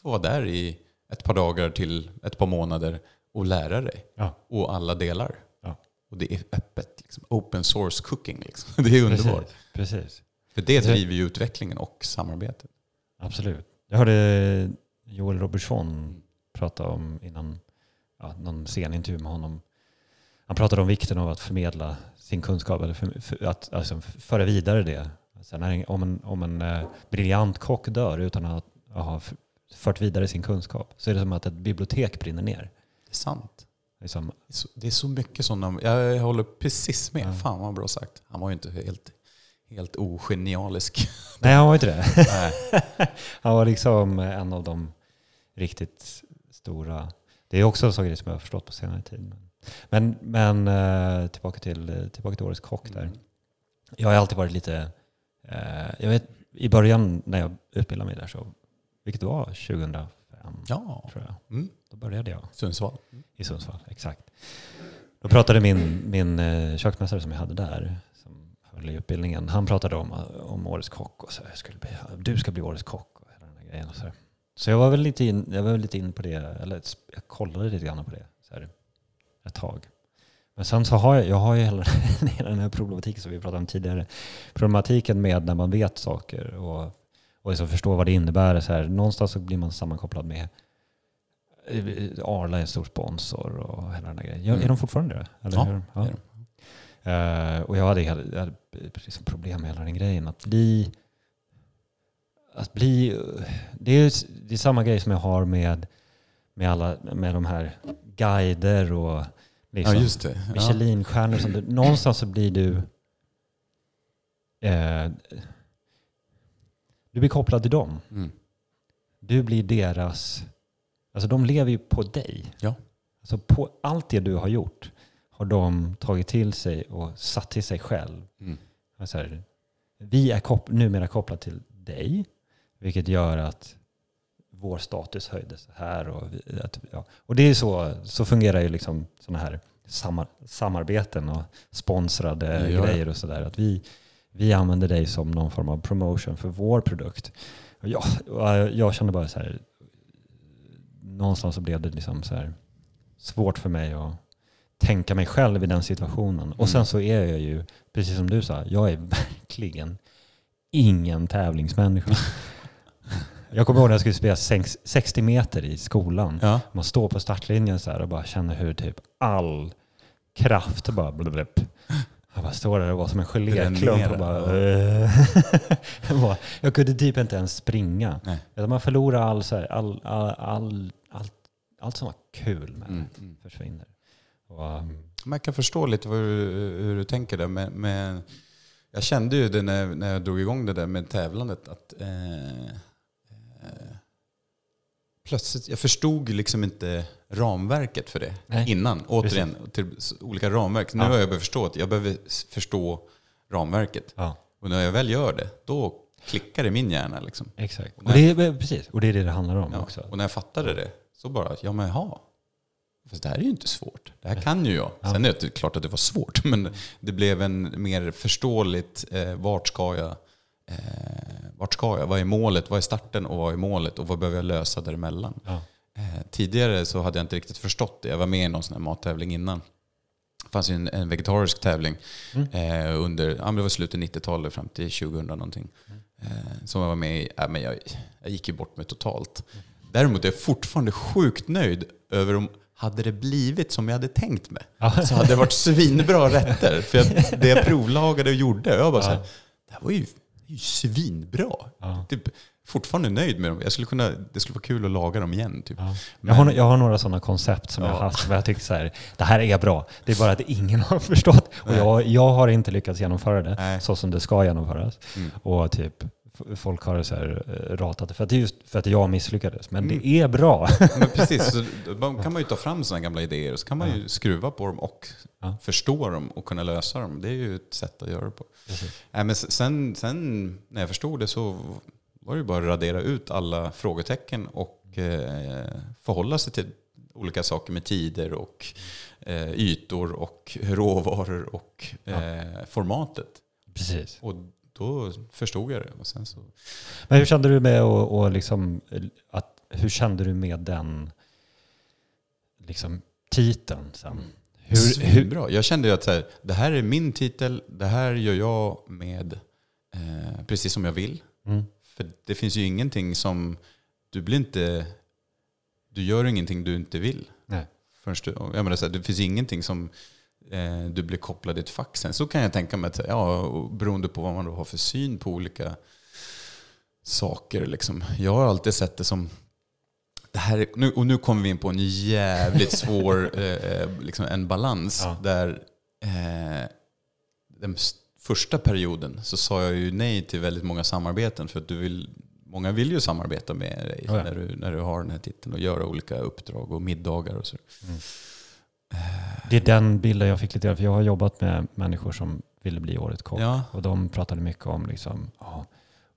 få vara där i ett par dagar till ett par månader och lära dig. Ja. Och alla delar. Och det är öppet. Liksom. Open source cooking. Liksom. Det är underbart. Precis. Precis. För det driver ju utvecklingen och samarbetet. Absolut. Jag hörde Joel Robertson prata om innan ja, någon scenintervju med honom. Han pratade om vikten av att förmedla sin kunskap, eller för, för, att alltså, föra vidare det. Sen en- om en, om en eh, briljant kock dör utan att ha fört vidare sin kunskap så är det som att ett bibliotek brinner ner. Det är sant. Liksom, Det är så, mycket sådana... Jag håller precis med. Ja. Fan vad bra sagt. Han var ju inte helt, helt ogenialisk. nej, han var inte det. Han var liksom en av de riktigt stora. Det är också en sån grej som jag har förstått på senare tid. Men, men eh, tillbaka, till, tillbaka till Årets kock där. Mm. Jag har alltid varit lite, eh, jag vet i början när jag utbildade mig där så, vilket var 2005 Ja. tror jag. Mm. Då började jag Sundsvall. i Sundsvall, exakt. Då pratade min, min eh, köksmästare som jag hade där, som höll i utbildningen, han pratade om, om Årets kock och så jag skulle bli, du ska bli Årets kock och hela den här grejen. Och så, så jag var väl lite in, jag var väl lite in på det, eller jag kollade lite grann på det så här, ett tag. Men sen så har jag, jag har ju hela hela den här problematiken som vi pratade om tidigare. Problematiken med när man vet saker och, och liksom förstår vad det innebär. Så här, någonstans så blir man sammankopplad med eh, Arla är en stor sponsor och hela den här grejen. Ja, Mm. Är de fortfarande det? Eller Ja, hur? det är Eh, och jag hade, jag hade liksom problem med hela den grejen. Att bli... Att bli det, är, det är samma grej som jag har med, med, alla, med de här guider och liksom, Ja, just det. Ja. Michelinstjärnor. Någonstans så blir du... Eh, du blir kopplad till dem. Mm. Du blir deras... Alltså de lever ju på dig. Ja. Alltså på allt det du har gjort har de tagit till sig och satt till sig själv. Mm. Alltså här, vi är kop- numera kopplade till dig, vilket gör att vår status höjdes här. Och, vi- att, ja. och det är så, så fungerar ju liksom sådana här samar- samarbeten och sponsrade det. grejer och sådär. Att vi, vi använder dig som någon form av promotion för vår produkt. Och jag, jag, kände bara så här, någonstans så blev det liksom så här svårt för mig att tänka mig själv i den situationen. Och sen Mm. så är jag ju, precis som du sa, jag är verkligen ingen tävlingsmänniska. jag kommer ihåg när jag skulle spela sex- 60 meter i skolan. Ja. Man står på startlinjen så här och bara känner hur typ all kraft bara blubblub. Jag bara står där och var som en geléklump och bara, jag, bara, jag kunde typ inte ens springa. Nej. Man förlorar all, så här, all, all, all, allt, allt som var kul med Mm. det Mm. försvinner. Och, um, Men jag kan förstå lite du, hur du tänker där. Men, men jag kände ju det när, när jag drog igång det där med tävlandet. Att, eh, eh, plötsligt, jag förstod liksom inte ramverket för det Nej. innan. Återigen, till olika ramverk. Nu Ja. har jag börjat förstå att jag behöver förstå ramverket. ja, Och när jag väl gör det, då klickar det i min hjärna. Liksom. Exakt. Och det, är, precis. och det är det det handlar om Ja. också. Och när jag fattade det, så bara, ja men jaha. Fast det här är ju inte svårt. Det här kan ju jag. Sen är det klart att det var svårt, men det blev en mer förståeligt, eh, vart ska jag? Eh, vart ska jag? Vad är målet? Vad är starten och vad är målet? Och vad behöver jag lösa däremellan? Ja. Eh, tidigare så hade jag inte riktigt förstått det. Jag var med i någon sån här mattävling innan. Det fanns ju en, en vegetarisk tävling eh, under, ja, det var slutet 90-talet fram till 2000 någonting. Eh, som jag var med i. Ja, men jag, jag gick ju bort mig totalt. Däremot är jag fortfarande sjukt nöjd över om hade det blivit som jag hade tänkt mig så hade det varit svinbra rätter. För jag, det jag provlagade och gjorde, jag bara så här, det här var ju svinbra. Ja. Typ, fortfarande nöjd med dem. Jag skulle kunna, det skulle vara kul att laga dem igen. Typ. Ja. Men- Jag, har, jag har några sådana koncept som jag Ja. har haft. Där jag tycker så här, det här är bra. Det är bara att ingen har förstått. Och jag, jag har inte lyckats genomföra det Nej. så som det ska genomföras. Mm. Och typ, folk har så här, eh, ratat det för att, det är just för att jag misslyckades. Men Mm. det är bra. Men precis, så då kan man ju ta fram sådana gamla idéer och så kan man ju skruva på dem och Ja. förstå dem och kunna lösa dem. Det är ju ett sätt att göra det på. Nej, men sen, sen när jag förstod det så var det ju bara att radera ut alla frågetecken och eh, förhålla sig till olika saker med tider och eh, ytor och råvaror och eh, formatet. Precis. Och då förstod jag det. Och sen så, Men hur kände du med och, och liksom, att, hur kände du med den liksom, titeln sen? Hur, hur, Svinbra. Jag kände ju att så här, det här är min titel, det här gör jag med eh, precis som jag vill. mm, För det finns ju ingenting som, du blir inte, du gör ingenting du inte vill. nej. Förrän du, jag menar så här, det finns ingenting som eh, du blir kopplad i ett fack sen. Så kan jag tänka mig att, ja, beroende på vad man då har för syn på olika saker. Liksom. Jag har alltid sett det som, det här, är- nu, och nu kommer vi in på en jävligt svår eh, liksom en balans. Ja. Där eh, den första perioden så sa jag ju nej till väldigt många samarbeten. För att du vill, många vill ju samarbeta med dig Ja, när, du, när du har den här titeln och göra olika uppdrag och middagar och så. Det är den bilden jag fick lite grann, för jag har jobbat med människor som ville bli årets kock. Ja. Och de pratade mycket om, liksom, ja,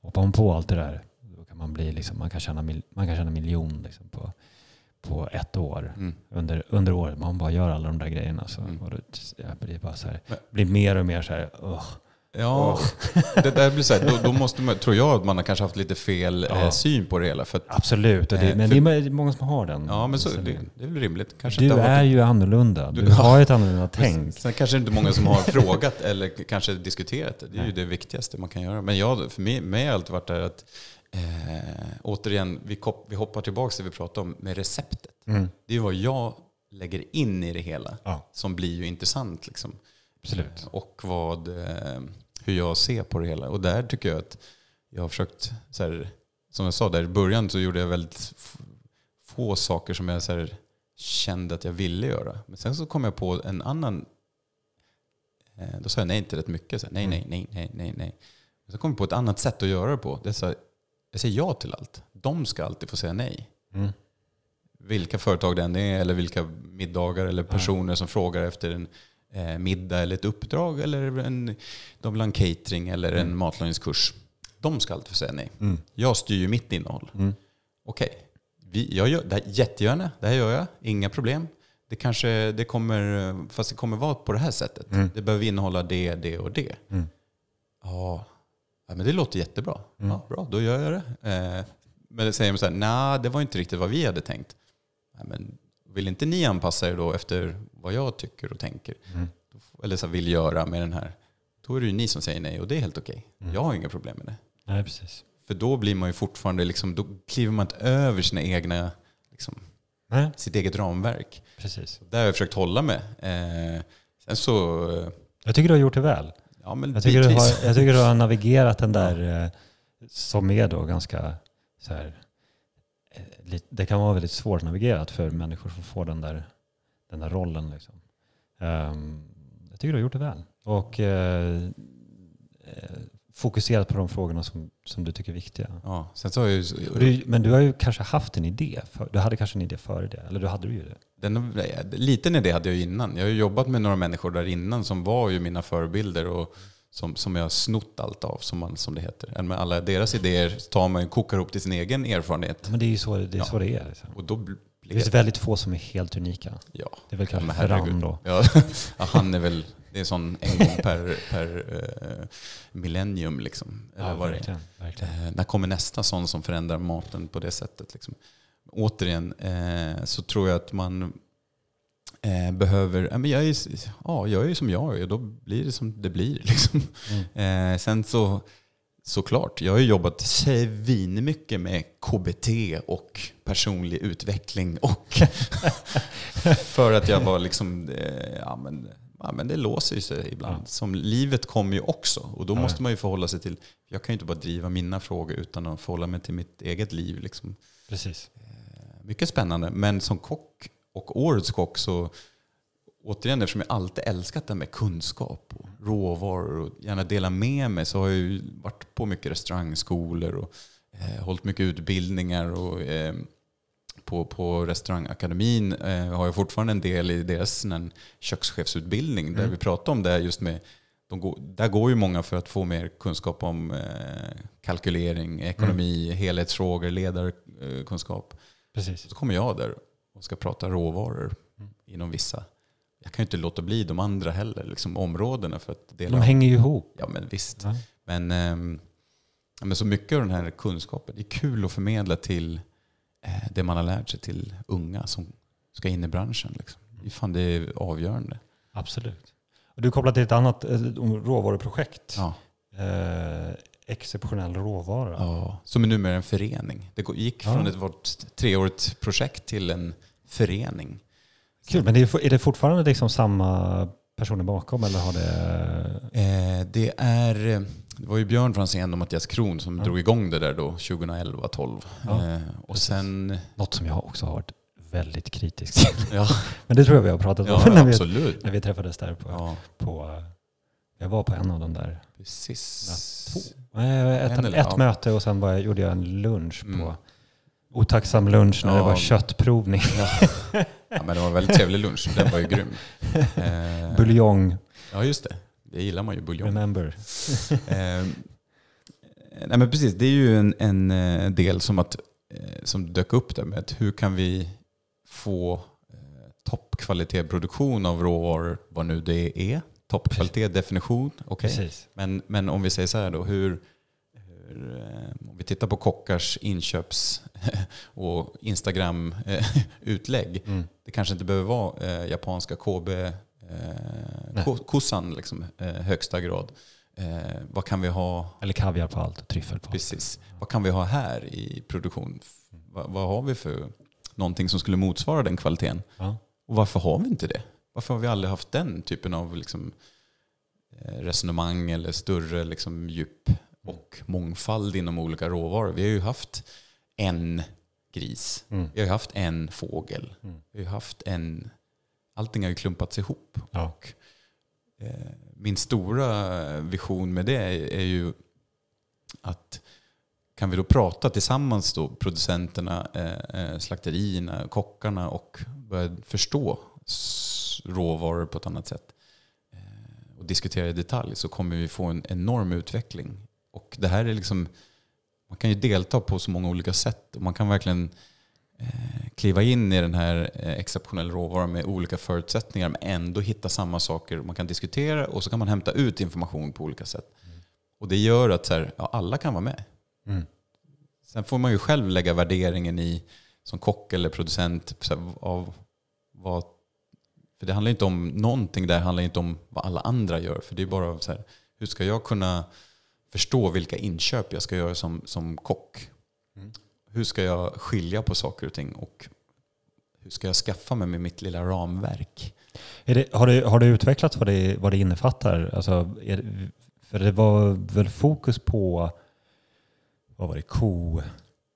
hoppar man på allt det där, kan man bli, liksom, man kan tjäna, man kan tjäna miljon liksom, på, på ett år. Mm. Under, under året, man bara gör alla de där grejerna. Så, Mm. och då, jag blir bara så här, blir mer och mer så här, "Ugh." Ja, det där blir så här, då, då måste man, tror jag att man har kanske haft lite fel Ja. eh, syn på det hela. För att, Absolut, det, Eh, men för- det är många som har den. ja, men så, det, det är väl rimligt. Kanske du är ju annorlunda. Du Du- har ett annorlunda tänk. Sen kanske det inte många som har frågat eller kanske diskuterat det. Det är ju Nej. det viktigaste man kan göra. Men jag, för mig, mig har alltid varit där att, eh, återigen, vi, kop, vi hoppar tillbaka till det vi pratade om med receptet. Mm. Det är vad jag lägger in i det hela Ja, som blir ju intressant. Liksom. absolut. och vad, eh, hur jag ser på det hela. Och där tycker jag att jag har försökt, så här, som jag sa där i början så gjorde jag väldigt få saker som jag så här, kände att jag ville göra. Men sen så kom jag på en annan, eh, då sa jag nej till rätt mycket. Så här, nej, nej, nej, nej, nej, nej. Men så kom jag på ett annat sätt att göra det på. Det är så här, jag säger ja till allt. De ska alltid få säga nej. Mm. Vilka företag det än är eller vilka middagar eller personer som frågar efter en eh, middag eller ett uppdrag eller en, de vill ha en catering eller en matlagningskurs. De ska alltid få säga nej. Mm. Jag styr ju mitt innehåll. Mm. Okej, vi- jag gör det här jättegärna. Det här gör jag. Inga problem. Det kanske det kommer, fast det kommer vara på det här sättet. Mm. Det behöver innehålla det, det och det. Mm. Ja, ja men det låter jättebra. Ja, bra, då gör jag det. Eh, men det säger man så här, nej det var inte riktigt vad vi hade tänkt. Nej, men vill inte ni anpassa er då efter vad jag tycker och tänker? Mm. Eller så här, vill göra med den här. Då är det ju ni som säger nej och det är helt okej. Jag har inga problem med det. Nej, precis. För då blir man ju fortfarande, liksom, då kliver man inte över sina egna, liksom, Nej, sitt eget ramverk. precis. Där har jag försökt hålla med. Eh, sen så, eh, Jag tycker du har gjort det väl. Ja men Jag tycker, du har, jag tycker du har navigerat den där eh, som är då ganska så här, eh, det kan vara väldigt svårt navigerat för människor som får den där, den där rollen. Liksom. Ehm, jag tycker du har gjort det väl. Och eh, eh, fokuserat på de frågorna som, som du tycker är viktiga. Ja, sen så har jag ju, du, men du har ju kanske haft en idé. För, du hade kanske en idé före det. Eller du hade ju det. Den, liten idé hade jag ju innan. Jag har ju jobbat med några människor där innan som var ju mina förebilder och som, som jag har snott allt av, som, man, som det heter. Med alla deras idéer tar man kokar ihop till sin egen erfarenhet. Men det är ju så det är. Ja. Så det, är liksom. Och då blir det finns väldigt få som är helt unika. Ja, Det är väl kanske men Ferran då. Ja, ja, han är väl, det är sån en gång per, per eh, millennium liksom. Eller vad det är. verkligen. verkligen. Eh, när kommer nästa sån som förändrar maten på det sättet? Liksom? Återigen eh, så tror jag att man eh, behöver, ja, men jag, är, ja, jag är ju som jag är och då blir det som det blir. Liksom. Mm. Sen så såklart, jag har ju jobbat svinmycket med KBT och personlig utveckling och för att jag var liksom, ja men, ja men det låser ju sig ibland. Ja. Som livet kommer ju också och då Ja. måste man ju förhålla sig till, jag kan ju inte bara driva mina frågor utan att förhålla mig till mitt eget liv. Liksom. Precis. Mycket spännande, men som kock och årets kock så återigen eftersom jag alltid älskat det med kunskap och råvaror och gärna dela med mig så har jag ju varit på mycket restaurangskolor och eh, hållit mycket utbildningar och eh, på, på restaurangakademin eh, har jag fortfarande en del i deras här kökschefsutbildning där Mm. vi pratar om det just med de går, där går ju många för att få mer kunskap om eh, kalkylering, ekonomi, helhetsfrågor, ledarkunskap. Precis. Så kommer jag där och ska prata råvaror Mm. inom vissa. Jag kan ju inte låta bli de andra heller, liksom områdena för att dela. De hänger ju ihop. Ja men visst. Ja. Men, ja, men så mycket av den här kunskapen, det är kul att förmedla till eh, det man har lärt sig till unga som ska in i branschen. Liksom. Fan det är avgörande. Absolut. Du kopplar till ett annat eh, råvaruprojekt. Ja. Eh, exceptionell råvara. Ja. Som är numera en förening. Det gick Ja. från ett vårt treårigt projekt till en förening. Kul, men är, är det fortfarande liksom samma personer bakom eller har det... Eh, det, är, det var ju Björn Franzén och Mattias Kron som Ja. drog igång det där då 2011-12. Ja, eh, och precis. sen... Något som jag också har varit väldigt kritisk till. Ja, Men det tror jag vi har pratat om ja när, vi, absolut. när vi träffades där på... Ja, på jag var på en av de där. precis. Två. Ett, ett ja. möte och sen var jag, gjorde jag en lunch Mm. på otacksam lunch när det Ja. var köttprovning. Ja. ja, men det var en väldigt trevlig lunch. Den var ju grym. Eh, Buljong, ja, just det. Det gillar man ju, buljong. remember. Eh, nej men precis, det är ju en, en eh, del som, att, eh, som dök upp där med hur kan vi få eh, toppkvalitetproduktion av råvaror, vad nu det är. Toppkvalitet, definition, okej. Precis. Men, men om vi säger så här då, hur, eh, om vi tittar på kockars inköps och Instagram-utlägg. Mm. Det kanske inte behöver vara eh, japanska KB, eh, kossan liksom, eh, högsta grad. Eh, vad kan vi ha Eller kaviar på allt och tryffel på allt. Precis. Vad kan vi ha här i produktion? Vad, vad har vi för någonting som skulle motsvara den kvaliteten? Ja. Och varför har vi inte det? Varför har vi aldrig haft den typen av liksom, eh, resonemang eller större liksom, djup och mångfald inom olika råvaror? Vi har ju haft en gris. Mm. Vi har haft en fågel. Mm. Vi har haft en... Allting har ju klumpats ihop. Ja. Och, eh, min stora vision med det är, är ju att kan vi då prata tillsammans då, producenterna, eh, eh, slakterierna, kockarna och börja förstå råvaror på ett annat sätt eh, och diskutera i detalj så kommer vi få en enorm utveckling. Och det här är liksom, man kan ju delta på så många olika sätt och man kan verkligen eh, kliva in i den här eh, exceptionella råvaran med olika förutsättningar men ändå hitta samma saker man kan diskutera och så kan man hämta ut information på olika sätt. Och det gör att så här, ja, alla kan vara med. Mm. Sen får man ju själv lägga värderingen i som kock eller producent så här, av vad för det handlar inte om någonting där, handlar inte om vad alla andra gör. För det är bara så här, hur ska jag kunna förstå vilka inköp jag ska göra som, som kock? Mm. Hur ska jag skilja på saker och ting? Och hur ska jag skaffa mig med mitt lilla ramverk? Det, har, det, har det utvecklats vad det, vad det innefattar? Alltså, det, för det var väl fokus på vad var det, ko?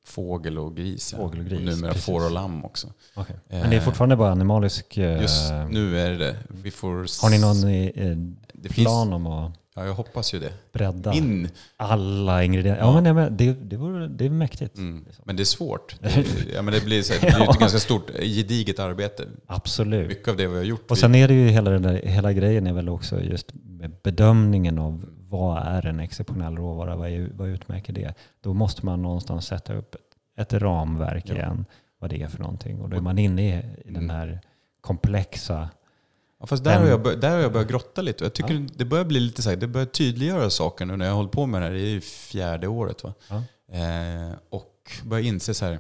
Fågel och gris. Ja. Fågel och gris, numera precis. får och lamm också. Okay. Eh, Men det är fortfarande bara animalisk... eh, Just nu är det det. Vi får Har ni någon eh, plan om att Ja, jag hoppas ju det. bredda In. alla ingredienser? Ja, Ja. men, ja, men det, det, vore, det är mäktigt. Mm. Men det är svårt. Det, ja, men det blir, så här, det blir Ja. ett ganska stort, gediget arbete. Absolut. Mycket av det vi har gjort. Och sen är det ju hela, den där, hela grejen är väl också just med bedömningen av vad är en exceptionell råvara? Vad, är, vad utmärker det? Då måste man någonstans sätta upp ett, ett ramverk Ja. igen, vad det är för någonting. Och då är man inne i, i den Mm. här komplexa... Ja, fast där, Den- har jag, där har jag börjat grotta lite. Jag tycker Ja. det börjar bli lite så här, det börjar tydliggöra saker nu när jag hållit på med det här. Det är ju fjärde året va? Ja. Eh, och börjar inse så här,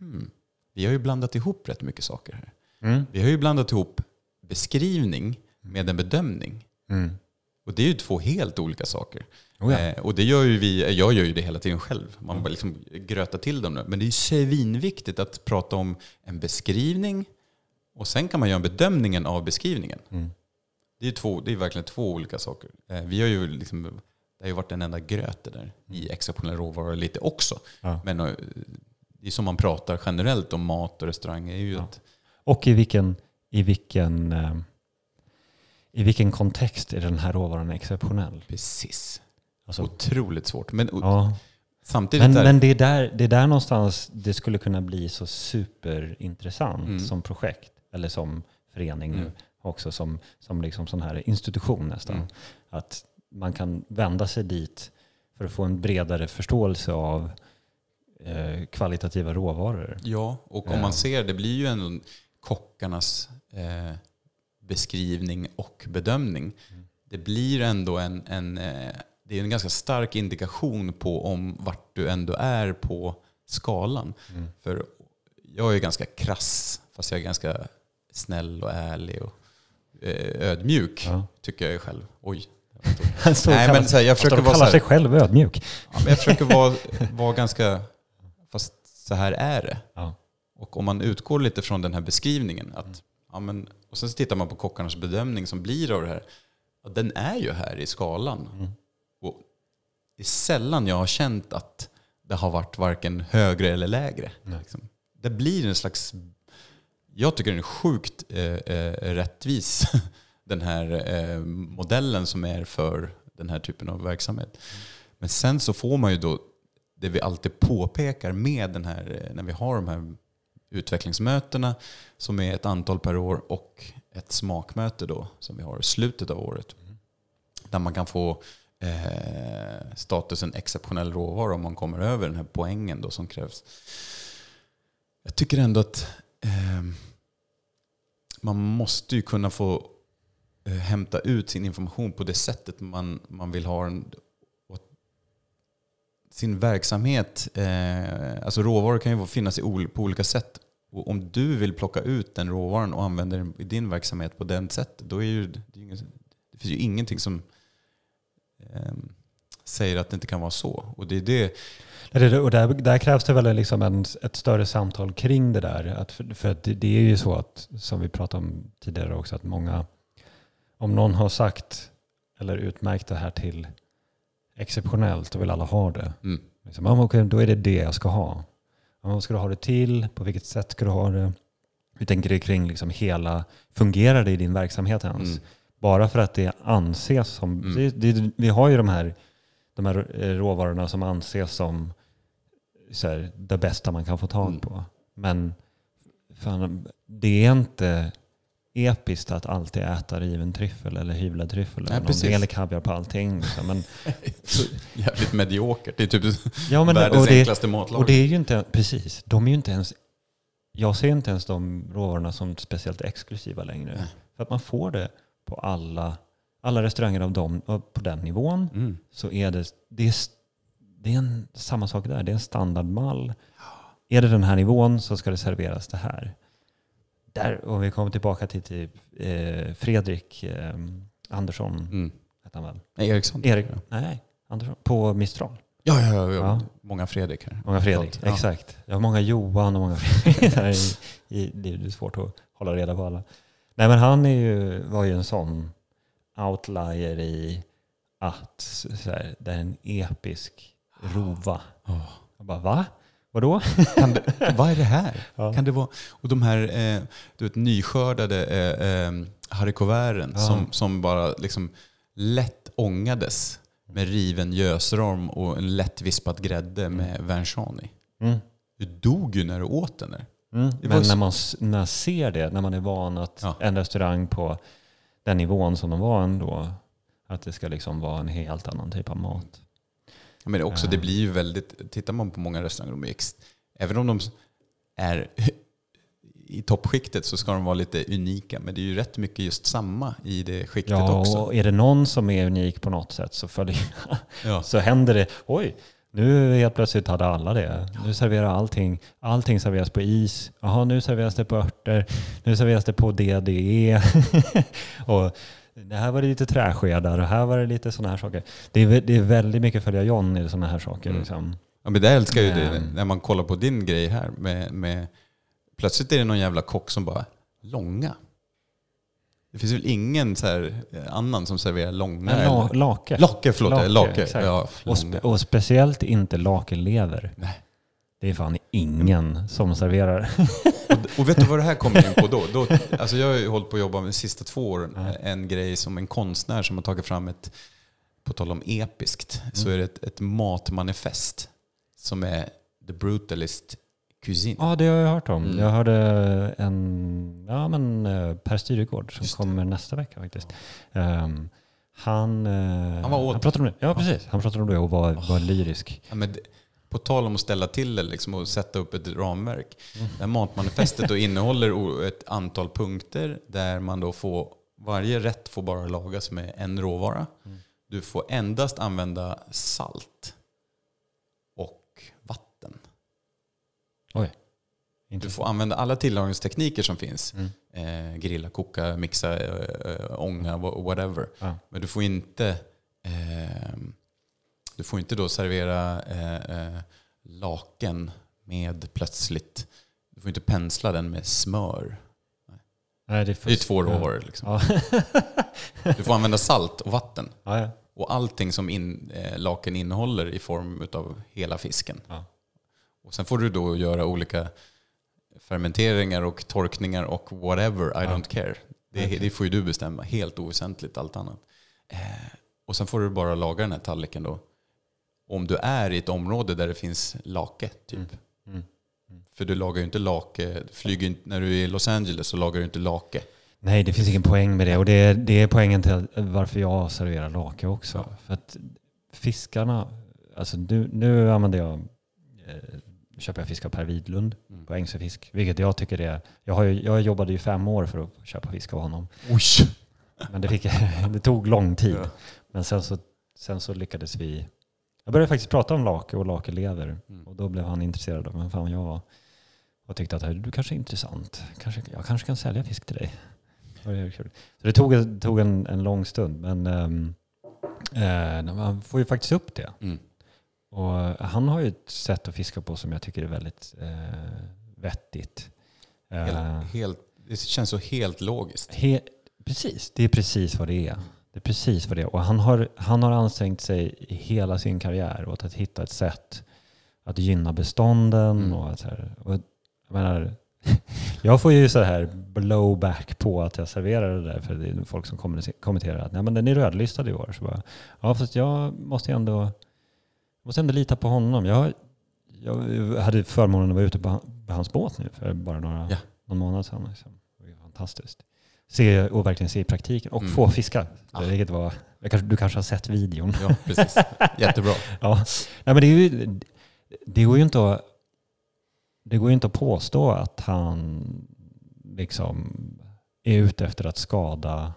hmm, vi har ju blandat ihop rätt mycket saker här. Mm. Vi har ju blandat ihop beskrivning med en bedömning. Mm. Och det är ju två helt olika saker. Oh ja. Eh, och det gör ju vi, jag gör ju det hela tiden själv. Man bara liksom grötar till dem nu. Men det är ju svinviktigt att prata om en beskrivning och sen kan man göra en bedömningen av beskrivningen. Mm. Det är, två, det är verkligen två olika saker. Eh, vi har ju liksom, det har ju varit en enda gröt det där i exceptionella råvaror lite också. Ja. Men eh, det är som man pratar generellt om mat och restaurang. är ju Ja. att, Och i vilken, i, vilken, eh, i vilken kontext är den här råvaran exceptionell? precis. Alltså, Otroligt svårt. Men ja. samtidigt... Men, där, men det, är där, det är där någonstans det skulle kunna bli så superintressant Mm. som projekt. Eller som förening nu Mm. också. Som, som liksom sån här institution nästan. Mm. Att man kan vända sig dit för att få en bredare förståelse av eh, kvalitativa råvaror. Ja, och om man ser, det blir ju ändå kockarnas eh, beskrivning och bedömning. Det blir ändå en, en, eh, det är en ganska stark indikation på om vart du ändå är på skalan. Mm. För jag är ganska krass, fast jag är ganska snäll och ärlig och eh, ödmjuk, Ja. tycker jag själv. Oj. Han Nej, kallar- men så här, jag han står försöker och vara så kallar här, sig själv ödmjuk. Ja, jag försöker vara, vara ganska, fast så här är det. Ja. Och om man utgår lite från den här beskrivningen, att, ja, men, och sen så tittar man på kockarnas bedömning som blir av det här, den är ju här i skalan. Mm. Och det är sällan jag har känt att det har varit varken högre eller lägre. Liksom. Det blir en slags, jag tycker den är sjukt eh, eh rättvis, den här eh, modellen som är för den här typen av verksamhet. Men sen så får man ju då det vi alltid påpekar med den här, eh, när vi har de här utvecklingsmötena som är ett antal per år och ett smakmöte då som vi har i slutet av året. Där man kan få eh, statusen exceptionell råvara om man kommer över den här poängen då som krävs. Jag tycker ändå att eh, man måste ju kunna få eh, hämta ut sin information på det sättet man, man vill ha den. Sin verksamhet, eh, alltså råvaror kan ju finnas i, ol- på olika sätt. Och om du vill plocka ut den råvaran och använda den i din verksamhet på den sättet, då är ju, det, är inget, det finns ju ingenting som eh, säger att det inte kan vara så. Och det är det, det- och där, där krävs det väl liksom en, ett större samtal kring det där. Att för för att det, är ju så att, som vi pratade om tidigare också, att många, om någon har sagt eller utmärkt det här till exceptionellt, då vill alla ha det. mm, Liksom, men okej, då är det det jag ska ha. Ja, vad ska du ha det till? På vilket sätt ska du ha det? Hur tänker du kring liksom hela, fungerar det i din verksamhet ens? mm, Bara för att det anses som... Mm. Det, det, vi har ju de här, de här eh, råvarorna som anses som så här, det bästa man kan få tag Mm. på. Men fan, det är inte episkt att alltid äta riven tryffel eller hyvlad tryffel Nej, eller, någon eller kaviar på allting. Liksom. Men, jävligt mediokert. Det är typ ja, men, världens och, det, enklaste matlag. och det är ju inte, precis, de är ju inte ens, jag ser inte ens de råvarorna som speciellt exklusiva längre. Nej. För att man får det på alla, alla restauranger av dem, på den nivån mm. så är det, det, är, det är en, samma sak där. Det är en standardmall. Är det den här nivån så ska det serveras det här. Där, om vi kommer tillbaka till typ, eh, Fredrik eh, Andersson, Mm. hette han väl? Nej, Eriksson. Erik? Nej, Andersson. På Mistral. Ja, ja, ja, ja. Många Fredrik här. Många Fredrik, Ja. exakt. Jag har många Johan och många Fredrik. där i, i, det är svårt att hålla reda på alla. Nej men han är ju, var ju en sån outlier i att så här, det är en episk rova. Åh. Jag bara va? Vadå? Kan det, vad är det här? Ja. Kan det vara, och de här eh, du vet, nyskördade eh, eh, haricots Ja. som, som bara liksom lätt ångades med riven gösrom och en lätt vispad grädde med vin i. Mm. Du dog ju när du åt den där. Mm. Men så- när man, när ser det, när man är van att Ja. en restaurang på den nivån som de var ändå, Att det ska liksom vara en helt annan typ av mat. Men också, det Ja. blir ju väldigt, tittar man på många restauranger, de är ex, även om de är i toppskiktet så ska de vara lite unika. Men det är ju rätt mycket just samma i det skiktet Ja, också. och är det någon som är unik på något sätt så, följer, Ja. så händer det. Oj, nu helt plötsligt hade alla det. Nu serverar allting. Allting serveras på is. Jaha, nu serveras det på örter. Nu serveras det på DDE. och det här var det lite träskedar och här var det lite sådana här saker. Det är, det är väldigt mycket följa John i sådana här saker. Mm. Liksom. Ja, men det älskar ju det, Men- när man kollar på din grej här. Med, med, plötsligt är det någon jävla kock som bara, långa? Det finns väl ingen så här eh, annan som serverar långa? Men la, lake. Lake, förlåt. Lake, Lake. Ja, och, spe, och speciellt inte lakelever. Nej. Det är fan ingen som serverar. Och, och vet du vad det här kommer in på då? då alltså jag har ju hållit på att jobba med de sista två åren. Ja. En grej som en konstnär som har tagit fram ett, på tal om episkt, Mm. så är det ett, ett matmanifest som är The Brutalist Cuisine. Ja, det har jag hört om. Mm. Jag hörde en, ja men eh, Per Styregård som kommer nästa vecka faktiskt. Ehm, han, eh, Han var åt- han pratade om det. Ja, precis. Han pratade om det och var, var lyrisk. Ja, men det, på tal om att ställa till det liksom och sätta upp ett ramverk. Mm. Det här matmanifestet då innehåller ett antal punkter där man då får, varje rätt får bara lagas med en råvara. Mm. Du får endast använda salt och vatten. Oj. Du får använda alla tillagningstekniker som finns. Mm. Eh, grilla, koka, mixa, eh, eh, ånga, wha- whatever. Ja. Men du får inte, eh, du får inte då servera eh, eh, laken med plötsligt, du får inte pensla den med smör. Nej, det är, Det är två råvaror. Liksom. Ja. Du får använda salt och vatten. ja, ja. Och allting som in, eh, laken innehåller i form av hela fisken. Och sen får du då göra olika fermenteringar och torkningar och whatever, I don't care. Det, Okej. det får ju du bestämma, helt oväsentligt allt annat. Eh, och sen får du bara laga den här tallriken då. Om du är i ett område där det finns lake, typ. Mm. Mm. För du lagar ju inte lake, flyger när du är i Los Angeles så lagar du inte lake. Nej, det finns ingen poäng med det. Och det är, det är poängen till varför jag serverar lake också. Ja. För att fiskarna, alltså nu, nu använder jag, eh, köper jag fisk av Per Widlund Mm. på Ängsöfisk. Vilket jag tycker är, jag, har ju, jag jobbade ju fem år för att köpa fisk av honom. Oj! Men det, fick, det tog lång tid. Ja. Men sen så, sen så lyckades vi, jag började faktiskt prata om lake och lakelever. Mm. Och då blev han intresserad av vem fan jag var. Och tyckte att du kanske är intressant. Kanske, jag kanske kan sälja fisk till dig. Så det tog, tog en, en lång stund. Men um, eh, man får ju faktiskt upp det. Mm. Och han har ju ett sätt att fiska på som jag tycker är väldigt eh, vettigt. Eh, Helt, helt, det känns så helt logiskt. He, precis, det är precis vad det är. Det är precis vad det är. Och han har, han har ansträngt sig i hela sin karriär åt att hitta ett sätt att gynna bestånden. Mm. Och, att så här, och jag, menar, jag får ju så här blowback på att jag serverar det där. För det är folk som kommenterar att Nej, men den är rödlistad i år. Så bara, ja, fast jag måste ändå, måste ändå lita på honom. Jag, jag hade förmånen att vara ute på, han- på hans båt nu för bara några, Ja. någon månad sedan. Liksom. Det var fantastiskt. Se, och verkligen se i praktiken och Mm. få fiska. Ah. Vilket var, kanske, du kanske har sett videon? Ja, precis. Jättebra. Ja. Nej, men det, är ju, det går ju inte att, det går inte att påstå att han liksom är ute efter att skada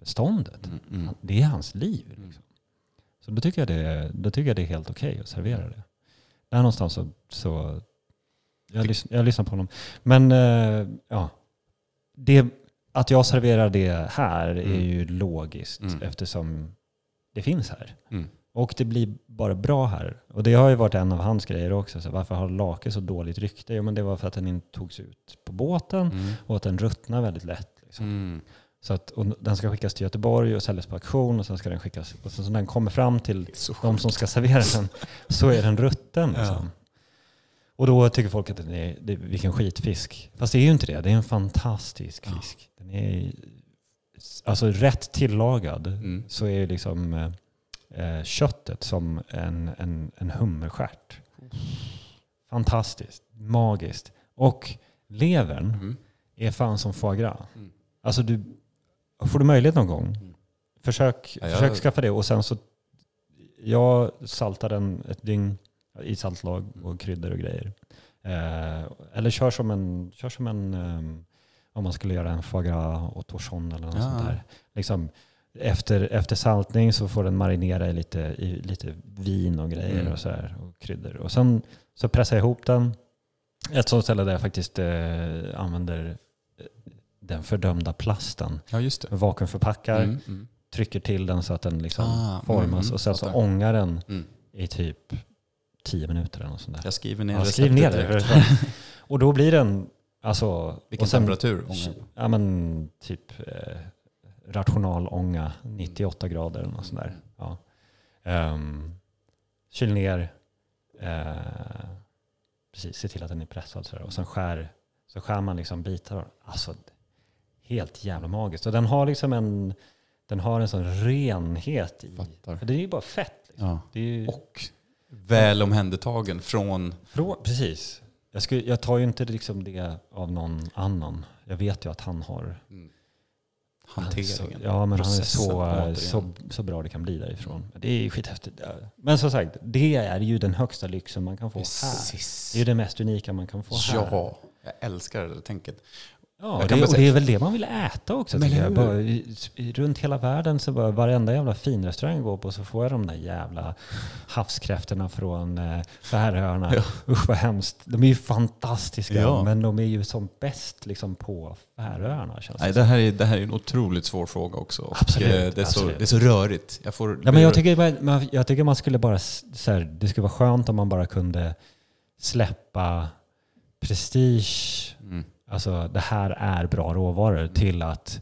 beståndet. Mm, mm. Det är hans liv. Mm. Liksom. Så då tycker jag det, då tycker jag det är helt okej att servera det. Där någonstans så, så jag, lys, jag lyssnar på honom. Men eh, ja, det, att jag serverar det här är Mm. ju logiskt Mm. eftersom det finns här. Mm. Och det blir bara bra här. Och det har ju varit en av hans grejer också. Så varför har lake så dåligt rykte? Jo men det var för att den inte togs ut på båten Mm. och att den ruttnar väldigt lätt. Liksom. Mm. Så att, den ska skickas till Göteborg och säljas på auktion och sen ska den skickas. Och sen när den kommer fram till de som ska servera den så är den rutten. Liksom. Och då tycker folk att den är, det, vilken skitfisk. Fast det är ju inte det. Det är en fantastisk fisk. Den är, alltså rätt tillagad Mm. så är liksom eh, eh, köttet som en, en, en hummerstjärt. Fantastiskt. Magiskt. Och levern Mm. är fan som foie gras. Mm. Alltså du, får du möjlighet någon gång, Mm. försök, Ja, försök skaffa det. Och sen så, jag saltar den ett dygn i saltlag och kryddor och grejer. Eh, eller kör som en, kör som en ehm, om man skulle göra en foie gras och torsion eller något Ja. sånt där. Liksom, efter, efter saltning så får den marinera i lite, i lite vin och grejer Mm. och, så här, och kryddor. Och sen så pressar jag ihop den. Ett sånt ställe där jag faktiskt eh, använder eh, den fördömda plasten. Ja, just det. Vakuumförpackar, Mm, mm. trycker till den så att den liksom Ah, formas mm, och sen så ångar den Mm. i typ 10 minuter eller något sånt där. Jag skriver ner Ja, skriv ner det. Och då blir den, alltså... Vilken sen- temperatur? ångar? Ja men typ eh, rationalånga 98 grader eller något sånt där. Ja. Um, kyl ner, eh, precis, se till att den är pressad sådär. och sen skär, så skär man liksom bitar. Alltså helt jävla magiskt. Och den har liksom en, den har en sån renhet i. Fattar. För det är ju bara fett. Liksom. Ja. Ju, Och väl omhändertagen från... Frå, precis. Jag, skulle, jag tar ju inte liksom det av någon annan. Jag vet ju att han har hanteringen. Så, ja, men han är så, så, så bra det kan bli därifrån. Det är skithäftigt. Men som sagt, det är ju den högsta lyxen man kan få här. Precis. Det är ju det mest unika man kan få här. Ja, jag älskar det tänket. Ja, det, och det är väl det man vill äta också. Men jag. Bara, i, i, runt hela världen så bara varenda jävla finrestaurang jag går på så får jag de där jävla havskräftorna från eh, Färöarna. Ja. Usch vad hemskt. De är ju fantastiska Ja. men de är ju som bäst liksom, på Färöarna. Känns Nej, det här är, det här är en otroligt svår fråga också. Absolut, eh, det, är så, absolut. det är så rörigt. Jag får, Ja, men jag, tycker, man- jag tycker man skulle bara, så här, det skulle vara skönt om man bara kunde släppa prestige. Alltså det här är bra råvaror, till att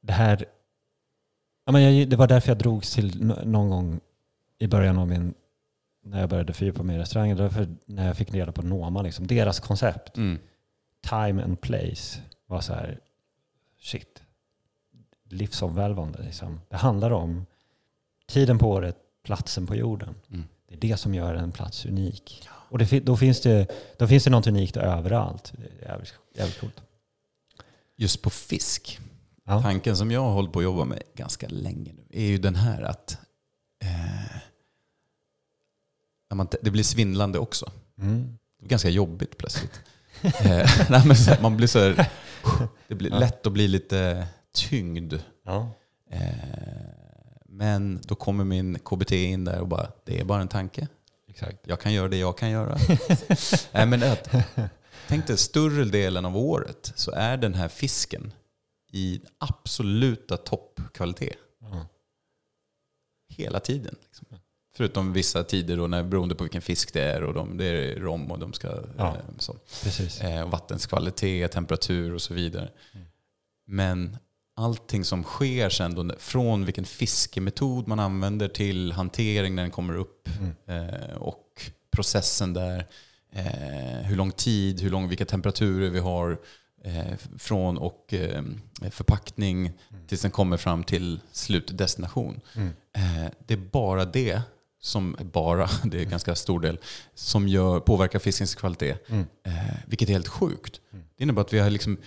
det här, ja, men jag, det var därför jag drogs till nå- någon gång i början av min, när jag började fördjupa mig i restauranger, därför när jag fick reda på Noma, liksom, deras koncept, Mm. time and place, var så här, shit, livsomvälvande. Liksom. Det handlar om tiden på året, platsen på jorden. Mm. Det är det som gör en plats unik. Och det, då, finns det, då finns det något unikt överallt. Det är jävligt, jävligt coolt. Just på fisk, Ja. tanken som jag har hållit på att jobba med ganska länge nu, är ju den här att eh, man, det blir svindlande också. Mm. Det är ganska jobbigt plötsligt. eh, nej, så man blir så här, det blir Ja. lätt att bli lite tyngd. Ja. Eh, men då kommer min KBT in där och bara, det är bara en tanke. Exakt. Jag kan göra det jag kan göra. Nej, men att, tänk dig, större delen av året så är den här fisken i absoluta toppkvalitet. Ja. Hela tiden. Liksom. Förutom vissa tider då, när, beroende på vilken fisk det är. Och de, det är rom och de ska... Ja. Eh, så. Precis. Eh, vattens kvalitet, temperatur och så vidare. Mm. Men allting som sker sen, då, från vilken fiskemetod man använder till hantering när den kommer upp Mm. eh, och processen där, eh, hur lång tid, hur lång, vilka temperaturer vi har eh, från och eh, förpackning tills den kommer fram till slutdestination. Mm. Eh, det är bara det som, bara, det är en ganska stor del, som gör, påverkar fiskens kvalitet. Mm. Eh, vilket är helt sjukt. Mm. Det innebär att vi har liksom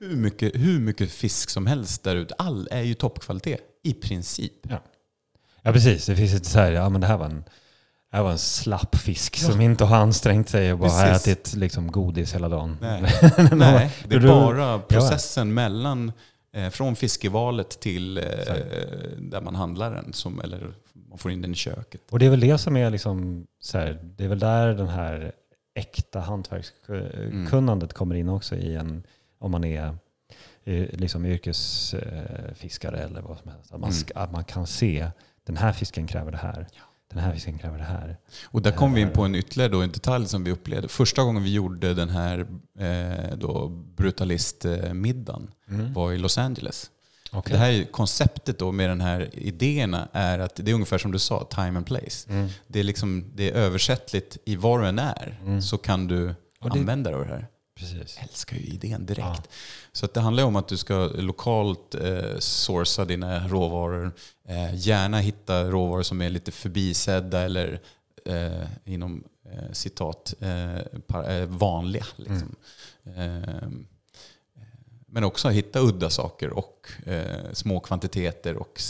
hur mycket, hur mycket fisk som helst där ute. All är ju toppkvalitet i princip. Ja, precis. Det finns inte så här, ja men det här var en, det här var en slapp fisk som inte har ansträngt sig och bara har ätit liksom godis hela dagen. Nej, Nej det är bara processen mellan eh, från fiskevalet till eh, där man handlar den, som, eller man får in den i köket. Och det är väl det som är liksom, så här, det är väl där den här äkta hantverkskunnandet kommer in också i en, om man är eh, liksom yrkesfiskare eller vad som helst. Att man, Mm. ska, att man kan se, den här fisken kräver det här. Den här fisken kräver det här. Och där kom vi in på en ytterligare då, en detalj som vi upplevde. Första gången vi gjorde den här eh, då, brutalistmiddagen var i Los Angeles. Okej. Det här är konceptet då med den här idéerna är att det är ungefär som du sa, time and place. Mm. Det är, liksom, det är översättligt i var du än är Mm. så kan du Och det- använda av det här. Precis. Jag älskar ju idén direkt. Ja. Så att det handlar ju om att du ska lokalt eh, sourca dina råvaror. Eh, gärna hitta råvaror som är lite förbisedda eller eh, inom eh, citat eh, par, eh, vanliga. Liksom. Eh, men också hitta udda saker och små kvantiteter och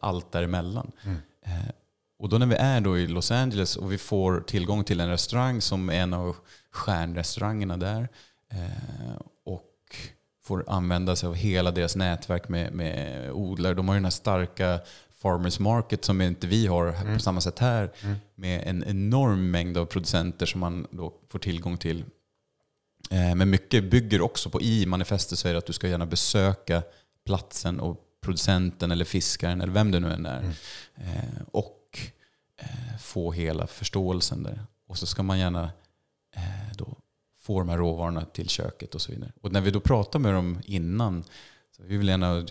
allt däremellan. Mm. Och då när vi är då i Los Angeles och vi får tillgång till en restaurang som är en av stjärnrestaurangerna där eh, och får använda sig av hela deras nätverk med, med odlare. De har ju den här starka farmers market som inte vi har på samma sätt här med en enorm mängd av producenter som man då får tillgång till. Eh, Men mycket bygger också på, i manifestet så är det att du ska gärna besöka platsen och producenten eller fiskaren eller vem det nu än är. Eh, Och få hela förståelsen där. Och så ska man gärna då få de här råvarorna till köket och så vidare. Och när vi då pratar med dem innan, så vi vill gärna,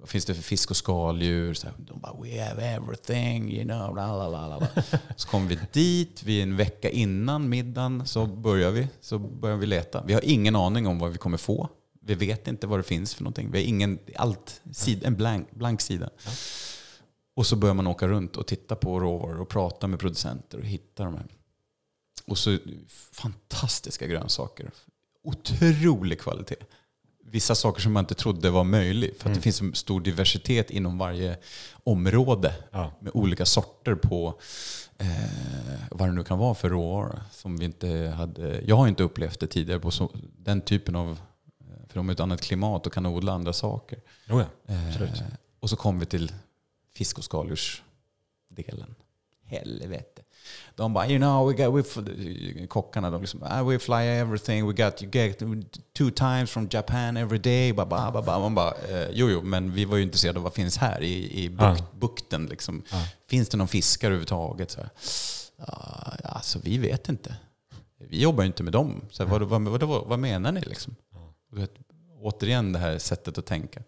vad finns det för fisk och skaldjur? Så här, de bara, we have everything, you know, la la. la. Så kommer vi dit, vi en vecka innan middagen så börjar vi, så börjar vi leta. Vi har ingen aning om vad vi kommer få. Vi vet inte vad det finns för någonting. Vi har ingen, allt, sid, en blank, blank sida. Och så börjar man åka runt och titta på råvaror och prata med producenter och hitta de här. Och så fantastiska grönsaker. Otrolig kvalitet. Vissa saker som man inte trodde var möjligt. För att det finns en stor diversitet inom varje område. Ja. Med olika sorter på eh, vad det nu kan vara för råvaror. Som vi inte hade, jag har inte upplevt det tidigare på så, den typen av... eh, För de har ett annat klimat och kan odla andra saker. Oh ja. Eh, och så kom vi till fisk och skaldjursdelen. Helvete. De bara, you know, we got, we, kockarna, de liksom, ah, we fly everything, we got, you get two times from Japan every day. Ba, ba, ba, ba. Man bara, eh, jo, jo, men vi var ju intresserade av vad finns här i, i bukt, Ja. bukten. Liksom. Ja. Finns det någon fiskar överhuvudtaget? Så här. Ah, alltså, vi vet inte. Vi jobbar ju inte med dem. Så här, vad, vad, vad, vad, menar ni? Liksom? Vet, återigen det här sättet att tänka.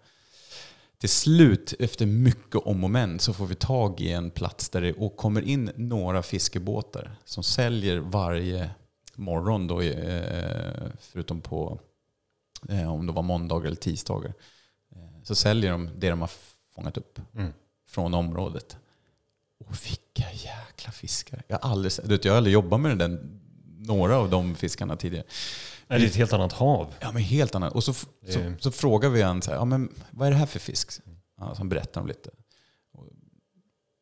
Till slut, efter mycket om och men, så får vi tag i en plats där det och kommer in några fiskebåtar som säljer varje morgon, då, eh, förutom på eh, om det var måndagar eller tisdagar. Eh, Så säljer de det de har fångat upp Mm. från området. Och vilka jäkla fiskar. Jag har aldrig, jag har aldrig jobbat med den, några av de fiskarna tidigare. Nej, det är ett helt annat hav. Ja, men helt annat. Och så, så, Det- så frågar vi han så här, ja, men vad är det här för fisk? Ja, så han berättar om lite.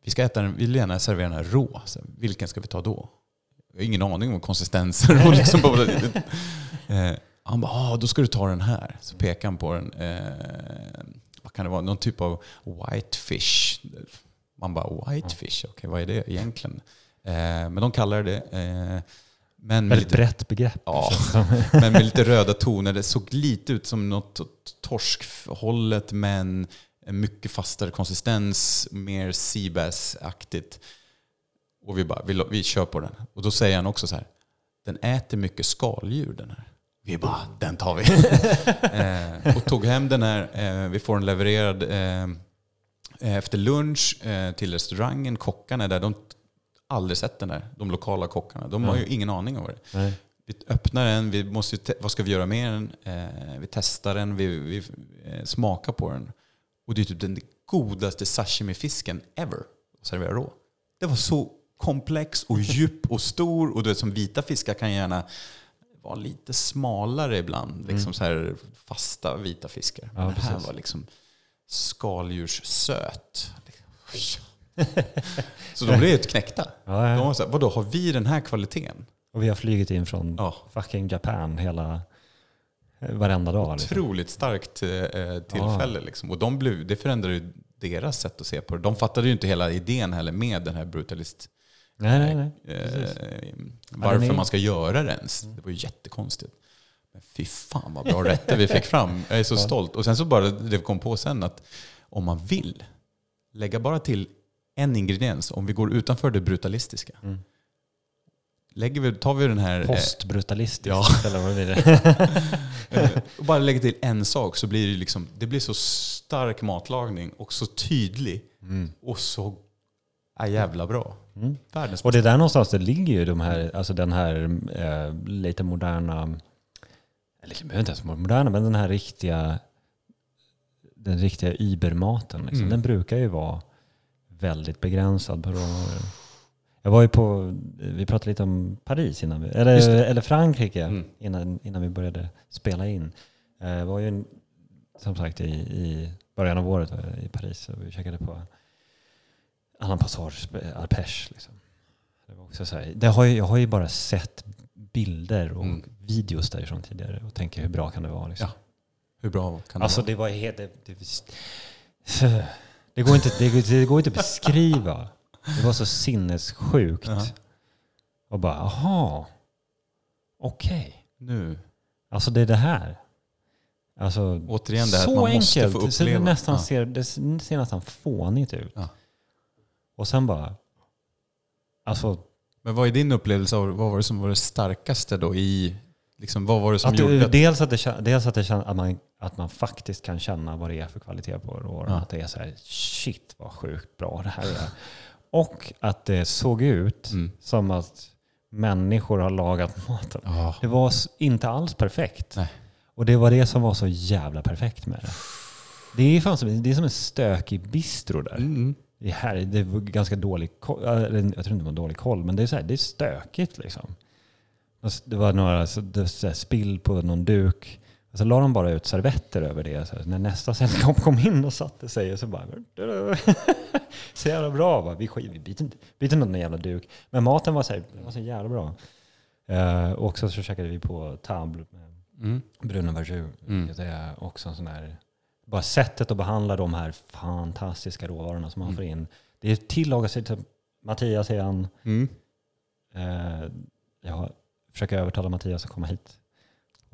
Vi ska äta den, vi vill gärna servera den här rå. Så, vilken ska vi ta då? Jag har ingen aning om konsistenser. Och liksom bara, eh, han bara, ah, då ska du ta den här. Så pekar han på den. Eh, vad kan det vara? Någon typ av whitefish. Man bara, whitefish? Okej, vad är det egentligen? Eh, men de kallar det det. Eh, men Väldigt lite- brett begrepp. Ja, men med lite röda toner. Det såg lite ut som något torskhållet men en mycket fastare konsistens, mer seabass-aktigt. Och vi bara, vi, vi kör på den. Och då säger han också så här, den äter mycket skaldjur den här. Vi bara, den tar vi. eh, och tog hem den här, eh, vi får den levererad eh, efter lunch eh, till restaurangen. Kockarna är där, de aldrig sett den där. De lokala kockarna. De har ju ingen aning om det. Nej. Vi öppnar den, vi måste, vad ska vi göra med den? Eh, vi testar den, vi, vi eh, smakar på den. Och det är typ den godaste sashimi-fisken ever att servera rå. Det var så komplex och djup och stor. Och du vet, som vita fiskar kan gärna vara lite smalare ibland. Liksom så här fasta vita fiskar. Mm. Ja, Men det här precis. var liksom skaldjurssöt. så de blev helt knäckta. Ja, ja. De var så här, vadå, har vi den här kvaliteten? Och vi har flugit in från Ja. fucking Japan hela, eh, varenda dag. Liksom. Otroligt starkt eh, tillfälle. Liksom. Och de blev, det förändrade ju deras sätt att se på det. De fattade ju inte hela idén heller med den här brutalist. Nej, nej, nej. Eh, varför är- man ska göra det ens. Det var ju jättekonstigt. Men fy fan vad bra rätter vi fick fram. Jag är så stolt. Och sen så bara det kom på sen att om man vill lägga bara till en ingrediens, om vi går utanför det brutalistiska. Mm. Lägger vi, tar vi den här... eh, Postbrutalistiskt. Ja. Eller vad blir det? Eh, och bara lägga till en sak så blir det liksom, det blir så stark matlagning och så tydlig och så ja, jävla bra. Mm. Och det är där någonstans det ligger ju de här, alltså den här eh, lite moderna, eller det behöver inte ens vara moderna, men den här riktiga, den riktiga übermaten. Liksom. Mm. Den brukar ju vara väldigt begränsad på råvaror. Jag var ju på, vi pratade lite om Paris innan vi, eller, eller Frankrike Mm. innan, innan vi började spela in. Jag var ju som sagt i, i början av året i Paris och vi käkade på annan passage, Arpège. Liksom. Det var också så här, det har ju, jag har ju bara sett bilder och mm. videos därifrån tidigare och tänker hur bra kan det vara? Liksom. Ja. Hur bra kan det alltså, vara? Det, var helt, det, det, det, går inte, det, det går inte att beskriva. Det var så sinnessjukt. Uh -huh. Och bara, aha, okej. Okay. Nu. Alltså det är det här. Alltså, Återigen det här så att man måste enkelt, få uppleva. Så det, nästan ja. ser, det ser nästan fånigt ut. Ja. Och sen bara... Alltså, Men vad är din upplevelse av vad var det som var det starkaste då i... Liksom, vad var det som att, gjorde att... Dels att, det, dels att, det, att, man, att man faktiskt kan känna vad det är för kvalitet på råvaran. Ja. Att det är så här, shit vad sjukt bra det här är. Och att det såg ut mm. som att människor har lagat maten. Oh. Det var inte alls perfekt. Nej. Och det var det som var så jävla perfekt med det. Det är, fan som, det är som en stökig bistro där. Mm. Det, är här, det var ganska dålig koll, jag tror inte det var dålig koll, men det är, så här, det är stökigt liksom. Det var några det så spill på någon duk. Och så la de bara ut servetter över det. Så när nästa sällskap kom in och satte sig och så bara... så jävla bra. Va? Vi, vi byter, byter någon jävla duk. Men maten var så, här, var så jävla bra. Uh, och så käkade vi på table med mm. bruna verjus. Mm. Det är också en sån här... Bara sättet att behandla de här fantastiska råvarorna som man mm. får in. Det är tillagat sig till Mattias igen. Mm. Uh, jag försöker övertala Mattias att komma hit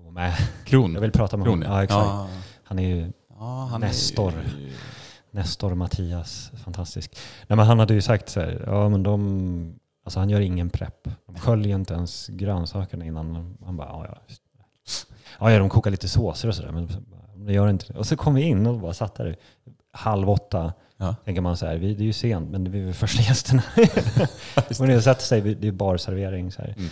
och med. Kron? Jag vill prata med honom. Ja, exakt. Ja. Han är ju ja, han Nestor. Är ju... Nestor Mattias, fantastisk. Nej, men han hade ju sagt så här, ja men de, alltså han gör ingen prepp. De sköljer inte ens grönsakerna innan. Han bara, ja ja. Ja, ja de kokar lite såser och sådär, men det gör inte det. Och så kom vi in och bara satt där halv åtta. Ja. Tänker man så här, det är ju sent, men vi är första gästerna. Men det sätter sig, det är barservering så här. Mm.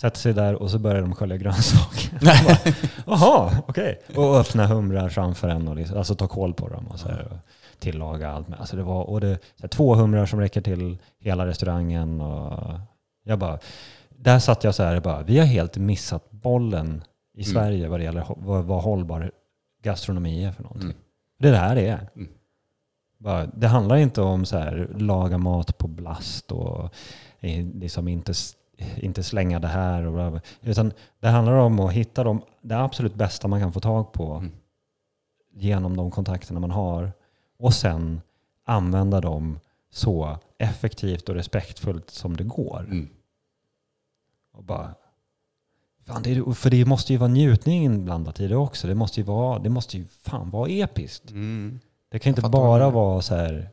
Sätter sig där och så börjar de skölja grönsaker. Jaha, okej. Okay. Och öppna humrar framför en och liksom, alltså ta koll på dem och så här, och tillaga allt. Alltså det var och det, här, två humrar som räcker till hela restaurangen. Och jag bara, där satt jag så här, bara, vi har helt missat bollen i mm. Sverige vad det gäller vad, vad hållbar gastronomi är för någonting. Mm. Det är det här det är. Mm. Bara, det handlar inte om så här, laga mat på blast och liksom inte inte slänga det här. Och utan det handlar om att hitta de, det absolut bästa man kan få tag på mm. genom de kontakterna man har. Och sen använda dem så effektivt och respektfullt som det går. Mm. Och bara, fan, det, för det måste ju vara njutning inblandat i det också. Det måste ju vara, det måste ju fan vara episkt. Mm. Det kan inte bara vara så här,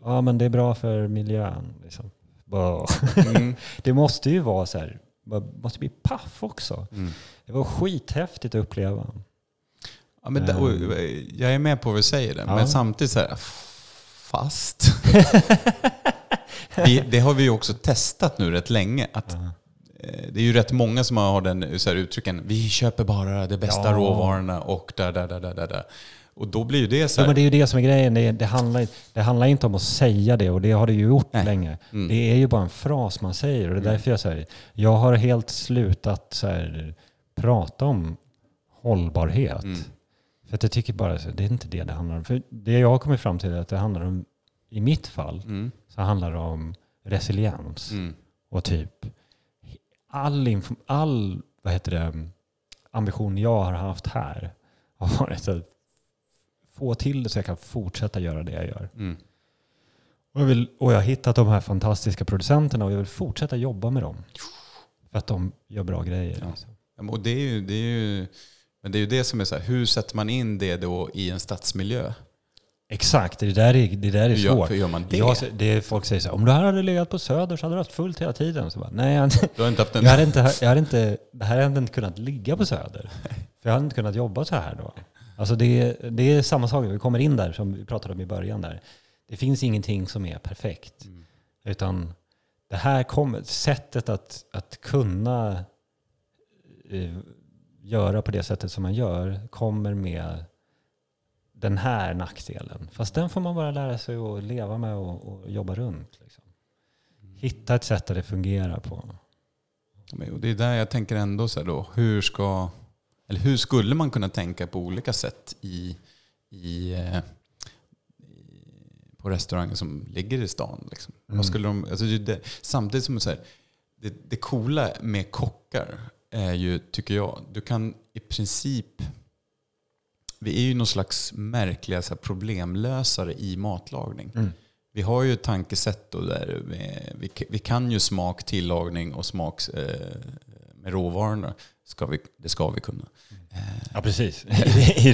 ja men det är bra för miljön. Liksom. Mm. det måste ju vara så här, man måste bli paff också. Mm. Det var skithäftigt att uppleva. Ja, men det, ehm. jag är med på vad du säger, det, ja. men samtidigt så här, fast. det, det, har vi ju också testat nu rätt länge. Att. Eh, det är ju rätt många som har den så här uttrycken, vi köper bara de bästa ja. råvarorna och där, där, där, där, där. Och då blir ju det så här... Ja, men det är ju det som är grejen. Det, det, handlar, det handlar inte om att säga det och det har det ju gjort Nej. länge. Mm. Det är ju bara en fras man säger och det är mm. därför jag säger, jag har helt slutat så här, prata om hållbarhet. Mm. För att jag tycker bara, det är inte det det handlar om. För det jag har kommit fram till är att det handlar om, i mitt fall, mm. så handlar det om resiliens. Mm. Och typ all, all vad heter det, ambition jag har haft här har varit att få till det så jag kan fortsätta göra det jag gör. Mm. Och, jag vill, och jag har hittat de här fantastiska producenterna och jag vill fortsätta jobba med dem. För att de gör bra grejer. Ja. Liksom. Och det är ju, det är ju, men det är ju det som är så här, hur sätter man in det då i en stadsmiljö? Exakt, det där är, det där är hur svårt. Hur gör man det? Jag, det folk säger så här, om du hade legat på Söder så hade du haft fullt hela tiden. Så bara, nej, jag, du har inte haft en... jag, hade inte, jag hade inte, det här hade inte kunnat ligga på Söder. För jag hade inte kunnat jobba så här då. Alltså det, det är samma sak, vi kommer in där som vi pratade om i början där. Det finns ingenting som är perfekt. Mm. Utan det här kommer, sättet att, att kunna eh, göra på det sättet som man gör kommer med den här nackdelen. Fast den får man bara lära sig att leva med och, och jobba runt. Liksom. Mm. Hitta ett sätt där det fungerar på. Och det är där jag tänker ändå så här då, hur ska Eller hur skulle man kunna tänka på olika sätt i, i, eh, på restauranger som ligger i stan? Liksom? Mm. Vad skulle de, alltså det, samtidigt som så här, det, det coola med kockar är ju, tycker jag, du kan i princip vi är ju någon slags märkliga så här, problemlösare i matlagning. Mm. Vi har ju ett tankesätt då där vi, vi, vi kan ju smak, tillagning och smak eh, med råvarorna. Ska vi, det ska vi kunna. Eh, Ja, precis. I,